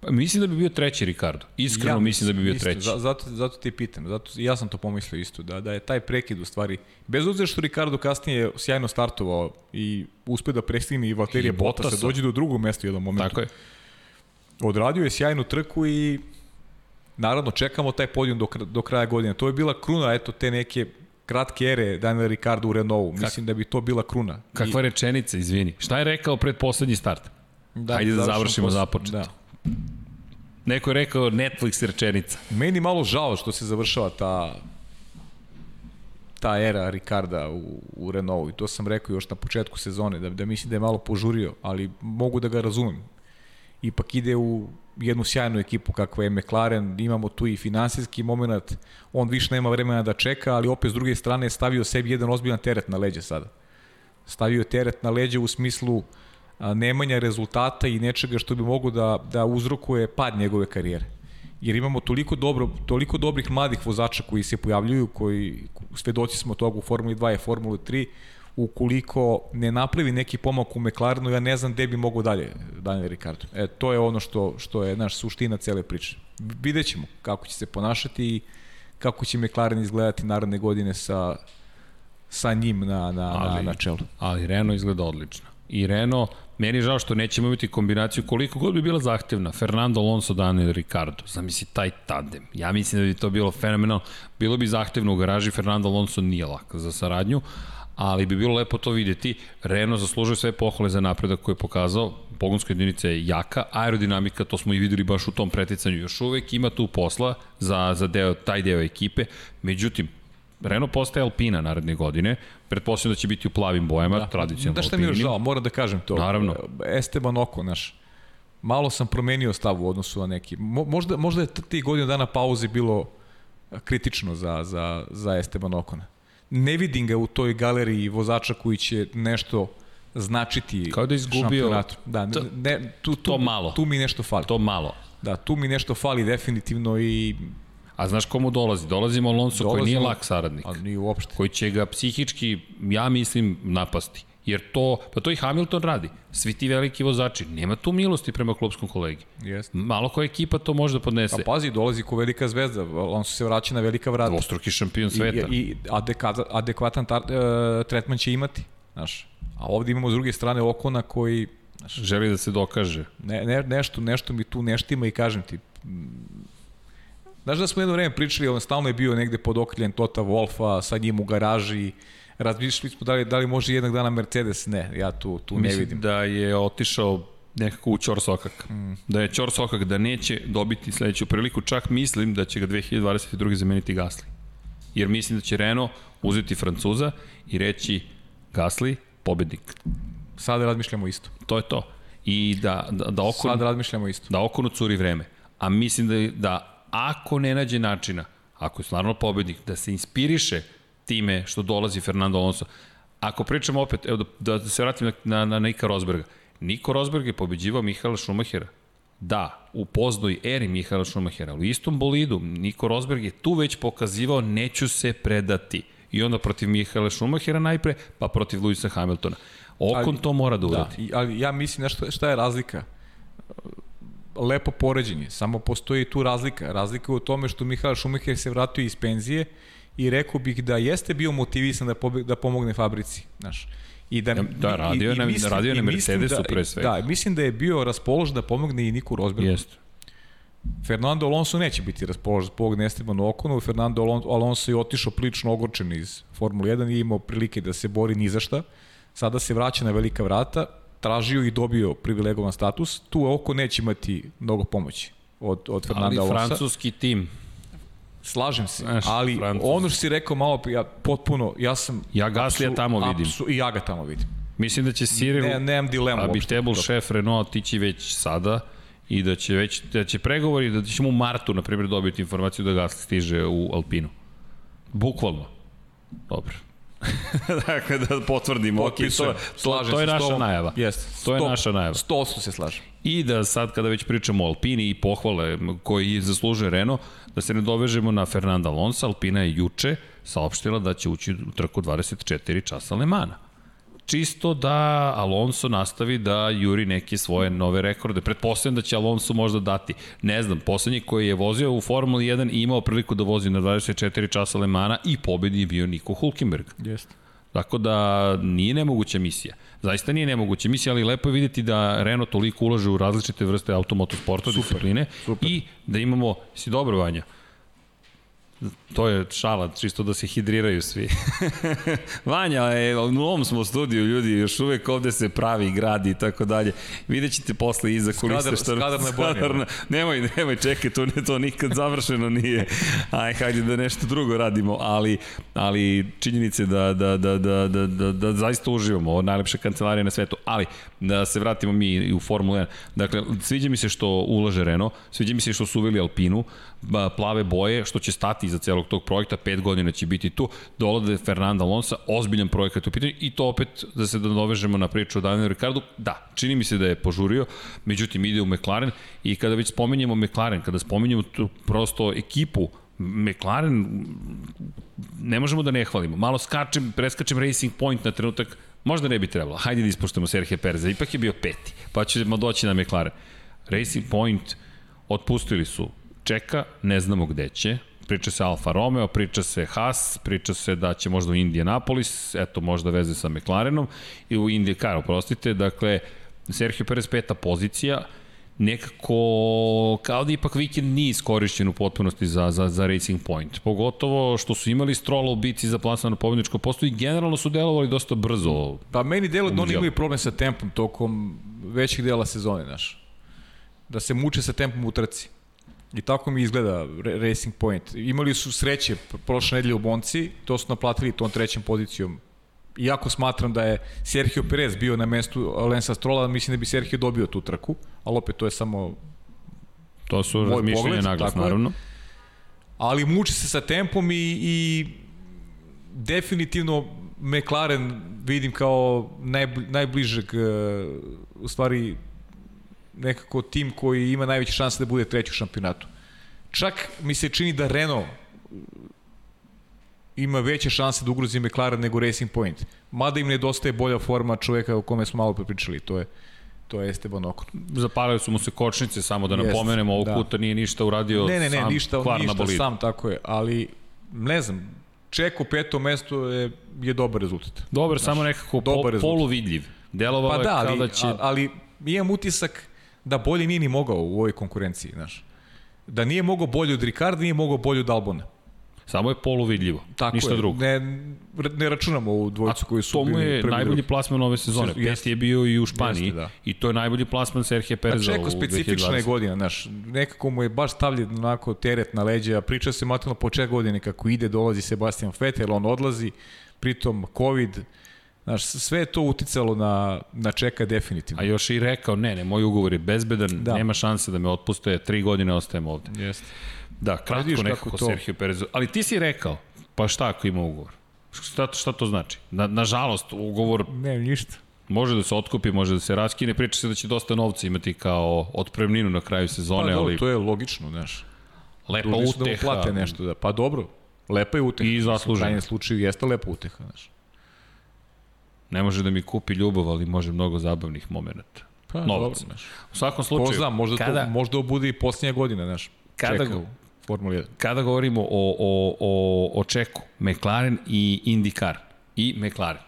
Pa, mislim da bi bio treći Ricardo. Iskreno ja, mislim da bi bio isto, treći. Zato, zato ti pitam, zato, ja sam to pomislio isto, da, da je taj prekid u stvari, bez obzira što Ricardo kasnije sjajno startovao i uspe da prestigne i Valterija Bottas, se dođe do drugog mesta u jednom momentu. Tako je. Odradio je sjajnu trku i naravno čekamo taj podijum do, do kraja godine. To je bila kruna, eto, te neke kratke ere Daniel Ricardo u Renaultu. Mislim da bi to bila kruna. Kakva I... rečenica, izvini. Šta je rekao pred poslednji start? Da, Ajde da završimo pos... započet. Da. Neko je rekao Netflix rečenica. Meni malo žao što se završava ta ta era Ricarda u, u Renaultu. I to sam rekao još na početku sezone, da, da mislim da je malo požurio, ali mogu da ga razumem. Ipak ide u jednu sjajnu ekipu kakva je McLaren, imamo tu i finansijski moment, on više nema vremena da čeka, ali opet s druge strane je stavio sebi jedan ozbiljan teret na leđe sada. Stavio teret na leđe u smislu nemanja rezultata i nečega što bi mogo da, da uzrokuje pad njegove karijere. Jer imamo toliko, dobro, toliko dobrih mladih vozača koji se pojavljuju, koji svedoci smo toga u Formuli 2 i Formuli 3, ukoliko ne napravi neki pomak u McLarenu, ja ne znam gde bi mogo dalje Daniel Ricardo. E, to je ono što, što je naš suština cele priče. Vidjet ćemo kako će se ponašati i kako će McLaren izgledati naredne godine sa, sa njim na, na, ali, na, na čelu. Ali Renault izgleda odlično. I Renault, meni je žao što nećemo imati kombinaciju koliko god bi bila zahtevna. Fernando Alonso, Daniel Ricardo. Zamisli taj tandem. Ja mislim da bi to bilo fenomenalno. Bilo bi zahtevno u garaži, Fernando Alonso nije lak za saradnju, ali bi bilo lepo to videti. Renault zaslužuje sve pohvale za napredak koje je pokazao, pogonska jedinica je jaka, aerodinamika, to smo i videli baš u tom preticanju, još uvek ima tu posla za, za deo, taj deo ekipe, međutim, Renault postaje Alpina naredne godine, pretpostavljam da će biti u plavim bojama, da. tradicionalno Da šta mi je žao, moram da kažem to. Naravno. Esteban Oko, naš, malo sam promenio stav u odnosu na neki. Mo, možda, možda je ti godina dana pauze bilo kritično za, za, za Esteban Okona ne vidim ga u toj galeriji vozača koji će nešto značiti Kao da izgubio Da, ne, ne, tu, tu, to malo. Tu mi nešto fali. To malo. Da, tu mi nešto fali definitivno i A znaš komu dolazi? Dolazi Alonso Dolazimo, koji nije lak saradnik. A nije uopšte. Koji će ga psihički, ja mislim, napasti. Jer to, pa to i Hamilton radi. Svi ti veliki vozači. Nema tu milosti prema klubskom kolegi. Jest. Malo koja ekipa to može da podnese. Pa pazi, dolazi ko velika zvezda. On se vraća na velika vrata. Dvostruki šampion sveta. I, i adekvatan, adekvatan tar, uh, tretman će imati. Znaš. A ovde imamo s druge strane Okona koji znaš, želi da se dokaže. Ne, ne, nešto, nešto mi tu neštima i kažem ti, Znaš da smo jedno vreme pričali, on stalno je bio negde pod okriljem Tota Wolfa, sa njim u garaži, razmišljali smo da li, da li može jednog dana Mercedes, ne, ja tu, tu Mislim ne vidim. Da je otišao nekako u Ćor Sokak. Mm. Da je Ćor Sokak da neće dobiti sledeću priliku, čak mislim da će ga 2022. zameniti Gasly. Jer mislim da će Renault uzeti Francuza i reći Gasly, pobednik. Sada razmišljamo isto. To je to. I da, da, da Okon... Sada razmišljamo isto. Da Okonu curi vreme. A mislim da, da ako ne nađe načina, ako je stvarno pobednik, da se inspiriše time što dolazi Fernando Alonso. Ako pričamo opet, evo da, da se vratim na, na, na Nika Rosberga. Niko Rosberg je pobeđivao Mihaela Šumahera. Da, u poznoj eri Mihaela Šumahera, u istom bolidu Niko Rosberg je tu već pokazivao neću se predati. I onda protiv Mihaela Šumahera najpre, pa protiv Luisa Hamiltona. Okon ali, to mora da, uradi. Da, ali ja mislim nešto, šta je razlika? Lepo poređenje, samo postoji tu razlika. Razlika je u tome što Mihael Šumacher se vratio iz penzije i rekao bih da jeste bio motivisan da, pobe, da pomogne fabrici, znaš. I da, da radio, i, i mislim, radio na Mercedesu da, pre svega. Da, mislim da je bio raspoložen da pomogne i Niku Rosbergu. Jeste. Fernando Alonso neće biti raspoložen zbog Estebanu Okonu. Fernando Alonso je otišao prilično ogorčen iz Formule 1 i imao prilike da se bori ni za šta. Sada se vraća na velika vrata, tražio i dobio privilegovan status. Tu Oko neće imati mnogo pomoći od, od Fernanda Alonso. Ali francuski tim Slažem se, Znaš, ali Francus. ono što si rekao malo, ja potpuno, ja sam... Ja Gaslija tamo vidim. Apsu, I ja ga tamo vidim. Mislim da će Cyril... Ne, nemam dilemu. A bi Tebul šef Renault otići već sada i da će već da će pregovori da ćemo u martu na primjer dobiti informaciju da Gasly stiže u Alpinu. Bukvalno. Dobro. dakle, da potvrdimo. Ok, to, to, to je naša najava. Jest. To je naša najava. 100% se slažem. I da sad kada već pričamo o Alpini i pohvale koji zaslužuje Renault, da se ne dovežemo na Fernanda Alonso, Alpina je juče saopštila da će ući u trku 24 časa Lemana čisto da Alonso nastavi da juri neke svoje nove rekorde. Pretpostavljam da će Alonso možda dati. Ne znam, poslednji koji je vozio u Formuli 1 i imao priliku da vozi na 24 časa Lemana i pobedi je bio Niko Hulkenberg. Jeste. Tako da nije nemoguća misija. Zaista nije nemoguća misija, ali lepo je videti da Renault toliko ulaže u različite vrste automotosporta, discipline super. i da imamo, si dobro Vanja, To je šala, čisto da se hidriraju svi. Vanja, je, u novom smo studiju, ljudi, još uvek ovde se pravi, gradi i tako dalje. Vidjet ćete posle iza kulise što... Skadar na Skadarna, nemoj, nemoj, čekaj, to, ne, to nikad završeno nije. Aj, hajde da nešto drugo radimo, ali, ali činjenice da, da, da, da, da, da, da zaista uživamo, ovo najlepša kancelarija na svetu, ali da se vratimo mi u Formulu 1. Dakle, sviđa mi se što ulaže Renault, sviđa mi se što su uveli Alpinu, plave boje, što će stati iza celog tog projekta, pet godina će biti tu, dolade Fernanda Alonso, ozbiljan projekat u pitanju i to opet da se dovežemo na priču o Danielu Ricardu, da, čini mi se da je požurio, međutim ide u McLaren i kada već spomenjemo McLaren, kada spomenjemo tu prosto ekipu McLaren ne možemo da ne hvalimo. Malo skačem, preskačem Racing Point na trenutak, možda ne bi trebalo. Hajde da ispoštujemo Serhije Pereza, ipak je bio peti, pa ćemo doći na McLaren. Racing Point otpustili su čeka, ne znamo gde će, priča se Alfa Romeo, priča se Haas, priča se da će možda u Indianapolis, eto možda veze sa McLarenom i u IndyCar, oprostite, dakle Sergio Perez peta pozicija, nekako kao da ipak vikend nije iskorišćen u potpunosti za, za, za Racing Point. Pogotovo što su imali strola u bici za plasman na pobjedničko posto i generalno su delovali dosta brzo. Pa meni delo da oni imaju problem sa tempom tokom većih dela sezone, znaš. Da se muče sa tempom u trci. I tako mi izgleda Racing Point. Imali su sreće prošle nedelje u Bonci, to su naplatili tom trećom pozicijom. Iako smatram da je Sergio Perez bio na mestu Lensa Strola, mislim da bi Sergio dobio tu trku, ali opet to je samo To su razmišljenje naglas, naravno. Ali muči se sa tempom i, i definitivno McLaren vidim kao najbli, najbližeg, e, u stvari nekako tim koji ima najveće šanse da bude treći u šampionatu. Čak mi se čini da Renault ima veće šanse da ugrozi McLaren nego Racing Point. Mada im nedostaje bolja forma čoveka o kome smo malo prepričali, to je to je Esteban Ocon. Zapalili su mu se kočnice, samo da napomenemo, ovog da. puta nije ništa uradio ne, ne, ne, sam ništa, ništa sam, tako je, ali ne znam, Ček u petom mestu je, je dobar rezultat. Dobar, Znaš, samo nekako dobar po, poluvidljiv. Delovalo pa da, ali, da će... ali imam utisak da bolje nije ni mogao u ovoj konkurenciji, znaš. Da nije mogao bolje od Ricarda, nije mogao bolje od Albona. Samo je poluvidljivo, Tako ništa je. drugo. Ne, ne računamo u dvojicu koji su bili. To mu je najbolji plasman ove sezone. Peti je bio i u Španiji jeste, da. i to je najbolji plasman Serhije Pereza u 2020. Čeko specifična je godina, znaš, nekako mu je baš stavljen onako teret na leđa, priča se matano po ček godine kako ide, dolazi Sebastian Vettel, on odlazi, pritom COVID, Znaš, sve je to uticalo na, na čeka definitivno. A još i rekao, ne, ne, moj ugovor je bezbedan, da. nema šanse da me otpuste, tri godine ostajem ovde. Jeste. Da, kratko nekako to... Sergio Perez. Ali ti si rekao, pa šta ako ima ugovor? Šta, šta to znači? Na, nažalost, ugovor... Ne, ništa. Može da se otkupi, može da se raskine, priča se da će dosta novca imati kao otpremninu na kraju sezone, pa, ali... to je logično, znaš. Lepa logično uteha. Da mu plate nešto, da. Pa dobro, lepa je uteha. I zasluženo. U krajnjem slučaju jeste lepa uteha, znaš. Ne može da mi kupi ljubav, ali može mnogo zabavnih momenta. Pa, Novac. Dobro, znaš. U svakom slučaju... Ko zna, možda, kada, to, možda bude i posljednja godina, znaš. Kada, čeka Formula 1. Kada govorimo o, o, o, o čeku, McLaren i IndyCar i McLaren.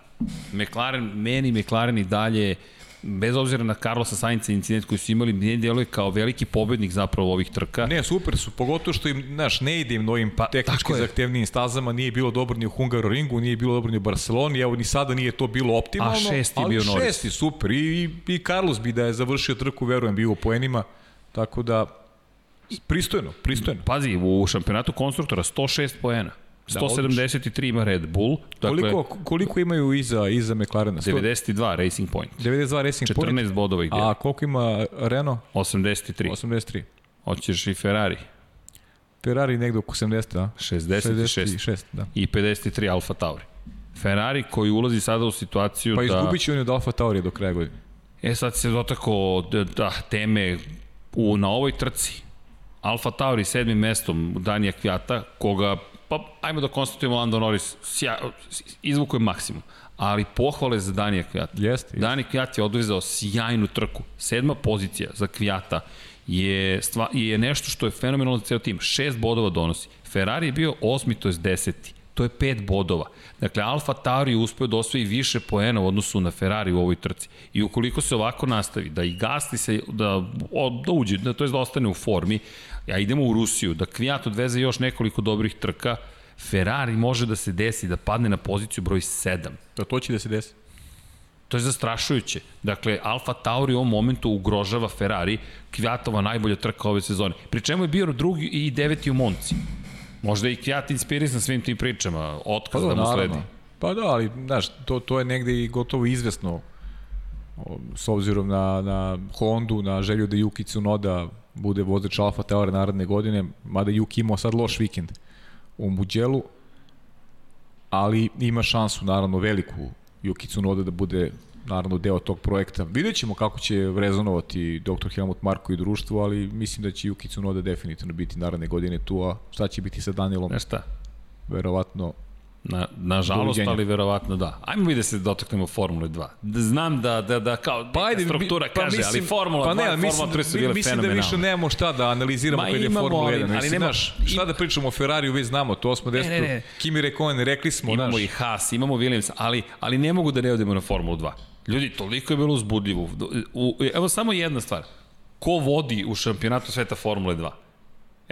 McLaren, meni McLaren i dalje bez obzira na Carlosa Sainca incident koji su imali, ne djeluje kao veliki pobednik zapravo ovih trka. Ne, super su, pogotovo što im, znaš, ne ide im novim pa, tehnički zahtevnijim stazama, nije bilo dobro ni u Hungaroringu, nije bilo dobro ni u Barceloni, evo ni sada nije to bilo optimalno. A šesti ali bio Norris. šesti, super, i, i, i Carlos bi da je završio trku, verujem, bio u poenima, tako da, pristojno, pristojno. Pazi, u šampionatu konstruktora 106 poena. 173 da, ima Red Bull. Dakle, koliko, koliko imaju iza, iza McLarena? 92 Racing Point. 92 Racing 14 Point. 14 bodova ih A koliko ima Renault? 83. 83. Hoćeš i Ferrari? Ferrari negde oko 70, da? 66. 66 da. I 53 Alfa Tauri. Ferrari koji ulazi sada u situaciju pa da... Pa izgubit će oni od Alfa Tauri do kraja godine. E sad se dotakao da, da, teme u, na ovoj trci. Alfa Tauri sedmim mestom Danija Kvjata, koga pa ajmo da konstatujemo Lando Norris sja, izvukuje maksimum. Ali pohvale za Danija Kvijata. Jeste. Danija Kvijat je odvezao sjajnu trku. Sedma pozicija za Kvijata je, stva, je nešto što je fenomenalno za ceo tim. Šest bodova donosi. Ferrari je bio osmi, to je deseti. To je pet bodova. Dakle, Alfa Tauri uspeo da osvoji više poena u odnosu na Ferrari u ovoj trci. I ukoliko se ovako nastavi, da i Gasli se, da, da uđe, da, to je da ostane u formi, ja idemo u Rusiju, da Kvijat odveze još nekoliko dobrih trka, Ferrari može da se desi da padne na poziciju broj 7. Da to će da se desi. To je zastrašujuće. Dakle, Alfa Tauri u ovom momentu ugrožava Ferrari, Kvjatova najbolja trka ove sezone. Pri čemu je bio drugi i deveti u Monci. Možda i Kvjat inspirisan svim tim pričama, otkaz pa da, da mu sledi. Pa da, ali, znaš, to, to je negde i gotovo izvesno s obzirom na, na Hondu, na želju da Yuki Tsunoda bude vozač Alfa Tauri naredne godine, mada Yuki imao sad loš vikend u Muđelu, ali ima šansu, naravno, veliku Yuki Tsunoda da bude naravno deo tog projekta. Vidjet ćemo kako će rezonovati dr. Helmut Marko i društvo, ali mislim da će Yuki Tsunoda definitivno biti naredne godine tu, a šta će biti sa Danielom? Nešta. Verovatno Na, nažalost, ali verovatno da. Ajmo mi da se dotaknemo Formule 2. Znam da, da, da kao pa ajde, struktura pa kaže, mislim, ali Formula pa ne, 2 i Formula 3 su bile mislim da više nemamo šta da analiziramo kad je Formula 1. Ali, ali nema, znaš, šta da pričamo o Ferrariju, već znamo, to smo desto. Ne, ne, ne. Kimi Rekonen, rekli smo, Imamo naš. i Haas, imamo Williams, ali, ali ne mogu da ne odemo na Formulu 2. Ljudi, toliko je bilo uzbudljivo. U, evo samo jedna stvar. Ko vodi u šampionatu sveta Formule 2?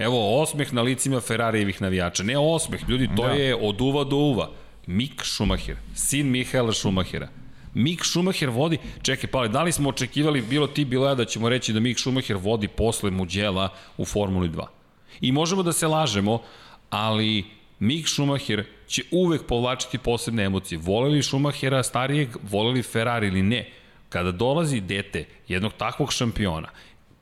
Evo, osmeh na licima Ferrarijevih navijača. Ne osmeh, ljudi, to da. je od uva do uva. Mik Schumacher, sin Mihaela Schumachera. Mik Schumacher vodi, čekaj, pa da li smo očekivali, bilo ti, bilo ja, da ćemo reći da Mik Schumacher vodi posle Muđela u Formuli 2. I možemo da se lažemo, ali Mik Schumacher će uvek povlačiti posebne emocije. Voleli Schumachera starijeg, voleli Ferrari ili ne. Kada dolazi dete jednog takvog šampiona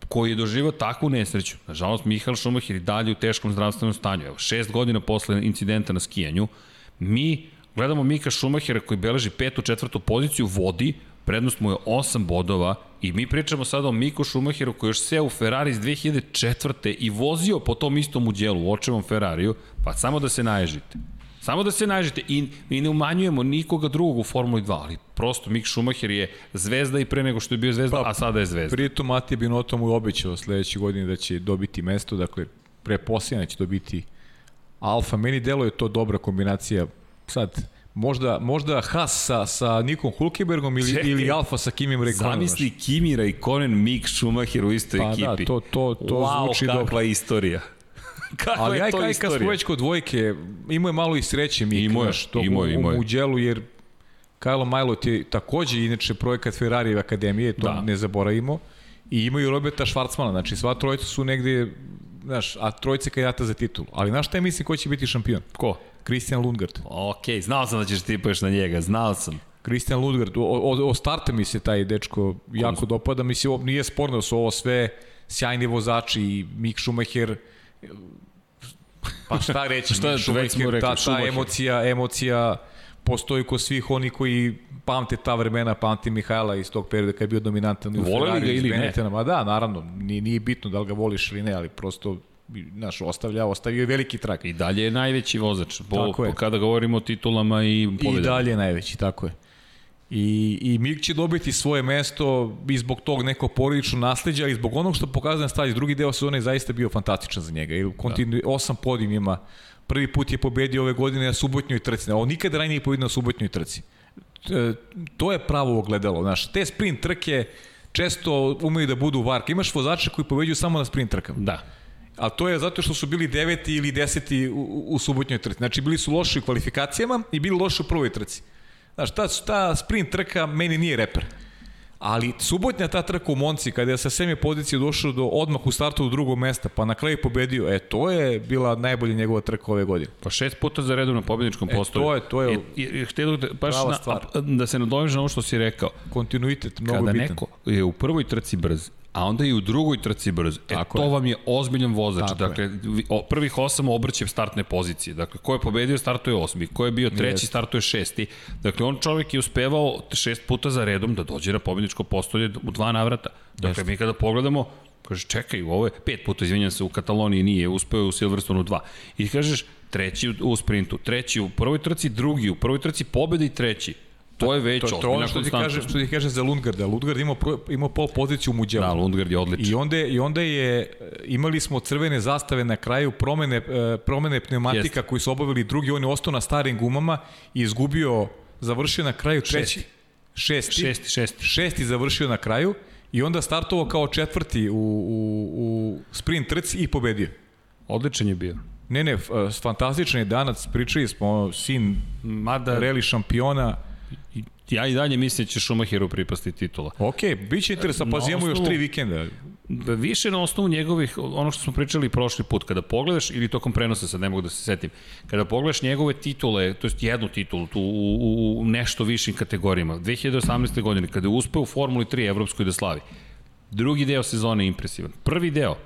koji je doživao takvu nesreću. Nažalost, Mihael Schumacher i dalje u teškom zdravstvenom stanju. Evo, šest godina posle incidenta na skijanju, mi gledamo Mika Schumachera koji beleži petu, četvrtu poziciju, vodi, prednost mu je 8 bodova i mi pričamo sada o Miku Schumacheru koji još seo u Ferrari iz 2004. i vozio po tom istom udjelu, u očevom Ferrariju, pa samo da se naježite. Samo da se nađete i, i ne umanjujemo nikoga drugog u Formuli 2, ali prosto Mick Schumacher je zvezda i pre nego što je bio zvezda, pa, a sada je zvezda. Pritom Matija Binotto mu je obećao sledeće godine da će dobiti mesto, dakle pre posljedna će dobiti Alfa. Meni deluje to dobra kombinacija. Sad, možda, možda Haas sa, sa Nikom Hulkebergom ili, Čekaj, ili Alfa sa Kimim Rekonom. Zamisli Kimi Raikkonen, Mick Schumacher u istoj pa, ekipi. Pa da, to, to, to wow, zvuči dobro. kakva istorija. Kako Ali aj kaj kad smo već kod dvojke, imao je malo i sreće mi imao je, to imao, u, imao u, u djelu, jer Kajlo Majlot je takođe inače projekat Ferrari Akademije, to da. ne zaboravimo. I imaju Roberta Švarcmana, znači sva trojica su negde, znaš, a trojice kandidata za titul. Ali znaš šta je mislim ko će biti šampion? Ko? Christian Lundgaard. Ok, znao sam da ćeš ti poješ na njega, znao sam. Christian Lundgaard, o, o, o starta mi se taj dečko jako dopada, mislim, nije sporno da su ovo sve sjajni vozači i Mick Schumacher, Pa šta reći, šta je čovek smo rekli, ta, ta emocija, emocija postoji kod svih oni koji pamte ta vremena, pamte Mihajla iz tog perioda kad je bio dominantan u Ferrari, ga ili ne? Ma da, naravno, nije, nije bitno da li ga voliš ili ne, ali prosto naš ostavlja, ostavio je veliki trak. I dalje je najveći vozač, po, po kada govorimo o titulama i pobedama. I dalje je najveći, tako je. I, i Mik će dobiti svoje mesto i zbog tog nekog porodičnog nasledđa i zbog onog što pokazuje na stazi. Drugi deo sezone je zaista bio fantastičan za njega. Jer kontinu, da. osam podim ima. Prvi put je pobedio ove godine na subotnjoj trci. On nikada ranije nije pobedio na subotnjoj trci. to je pravo ogledalo. Znaš, te sprint trke često umeju da budu varke. Imaš vozače koji pobeđuju samo na sprint trkama. Da. A to je zato što su bili deveti ili deseti u, u subotnjoj trci. Znači, bili su loši u kvalifikacijama i bili loši u prvoj trci. Znaš, ta, ta sprint trka meni nije reper. Ali subotnja ta trka u Monci, kada je sa seme pozicije došao do odmah u startu do drugog mesta, pa na kraju pobedio, e, to je bila najbolja njegova trka ove godine. Pa šest puta za redom na pobedničkom postoju. E, to je, to je I, i, htjelo da, baš na, stvar. da se nadoveže na ovo što si rekao. Kontinuitet, mnogo kada bitan. Kada neko je u prvoj trci brz a onda i u drugoj trci brzo. E, Tako to je. vam je ozbiljan vozač. Tako dakle, je. prvih osam obrće startne pozicije. Dakle, ko je pobedio, startuje osmi. Ko je bio treći, yes. startuje šesti. Dakle, on čovjek je uspevao šest puta za redom da dođe na pobedničko postolje u dva navrata. Dakle, Jeste. mi kada pogledamo, kaže, čekaj, ovo je pet puta, izvinjam se, u Kataloniji nije, uspeo u Silverstonu dva. I kažeš, treći u sprintu, treći u prvoj trci, drugi u prvoj trci, pobeda i treći. To je već to, to ono što ti kaže, što ti kaže za Lundgarda. Lundgard imao imao pol poziciju u Mugello. Da, Lundgard je odličan. I onda i onda je imali smo crvene zastave na kraju promene e, promene pneumatika Jest. koji su obavili drugi, on je ostao na starim gumama i izgubio završio na kraju treći. Šesti. Šesti, šesti. Šesti završio na kraju i onda startovao kao četvrti u, u, u sprint trci i pobedio. Odličan je bio. Ne, ne, fantastičan je danac, pričali smo, sin Mada, reli šampiona, ja i dalje mislim da će Schumacheru pripasti titula. Ok, bit će interesant, pa imamo još tri vikenda. Da, više na osnovu njegovih, ono što smo pričali prošli put, kada pogledaš, ili tokom prenosa, sad ne mogu da se setim, kada pogledaš njegove titule, to jest jednu titulu tu, u, u, u nešto višim kategorijama, 2018. godine, kada je uspeo u Formuli 3 Evropskoj da slavi, drugi deo sezone je impresivan. Prvi deo,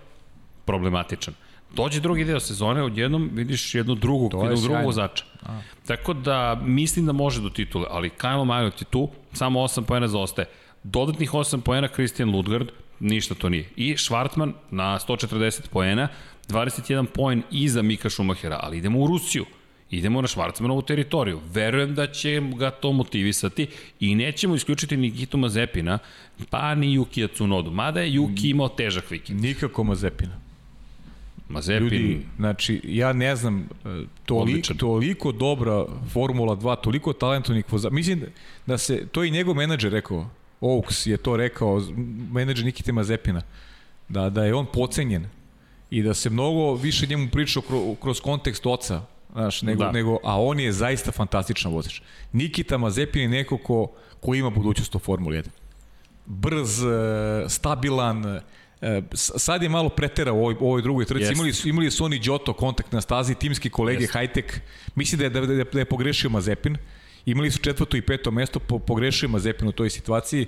problematičan. Dođe drugi deo sezone, odjednom vidiš jednu drugu, jednu drugu vozača. A. Tako da mislim da može do titule, ali Kyle Majot je tu, samo 8 poena zaostaje. Dodatnih 8 poena Christian Ludgard, ništa to nije. I Schwartman na 140 poena, 21 poen iza Mika Schumachera, ali idemo u Rusiju. Idemo na Švarcmanovu teritoriju. Verujem da će ga to motivisati i nećemo isključiti ni Gitu Mazepina, pa ni Yukija Tsunodu. Mada je Yuki imao težak vikend. Nikako Mazepina. Mazepin... Ljudi, znači, ja ne znam, e, toliko, toliko dobra Formula 2, toliko talentovnih vozača. Mislim da se, to i njegov menadžer rekao, Oaks je to rekao, menadžer Nikite Mazepina, da, da je on pocenjen i da se mnogo više njemu priča kroz, kroz kontekst oca, znaš, nego, da. nego, a on je zaista fantastičan vozač. Nikita Mazepin je neko ko, ko ima budućnost u Formuli 1. Brz, e, stabilan, sad je malo pretera u ovoj, u ovoj drugoj trci. Imali su, imali su oni Đoto kontakt na stazi, timski kolege Jest. Hajtek. Mislim da je, da, da, da je pogrešio Mazepin. Imali su četvrto i peto mesto, po, pogrešio Mazepin u toj situaciji.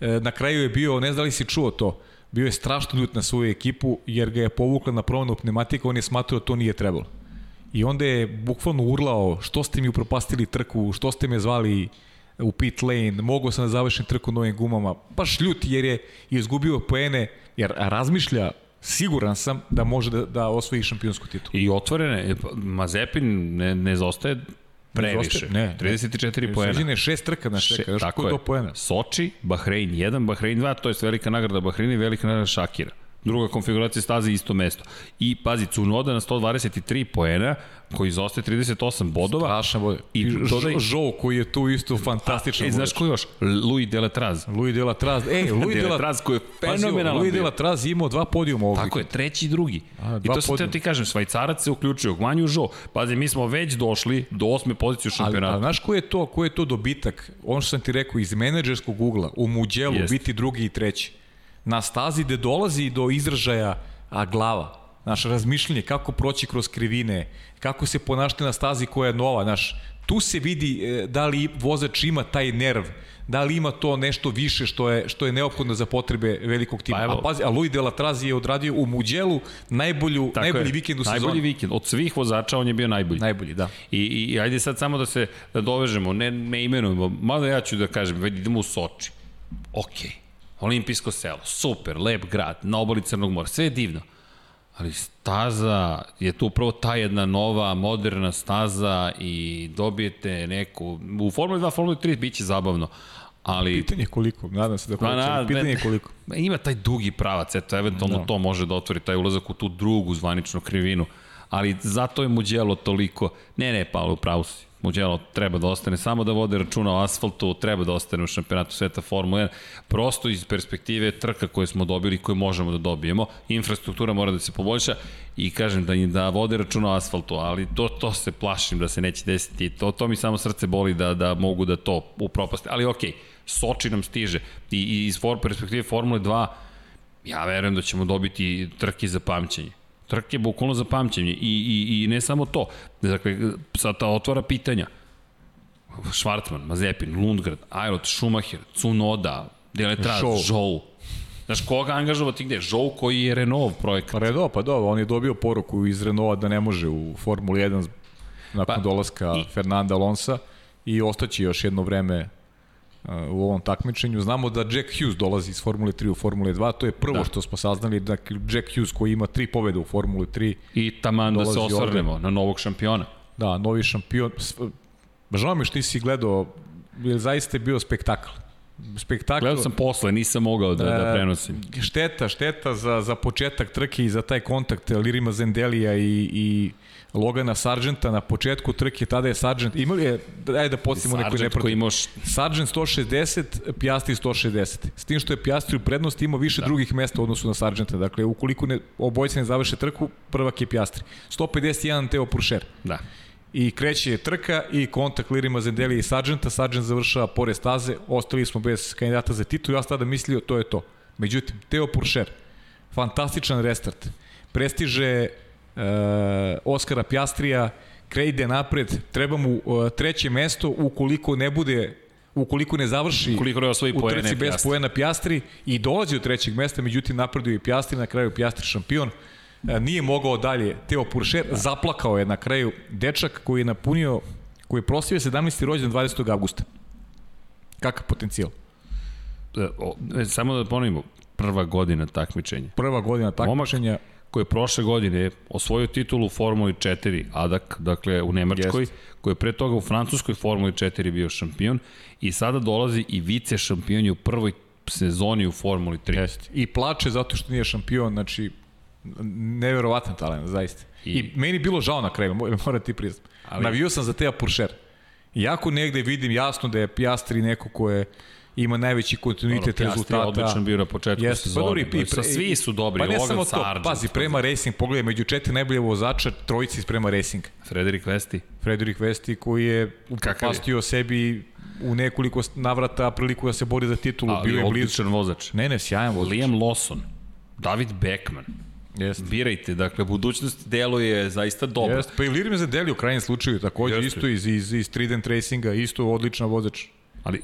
E, na kraju je bio, ne znam li si čuo to, bio je strašno ljut na svoju ekipu jer ga je povukla na promenu pneumatika, on je smatrao da to nije trebalo. I onda je bukvalno urlao što ste mi upropastili trku, što ste me zvali u pit lane, mogo sam da završim trku novim gumama. Baš ljut jer je izgubio poene, jer razmišlja siguran sam da može da, da osvoji šampionsku titulu. I otvorene, Mazepin ne, ne zostaje previše. Ne, 34 poena. Sveđene šest trka na čeka, još tako do poena. Soči, Bahrein 1, Bahrein 2, to je velika nagrada Bahreina i velika nagrada Šakira. Druga konfiguracija staze isto mesto. I pazi, Cunoda na 123 poena, koji izostaje 38 bodova. Strašan bod. I dodaj... Žo, koji je tu isto fantastičan. E, znaš ko još? Louis Delatraz. Louis Delatraz. E, Louis Delatraz koji je fenomenalan. Louis Delatraz imao dva podijuma ovog. Tako je, treći i drugi. A, I to sam te ti kažem, Švajcarac se uključio, Gvanju Žo. Pazi, mi smo već došli do osme pozicije u šampionatu. Ali, ali znaš ko je to, ko je to dobitak? On što sam ti rekao, iz menadžerskog ugla, u Muđelu Jest. biti drugi i treći na stazi gde dolazi do izražaja a glava, naš razmišljanje kako proći kroz krivine, kako se ponašati na stazi koja je nova, naš tu se vidi e, da li vozač ima taj nerv, da li ima to nešto više što je što je neophodno za potrebe velikog tima. Pa evo, a pazi, a Louis de la Trazi je odradio u Muđelu najbolju najbolji je, vikend u sezoni. Najbolji vikend od svih vozača on je bio najbolji. Najbolji, da. I, i, ajde sad samo da se da dovežemo, ne ne imenujemo, malo ja ću da kažem, idemo u Soči. Okej. Okay olimpijsko selo, super, lep grad, na obali Crnog mora, sve je divno. Ali staza je tu upravo ta jedna nova, moderna staza i dobijete neku... U Formuli 2, Formuli 3 biće zabavno, ali... Pitanje koliko, nadam se da hoće, na, pitanje koliko. Ima taj dugi pravac, eto, eventualno da. to može da otvori taj ulazak u tu drugu zvaničnu krivinu, ali zato je Muđelo toliko... Ne, ne, Paolo, pravo si Mugello treba da ostane samo da vode računa o asfaltu, treba da ostane u šampionatu sveta Formula 1, prosto iz perspektive trka koje smo dobili, koje možemo da dobijemo, infrastruktura mora da se poboljša i kažem da, da vode računa o asfaltu, ali to, to se plašim da se neće desiti, to, to mi samo srce boli da, da mogu da to upropaste, ali okej, okay, Soči nam stiže i, i iz for, perspektive Formule 2 ja verujem da ćemo dobiti trke za pamćenje. Trke bukvalno za pamćenje i, i, i ne samo to. Dakle, sad ta otvara pitanja. Schwartzman, Mazepin, Lundgren, Ayrot, Schumacher, Cunoda, Deletraz, Zhou. Znaš, koga angažovati gde? Zhou koji je Renault projekat. Pa Renault, pa dobro, on je dobio poruku iz Renaulta da ne može u Formuli 1 nakon pa, dolaska i... Fernanda Alonsa i ostaće još jedno vreme u ovom takmičenju. Znamo da Jack Hughes dolazi iz Formule 3 u Formule 2, to je prvo da. što smo saznali, da Jack Hughes koji ima tri pobede u Formuli 3. I taman da se osvrnemo ovde. na novog šampiona. Da, novi šampion. Žao mi što nisi gledao, je zaista je bio spektakl. Spektakl. Gledao sam posle, nisam mogao da, da prenosim. Šteta, šteta za, za početak trke i za taj kontakt Lirima Zendelija i, i Logana Sargenta na početku trke, tada je Sargent, imali je, ajde da podsjetimo neko neprotiv. Koji imaš... Sargent 160, Piastri 160. S tim što je Piastri u prednosti imao više da. drugih mesta u odnosu na Sargenta. Dakle, ukoliko ne, obojci ne završe trku, prvak je Piastri. 151 Teo Puršer. Da. I kreće je trka i kontakt Lirima Zendelija i Sargenta. Sargent završava pored staze, ostali smo bez kandidata za titul. Ja sam tada mislio, to je to. Međutim, Teo Puršer, fantastičan restart. Prestiže e, Oskara Pjastrija, ide napred, treba mu e, treće mesto ukoliko ne bude ukoliko ne završi ukoliko ne osvoji u trci bez poena Pjastri i dolazi do trećeg mesta, međutim napreduje i Pjastri, na kraju Pjastri šampion. E, nije mogao dalje Teo Puršer, da. zaplakao je na kraju dečak koji je napunio, koji je proslavio 17. rođendan 20. augusta. Kakav potencijal? E, samo da ponovimo, prva godina takmičenja. Prva godina takmičenja. Momak koji je prošle godine osvojio titulu u Formuli 4 ADAC, dakle u Nemačkoj, Jest. koji je pre toga u francuskoj Formuli 4 bio šampion i sada dolazi i vice šampion u prvoj sezoni u Formuli 3. Jest. I plače zato što nije šampion, znači neverovatan talent, zaista. I, I meni bilo žao na kraju, moram ti priznam. Ali... Navio sam za Teja Puršer. Iako negde vidim jasno da je Pjastri neko ko je ima najveći kontinuitet Dobro, rezultata. Dobro, odličan bio na početku Jeste, sezone. Pa, dobri, i pre, svi su dobri. Pa ne samo to, pazi, prema Racing, pogledaj, među četiri najbolje vozača, trojici iz prema Racing. Frederik Vesti. Frederik Vesti koji je upropastio sebi u nekoliko navrata priliku da se bori za titulu. A, bio je odličan vozač. Ne, ne, sjajan vozač. Liam Lawson, David Beckman. Jeste. Birajte, dakle, budućnost deluje zaista dobro. Jeste, pa i Lirim za Deli u krajnjem slučaju, takođe Jeste. isto iz, iz, iz Trident Racinga, isto odličan vozač. Ali,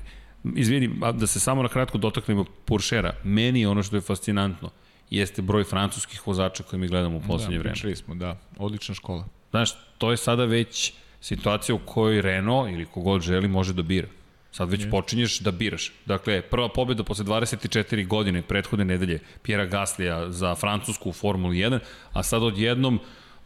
izvini, da se samo na kratko dotaknemo Puršera, meni ono što je fascinantno jeste broj francuskih vozača koje mi gledamo u poslednje da, vreme. Da, smo, da, odlična škola. Znaš, to je sada već situacija u kojoj Renault ili kogod želi može da bira. Sad već je. počinješ da biraš. Dakle, prva pobjeda posle 24 godine prethodne nedelje Pjera Gaslija za Francusku u Formuli 1, a sad odjednom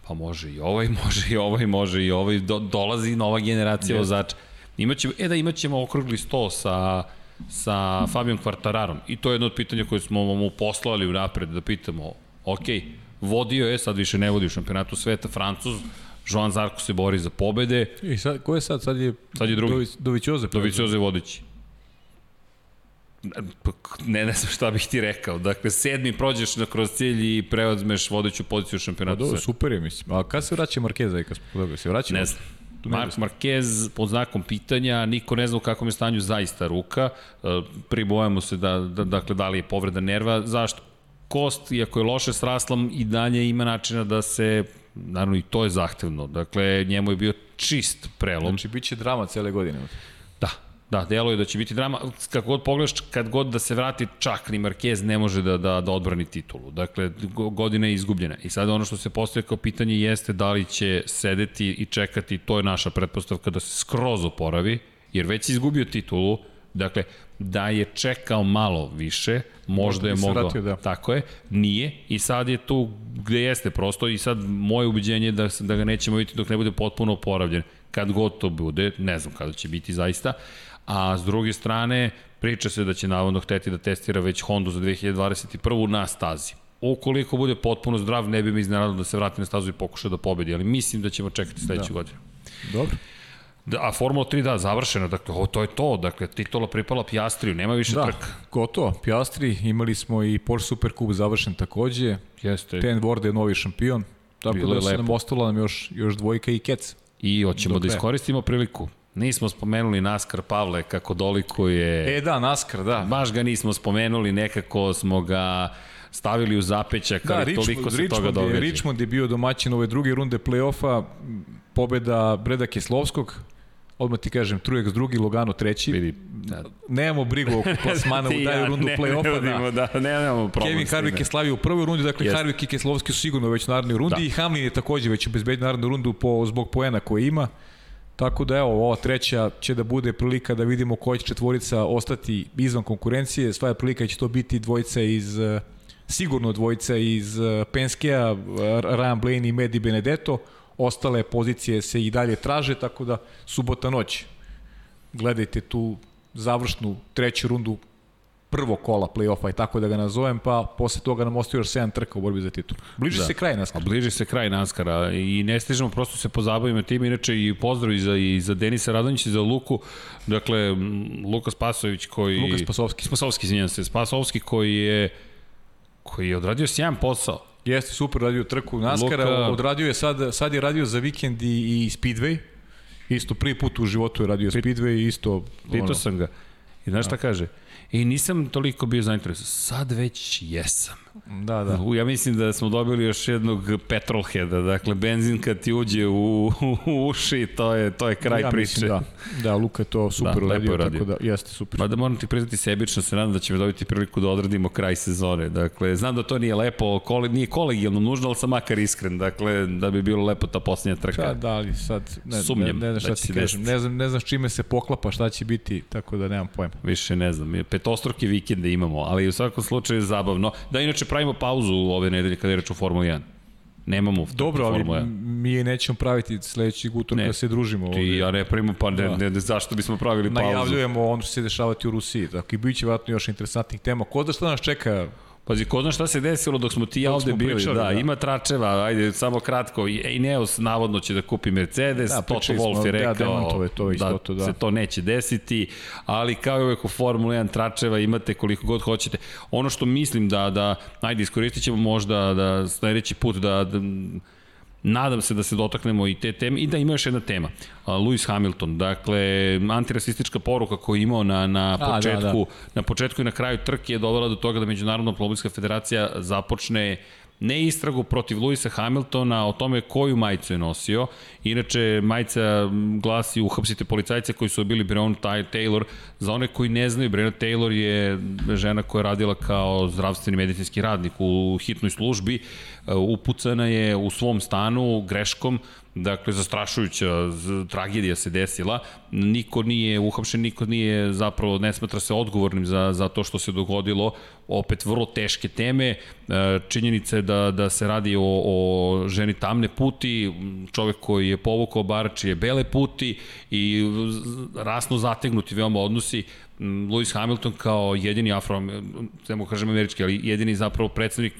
pa može i ovaj, može i ovaj, može i ovaj, do, dolazi nova generacija vozača. Imaćemo, e da imaćemo okrugli sto sa sa Fabijom Kvartararom i to je jedno od pitanja koje smo mu poslali u napred da pitamo, ok, vodio je, sad više ne vodi u šampionatu sveta, Francuz, Joan Zarko se bori za pobede. I sad, ko je sad? Sad je, sad je drugi. Dovicioze. Dovicioze vodići. Ne, ne znam šta bih ti rekao. Dakle, sedmi prođeš na kroz cilj i preozmeš vodeću poziciju u šampionatu. Pa dobro, super je, mislim. A kad se vraća Markeza i kad smo podobili? Se vraća? Ne znam. Mark Marquez pod znakom pitanja, niko ne zna u kakvom je stanju zaista ruka, e, pribojamo se da, da, dakle, da li je povreda nerva, zašto? Kost, iako je loše s raslom, i dalje ima načina da se, naravno i to je zahtevno, dakle, njemu je bio čist prelom. Znači, bit će drama cele godine. Da, deluje da će biti drama. Kako god pogledaš, kad god da se vrati, čak ni Marquez ne može da, da, da odbrani titulu. Dakle, godina je izgubljena. I sada ono što se postoje kao pitanje jeste da li će sedeti i čekati, to je naša pretpostavka, da se skroz oporavi, jer već izgubio titulu, Dakle, da je čekao malo više, možda je mogao, vratio, da. tako je, nije i sad je tu gde jeste prosto i sad moje ubeđenje je da, da ga nećemo vidjeti dok ne bude potpuno oporavljen. Kad god to bude, ne znam kada će biti zaista, a s druge strane priča se da će navodno hteti da testira već Honda za 2021. na stazi. Ukoliko bude potpuno zdrav, ne bi mi iznenadilo da se vrati na stazu i pokuša da pobedi, ali mislim da ćemo čekati sledeću da. godinu. Dobro. Da, a Formula 3 da, završena, dakle, o, to je to, dakle, titula pripala Piastriju, nema više da, trka. gotovo, Piastri, imali smo i Porsche Supercup završen takođe, Jeste. Ten Ward je novi šampion, tako Bilo da se nam ostalo nam još, još dvojka i kec. I hoćemo da iskoristimo priliku. Nismo spomenuli Naskar Pavle kako dolikuje... E da, Naskar, da. Baš ga nismo spomenuli, nekako smo ga stavili u zapećak, da, ali Richmond, toliko se Richmond toga događa. Je, Richmond je bio domaćin ove druge runde play-offa, pobeda Breda Kislovskog, odmah ti kažem, Trujex drugi, Logano treći. Vidi, da. Nemamo brigu oko plasmana u daju rundu ne, play-offa. Ne, da, da, nemamo problem Kevin Harvick je slavio u prvoj rundi, dakle Jest. Harvick i Keslovski su sigurno već u narodnoj rundi da. i Hamlin je takođe već obezbedio narodnu rundu po, zbog poena koje ima. Tako da evo, ova treća će da bude prilika da vidimo koja će četvorica ostati izvan konkurencije. Sva prilika će to biti dvojica iz sigurno dvojica iz Penskeja, Ryan Blaney i Medi Benedetto ostale pozicije se i dalje traže, tako da subota noć gledajte tu završnu treću rundu prvo kola play-offa i tako da ga nazovem, pa posle toga nam ostaje još 7 trka u borbi za titul. Bliži da. se kraj Naskara. Bliži se kraj Naskara i ne stižemo, prosto se pozabavimo tim, inače i pozdrav i za, i za Denisa Radonjića i za Luku, dakle, Luka Spasović koji... Luka Spasovski. Spasovski, izvinjam se, Spasovski koji je koji je odradio sjajan posao Jeste, super radio trku Naskara, Luka... odradio je sad, sad je radio za vikend i, i Speedway, isto prvi put u životu je radio Speedway, isto... Pitao ono... sam ga. I znaš šta kaže? I nisam toliko bio zainteresovan. Sad već jesam. Da, da. Ja mislim da smo dobili još jednog petrolheada, dakle benzin kad ti uđe u, u uši, to je, to je kraj ja priče. Mislim, da. da, Luka je to super da, uradio, radio. tako da jeste super. Pa da moram ti priznati sebično, se nadam da ćemo dobiti priliku da odradimo kraj sezone. Dakle, znam da to nije lepo, kole, nije kolegijalno nužno, ali sam makar iskren, dakle, da bi bilo lepo ta posljednja trka. Da, da, ali sad ne, Sumnjam ne, ne, ne znam šta da ti kažem, ne znam, ne znam s čime se poklapa, šta će biti, tako da nemam pojma. Više ne znam, petostruke vikende imamo, ali u svakom slučaju je zabavno. Da, inače pravimo pauzu ove nedelje kada je reč o Formuli 1. Nemamo Dobro, ali mi je nećemo praviti sledeći utorak ne, da se družimo. Ti i ja ne primamo, pa ne, da. ne, ne, zašto bismo pravili pauzu? Najavljujemo ono što se dešavati u Rusiji. Dakle, bit će vratno još interesantnih tema. Ko da što nas čeka Pazi, ko zna šta se desilo dok smo ti ja ovde bili. Pričali, da, da, ima tračeva, ajde, samo kratko. Ineos navodno će da kupi Mercedes, da, Toto Wolff je da, rekao da, to isto, da, to, da se to neće desiti, ali kao i uvek u Formula 1 tračeva imate koliko god hoćete. Ono što mislim da, da ajde, iskoristit ćemo možda da sledeći put da, da Nadam se da se dotaknemo i te teme i da ima još jedna tema. Uh, Lewis Hamilton, dakle, antirasistička poruka koju je imao na, na početku, A, da, da. na početku i na kraju trke je dovela do toga da Međunarodna automobilska federacija započne ne istragu protiv Luisa Hamiltona o tome koju majicu je nosio. Inače, majica glasi uhapsite policajce koji su bili Breon Taylor. Za one koji ne znaju, Breon Taylor je žena koja je radila kao zdravstveni medicinski radnik u hitnoj službi. Upucana je u svom stanu greškom Dakle, zastrašujuća tragedija se desila. Niko nije uhapšen, niko nije zapravo, ne smatra se odgovornim za, za to što se dogodilo. Opet vrlo teške teme. E, činjenica je da, da se radi o, o ženi tamne puti, čovek koji je povukao barač bele puti i rasno zategnuti veoma odnosi. Lewis Hamilton kao jedini afro, ne kažem američki, ali jedini zapravo predstavnik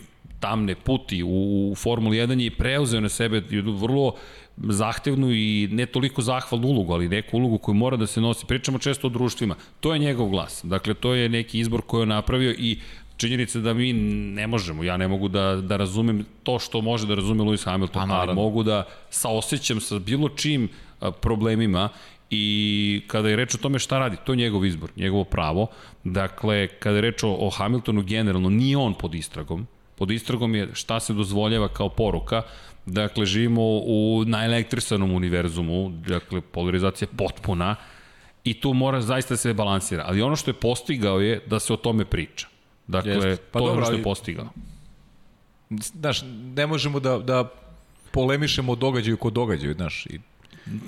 tamne puti u, u Formuli 1 je preuzeo na sebe vrlo zahtevnu i ne toliko zahvalnu ulogu, ali neku ulogu koju mora da se nosi. Pričamo često o društvima. To je njegov glas. Dakle, to je neki izbor koji je napravio i činjenica da mi ne možemo, ja ne mogu da, da razumem to što može da razume Lewis Hamilton, pa, ali mogu da saosećam sa bilo čim problemima i kada je reč o tome šta radi, to je njegov izbor, njegovo pravo. Dakle, kada je reč o, o Hamiltonu generalno, nije on pod istragom, pod istragom je šta se dozvoljava kao poruka, Dakle, živimo u najelektrisanom univerzumu, dakle, polarizacija potpuna i tu mora zaista da se balansira. Ali ono što je postigao je da se o tome priča. Dakle, Jeste. pa to je ono što je postigao. Znaš, ne možemo da, da polemišemo o događaju kod događaju, znaš. I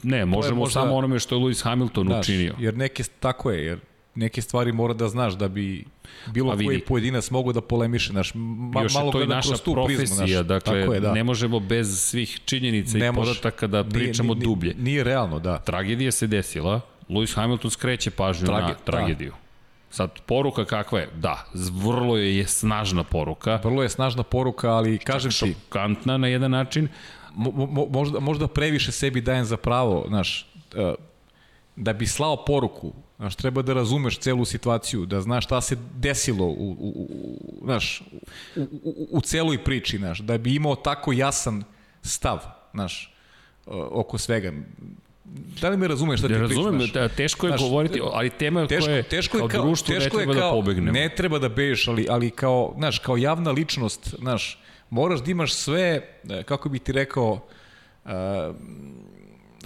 ne, možemo možda, samo onome što je Lewis Hamilton znaš, učinio. Jer neke, tako je, jer neke stvari mora da znaš da bi bilo pa koji pojedinac mogu da polemiše, naš, ma, Još malo to i naša profesija, prizmu, naš, dakle, je, da. ne možemo bez svih činjenica ne i podataka da pričamo nije, dublje. Nije realno, da. Tragedija se desila, Lewis Hamilton skreće pažnju Trage, na tragediju. Da. Sad, poruka kakva je? Da, vrlo je snažna poruka. Vrlo je snažna poruka, ali kažem ti... Šokantna na jedan način. Mo, mo, možda, možda previše sebi dajem za pravo, znaš, uh, da bi slao poruku, znaš, treba da razumeš celu situaciju, da znaš šta se desilo u, u, u, znaš, u, u, u celoj priči, znaš, da bi imao tako jasan stav, znaš, oko svega. Da li me razumeš šta ti pričaš? Razumem, da, teško je znaš, govoriti, ali tema je teško, koje teško je kao, kao društvo teško ne treba da kao, da pobegnemo. Ne treba da bežeš, ali, ali kao, znaš, kao javna ličnost, znaš, moraš da imaš sve, e, kako bih ti rekao, uh,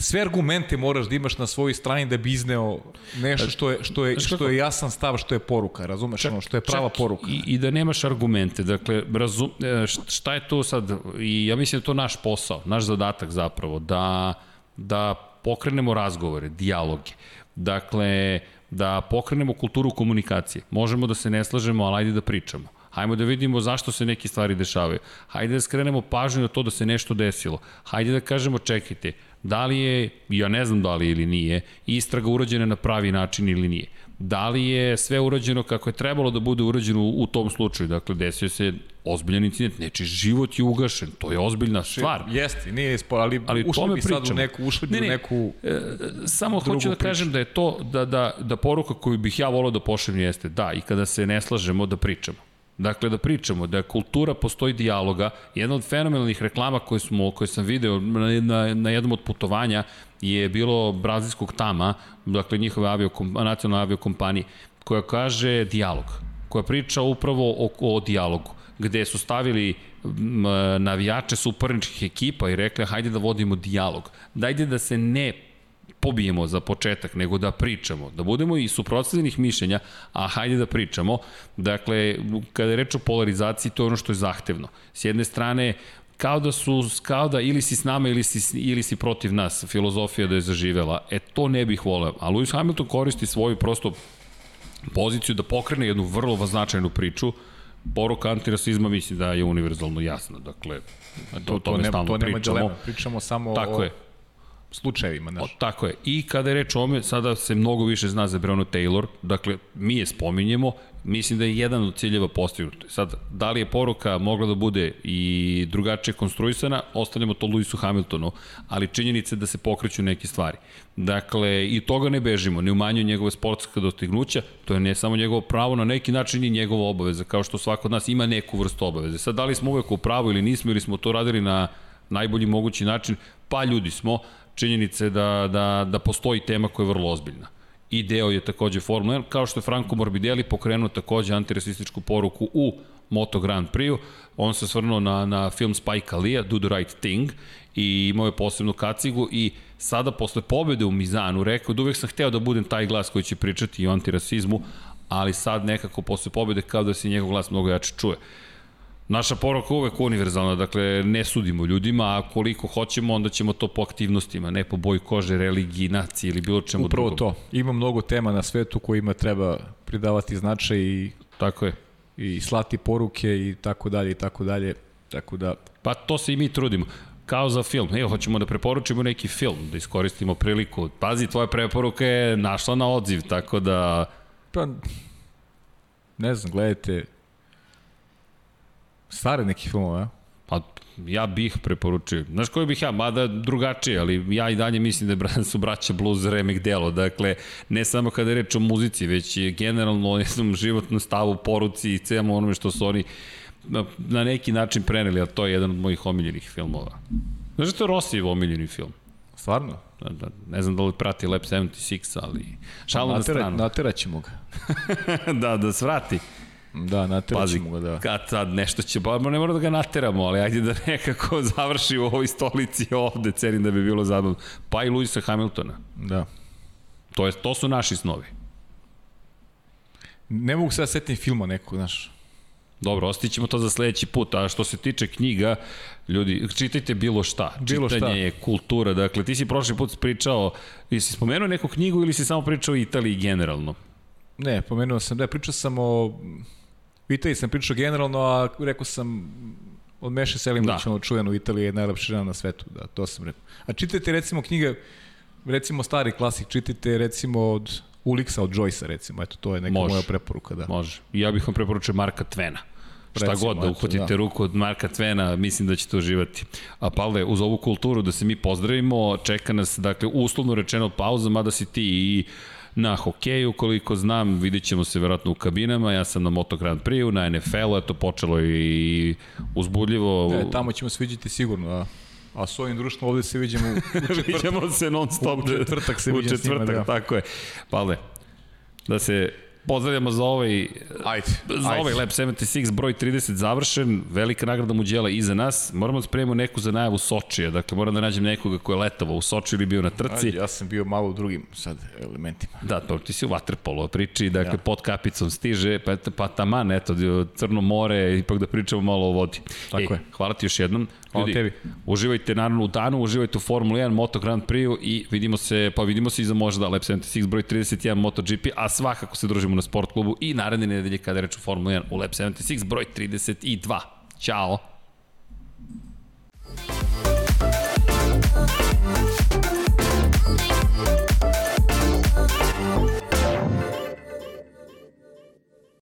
sve argumente moraš da imaš na svojoj strani da bi izneo nešto što je, što je, što je jasan stav, što je poruka, razumeš, čak, ono, što je prava poruka. I, I da nemaš argumente, dakle, razum, e, šta je to sad, i ja mislim da je to naš posao, naš zadatak zapravo, da, da pokrenemo razgovore, dijaloge, dakle, da pokrenemo kulturu komunikacije. Možemo da se ne slažemo, ali ajde da pričamo. Hajmo da vidimo zašto se neke stvari dešavaju. Hajde da skrenemo pažnju na to da se nešto desilo. Hajde da kažemo čekajte, Da li je, ja ne znam da li ili nije, istraga urađena na pravi način ili nije. Da li je sve urađeno kako je trebalo da bude urađeno u, tom slučaju? Dakle, desio se ozbiljan incident, neči život je ugašen, to je ozbiljna stvar. Jeste, nije spor, ali, ali ušli bi sad u neku, ušli bi ne, ne, u neku e, Samo hoću da priču. kažem da je to, da, da, da poruka koju bih ja volao da pošaljem jeste, da, i kada se ne slažemo, da pričamo. Dakle, da pričamo, da kultura postoji dijaloga. Jedna od fenomenalnih reklama koje, smo, koje sam video na, na, na jednom od putovanja je bilo brazilskog tama, dakle njihove aviokom, nacionalne aviokompanije, koja kaže dijalog, koja priča upravo o, o dijalogu gde su stavili navijače suparničkih ekipa i rekli hajde da vodimo dijalog. Dajde da se ne pobijemo za početak, nego da pričamo, da budemo i suprotstavljenih mišljenja, a hajde da pričamo. Dakle, kada je reč o polarizaciji, to je ono što je zahtevno. S jedne strane, kao da su, kao da ili si s nama ili si, ili si protiv nas, filozofija da je zaživela. E, to ne bih voleo. A Lewis Hamilton koristi svoju prosto poziciju da pokrene jednu vrlo značajnu priču, poruka antirasizma mislim da je univerzalno jasna. Dakle, to, to, to, ne, to nema dilema. Pričamo samo Tako o... je slučajevima. Znaš. O, tako je. I kada je reč o ome, sada se mnogo više zna za Breonna Taylor, dakle, mi je spominjemo, mislim da je jedan od ciljeva postignut. Sad, da li je poruka mogla da bude i drugačije konstruisana, ostavljamo to Lewisu Hamiltonu, ali činjenica je da se pokreću neke stvari. Dakle, i toga ne bežimo, ne umanjuju njegove sportske dostignuća, to je ne samo njegovo pravo, na neki način i njegova obaveza, kao što svako od nas ima neku vrstu obaveze. Sad, da li smo uvek u pravu ili nismo, ili smo to radili na najbolji mogući način, pa ljudi smo, činjenice da, da, da postoji tema koja je vrlo ozbiljna. I deo je takođe Formula 1, kao što je Franco Morbidelli pokrenuo takođe antirasističku poruku u Moto Grand Prix-u. On se svrnuo na, na film Spike Lee, Do the Right Thing, i imao je posebnu kacigu i sada posle pobede u Mizanu rekao da uvek sam hteo da budem taj glas koji će pričati o antirasizmu, ali sad nekako posle pobede kao da se njegov glas mnogo jače čuje. Naša poruka uvek univerzalna, dakle ne sudimo ljudima, a koliko hoćemo onda ćemo to po aktivnostima, ne po boji kože, religiji, naciji ili bilo čemu Upravo drugom. to. Ima mnogo tema na svetu kojima treba pridavati značaj i Tako je. i slati poruke i tako dalje i tako dalje. Tako da Pa to se i mi trudimo kao za film. Evo, hoćemo da preporučimo neki film, da iskoristimo priliku. Pazi, tvoja preporuka je našla na odziv, tako da... Pa, ne znam, gledajte, Stare neki filmove, a? Pa ja bih preporučio. Znaš koji bih ja, mada drugačije, ali ja i dalje mislim da su braća Blues remek delo. Dakle, ne samo kada je reč o muzici, već je generalno ne znam, životno stavu, poruci i cijelom onome što su oni na neki način preneli, a to je jedan od mojih omiljenih filmova. Znaš što je Rosijev omiljeni film? Stvarno? Da, da, ne znam da li prati Lab 76, ali šalno na stranu. Nateraćemo ga. da, da svrati. Da, nateraćemo ga, da. Kad sad nešto će, pa ne mora da ga nateramo, ali ajde da nekako završi u ovoj stolici ovde, cenim da bi bilo zabavno. Pa i Luisa Hamiltona. Da. To, je, to su naši snovi. Ne mogu sad setim filma nekog, znaš. Dobro, ostićemo to za sledeći put, a što se tiče knjiga, ljudi, čitajte bilo šta. Bilo Čitanje šta. je kultura, dakle, ti si prošli put pričao, jesi spomenuo neku knjigu ili si samo pričao o Italiji generalno? Ne, pomenuo sam, da, pričao sam o Italiji sam pričao generalno, a rekao sam od Meše Selimovića, da. čuven u Italiji je najlepša žena na svetu, da, to sam rekao. A čitajte recimo knjige, recimo stari klasik, čitajte recimo od Uliksa od Joyce-a recimo, eto to je neka Može. moja preporuka, da. Može. Ja bih vam preporučio Marka Tvena. Šta god, da uhvatite da. ruku od Marka Tvena, mislim da ćete uživati. A Pavle, uz ovu kulturu da se mi pozdravimo, čeka nas, dakle, uslovno rečeno pauza, mada si ti i na hokeju, koliko znam, vidit ćemo se verovatno u kabinama, ja sam na Moto Grand Prix, na NFL-u, eto, počelo i uzbudljivo. E, tamo ćemo se vidjeti sigurno, da. A s ovim društvom ovde se vidimo u, u četvrtak. Vidimo se non stop. U četvrtak se u četvrtak, da. tako je. Pavle, da se pozdravljamo za ovaj, ajde, za ajde. ovaj Lab 76, broj 30 završen, velika nagrada Muđela iza nas. Moramo da spremimo neku za najavu Sočija, dakle moram da nađem nekoga ko je letovao u Soči ili bio na trci. Ajde, ja sam bio malo u drugim sad elementima. Da, to ti si u Waterpolo priči, dakle ja. pod kapicom stiže, pa, pa taman, eto, Crno more, ipak da pričamo malo o vodi. Tako Ej, je. Hvala ti još jednom. Hvala Ljudi, tebi. Uživajte naravno u danu, uživajte u Formula 1, Moto Grand Prix i vidimo se, pa vidimo se i za možda Lab 76 broj 31 MotoGP, a svakako se družimo na sport klubu i naredne nedelje kada je reč o Formula 1 u Lab 76 broj 32. Ćao!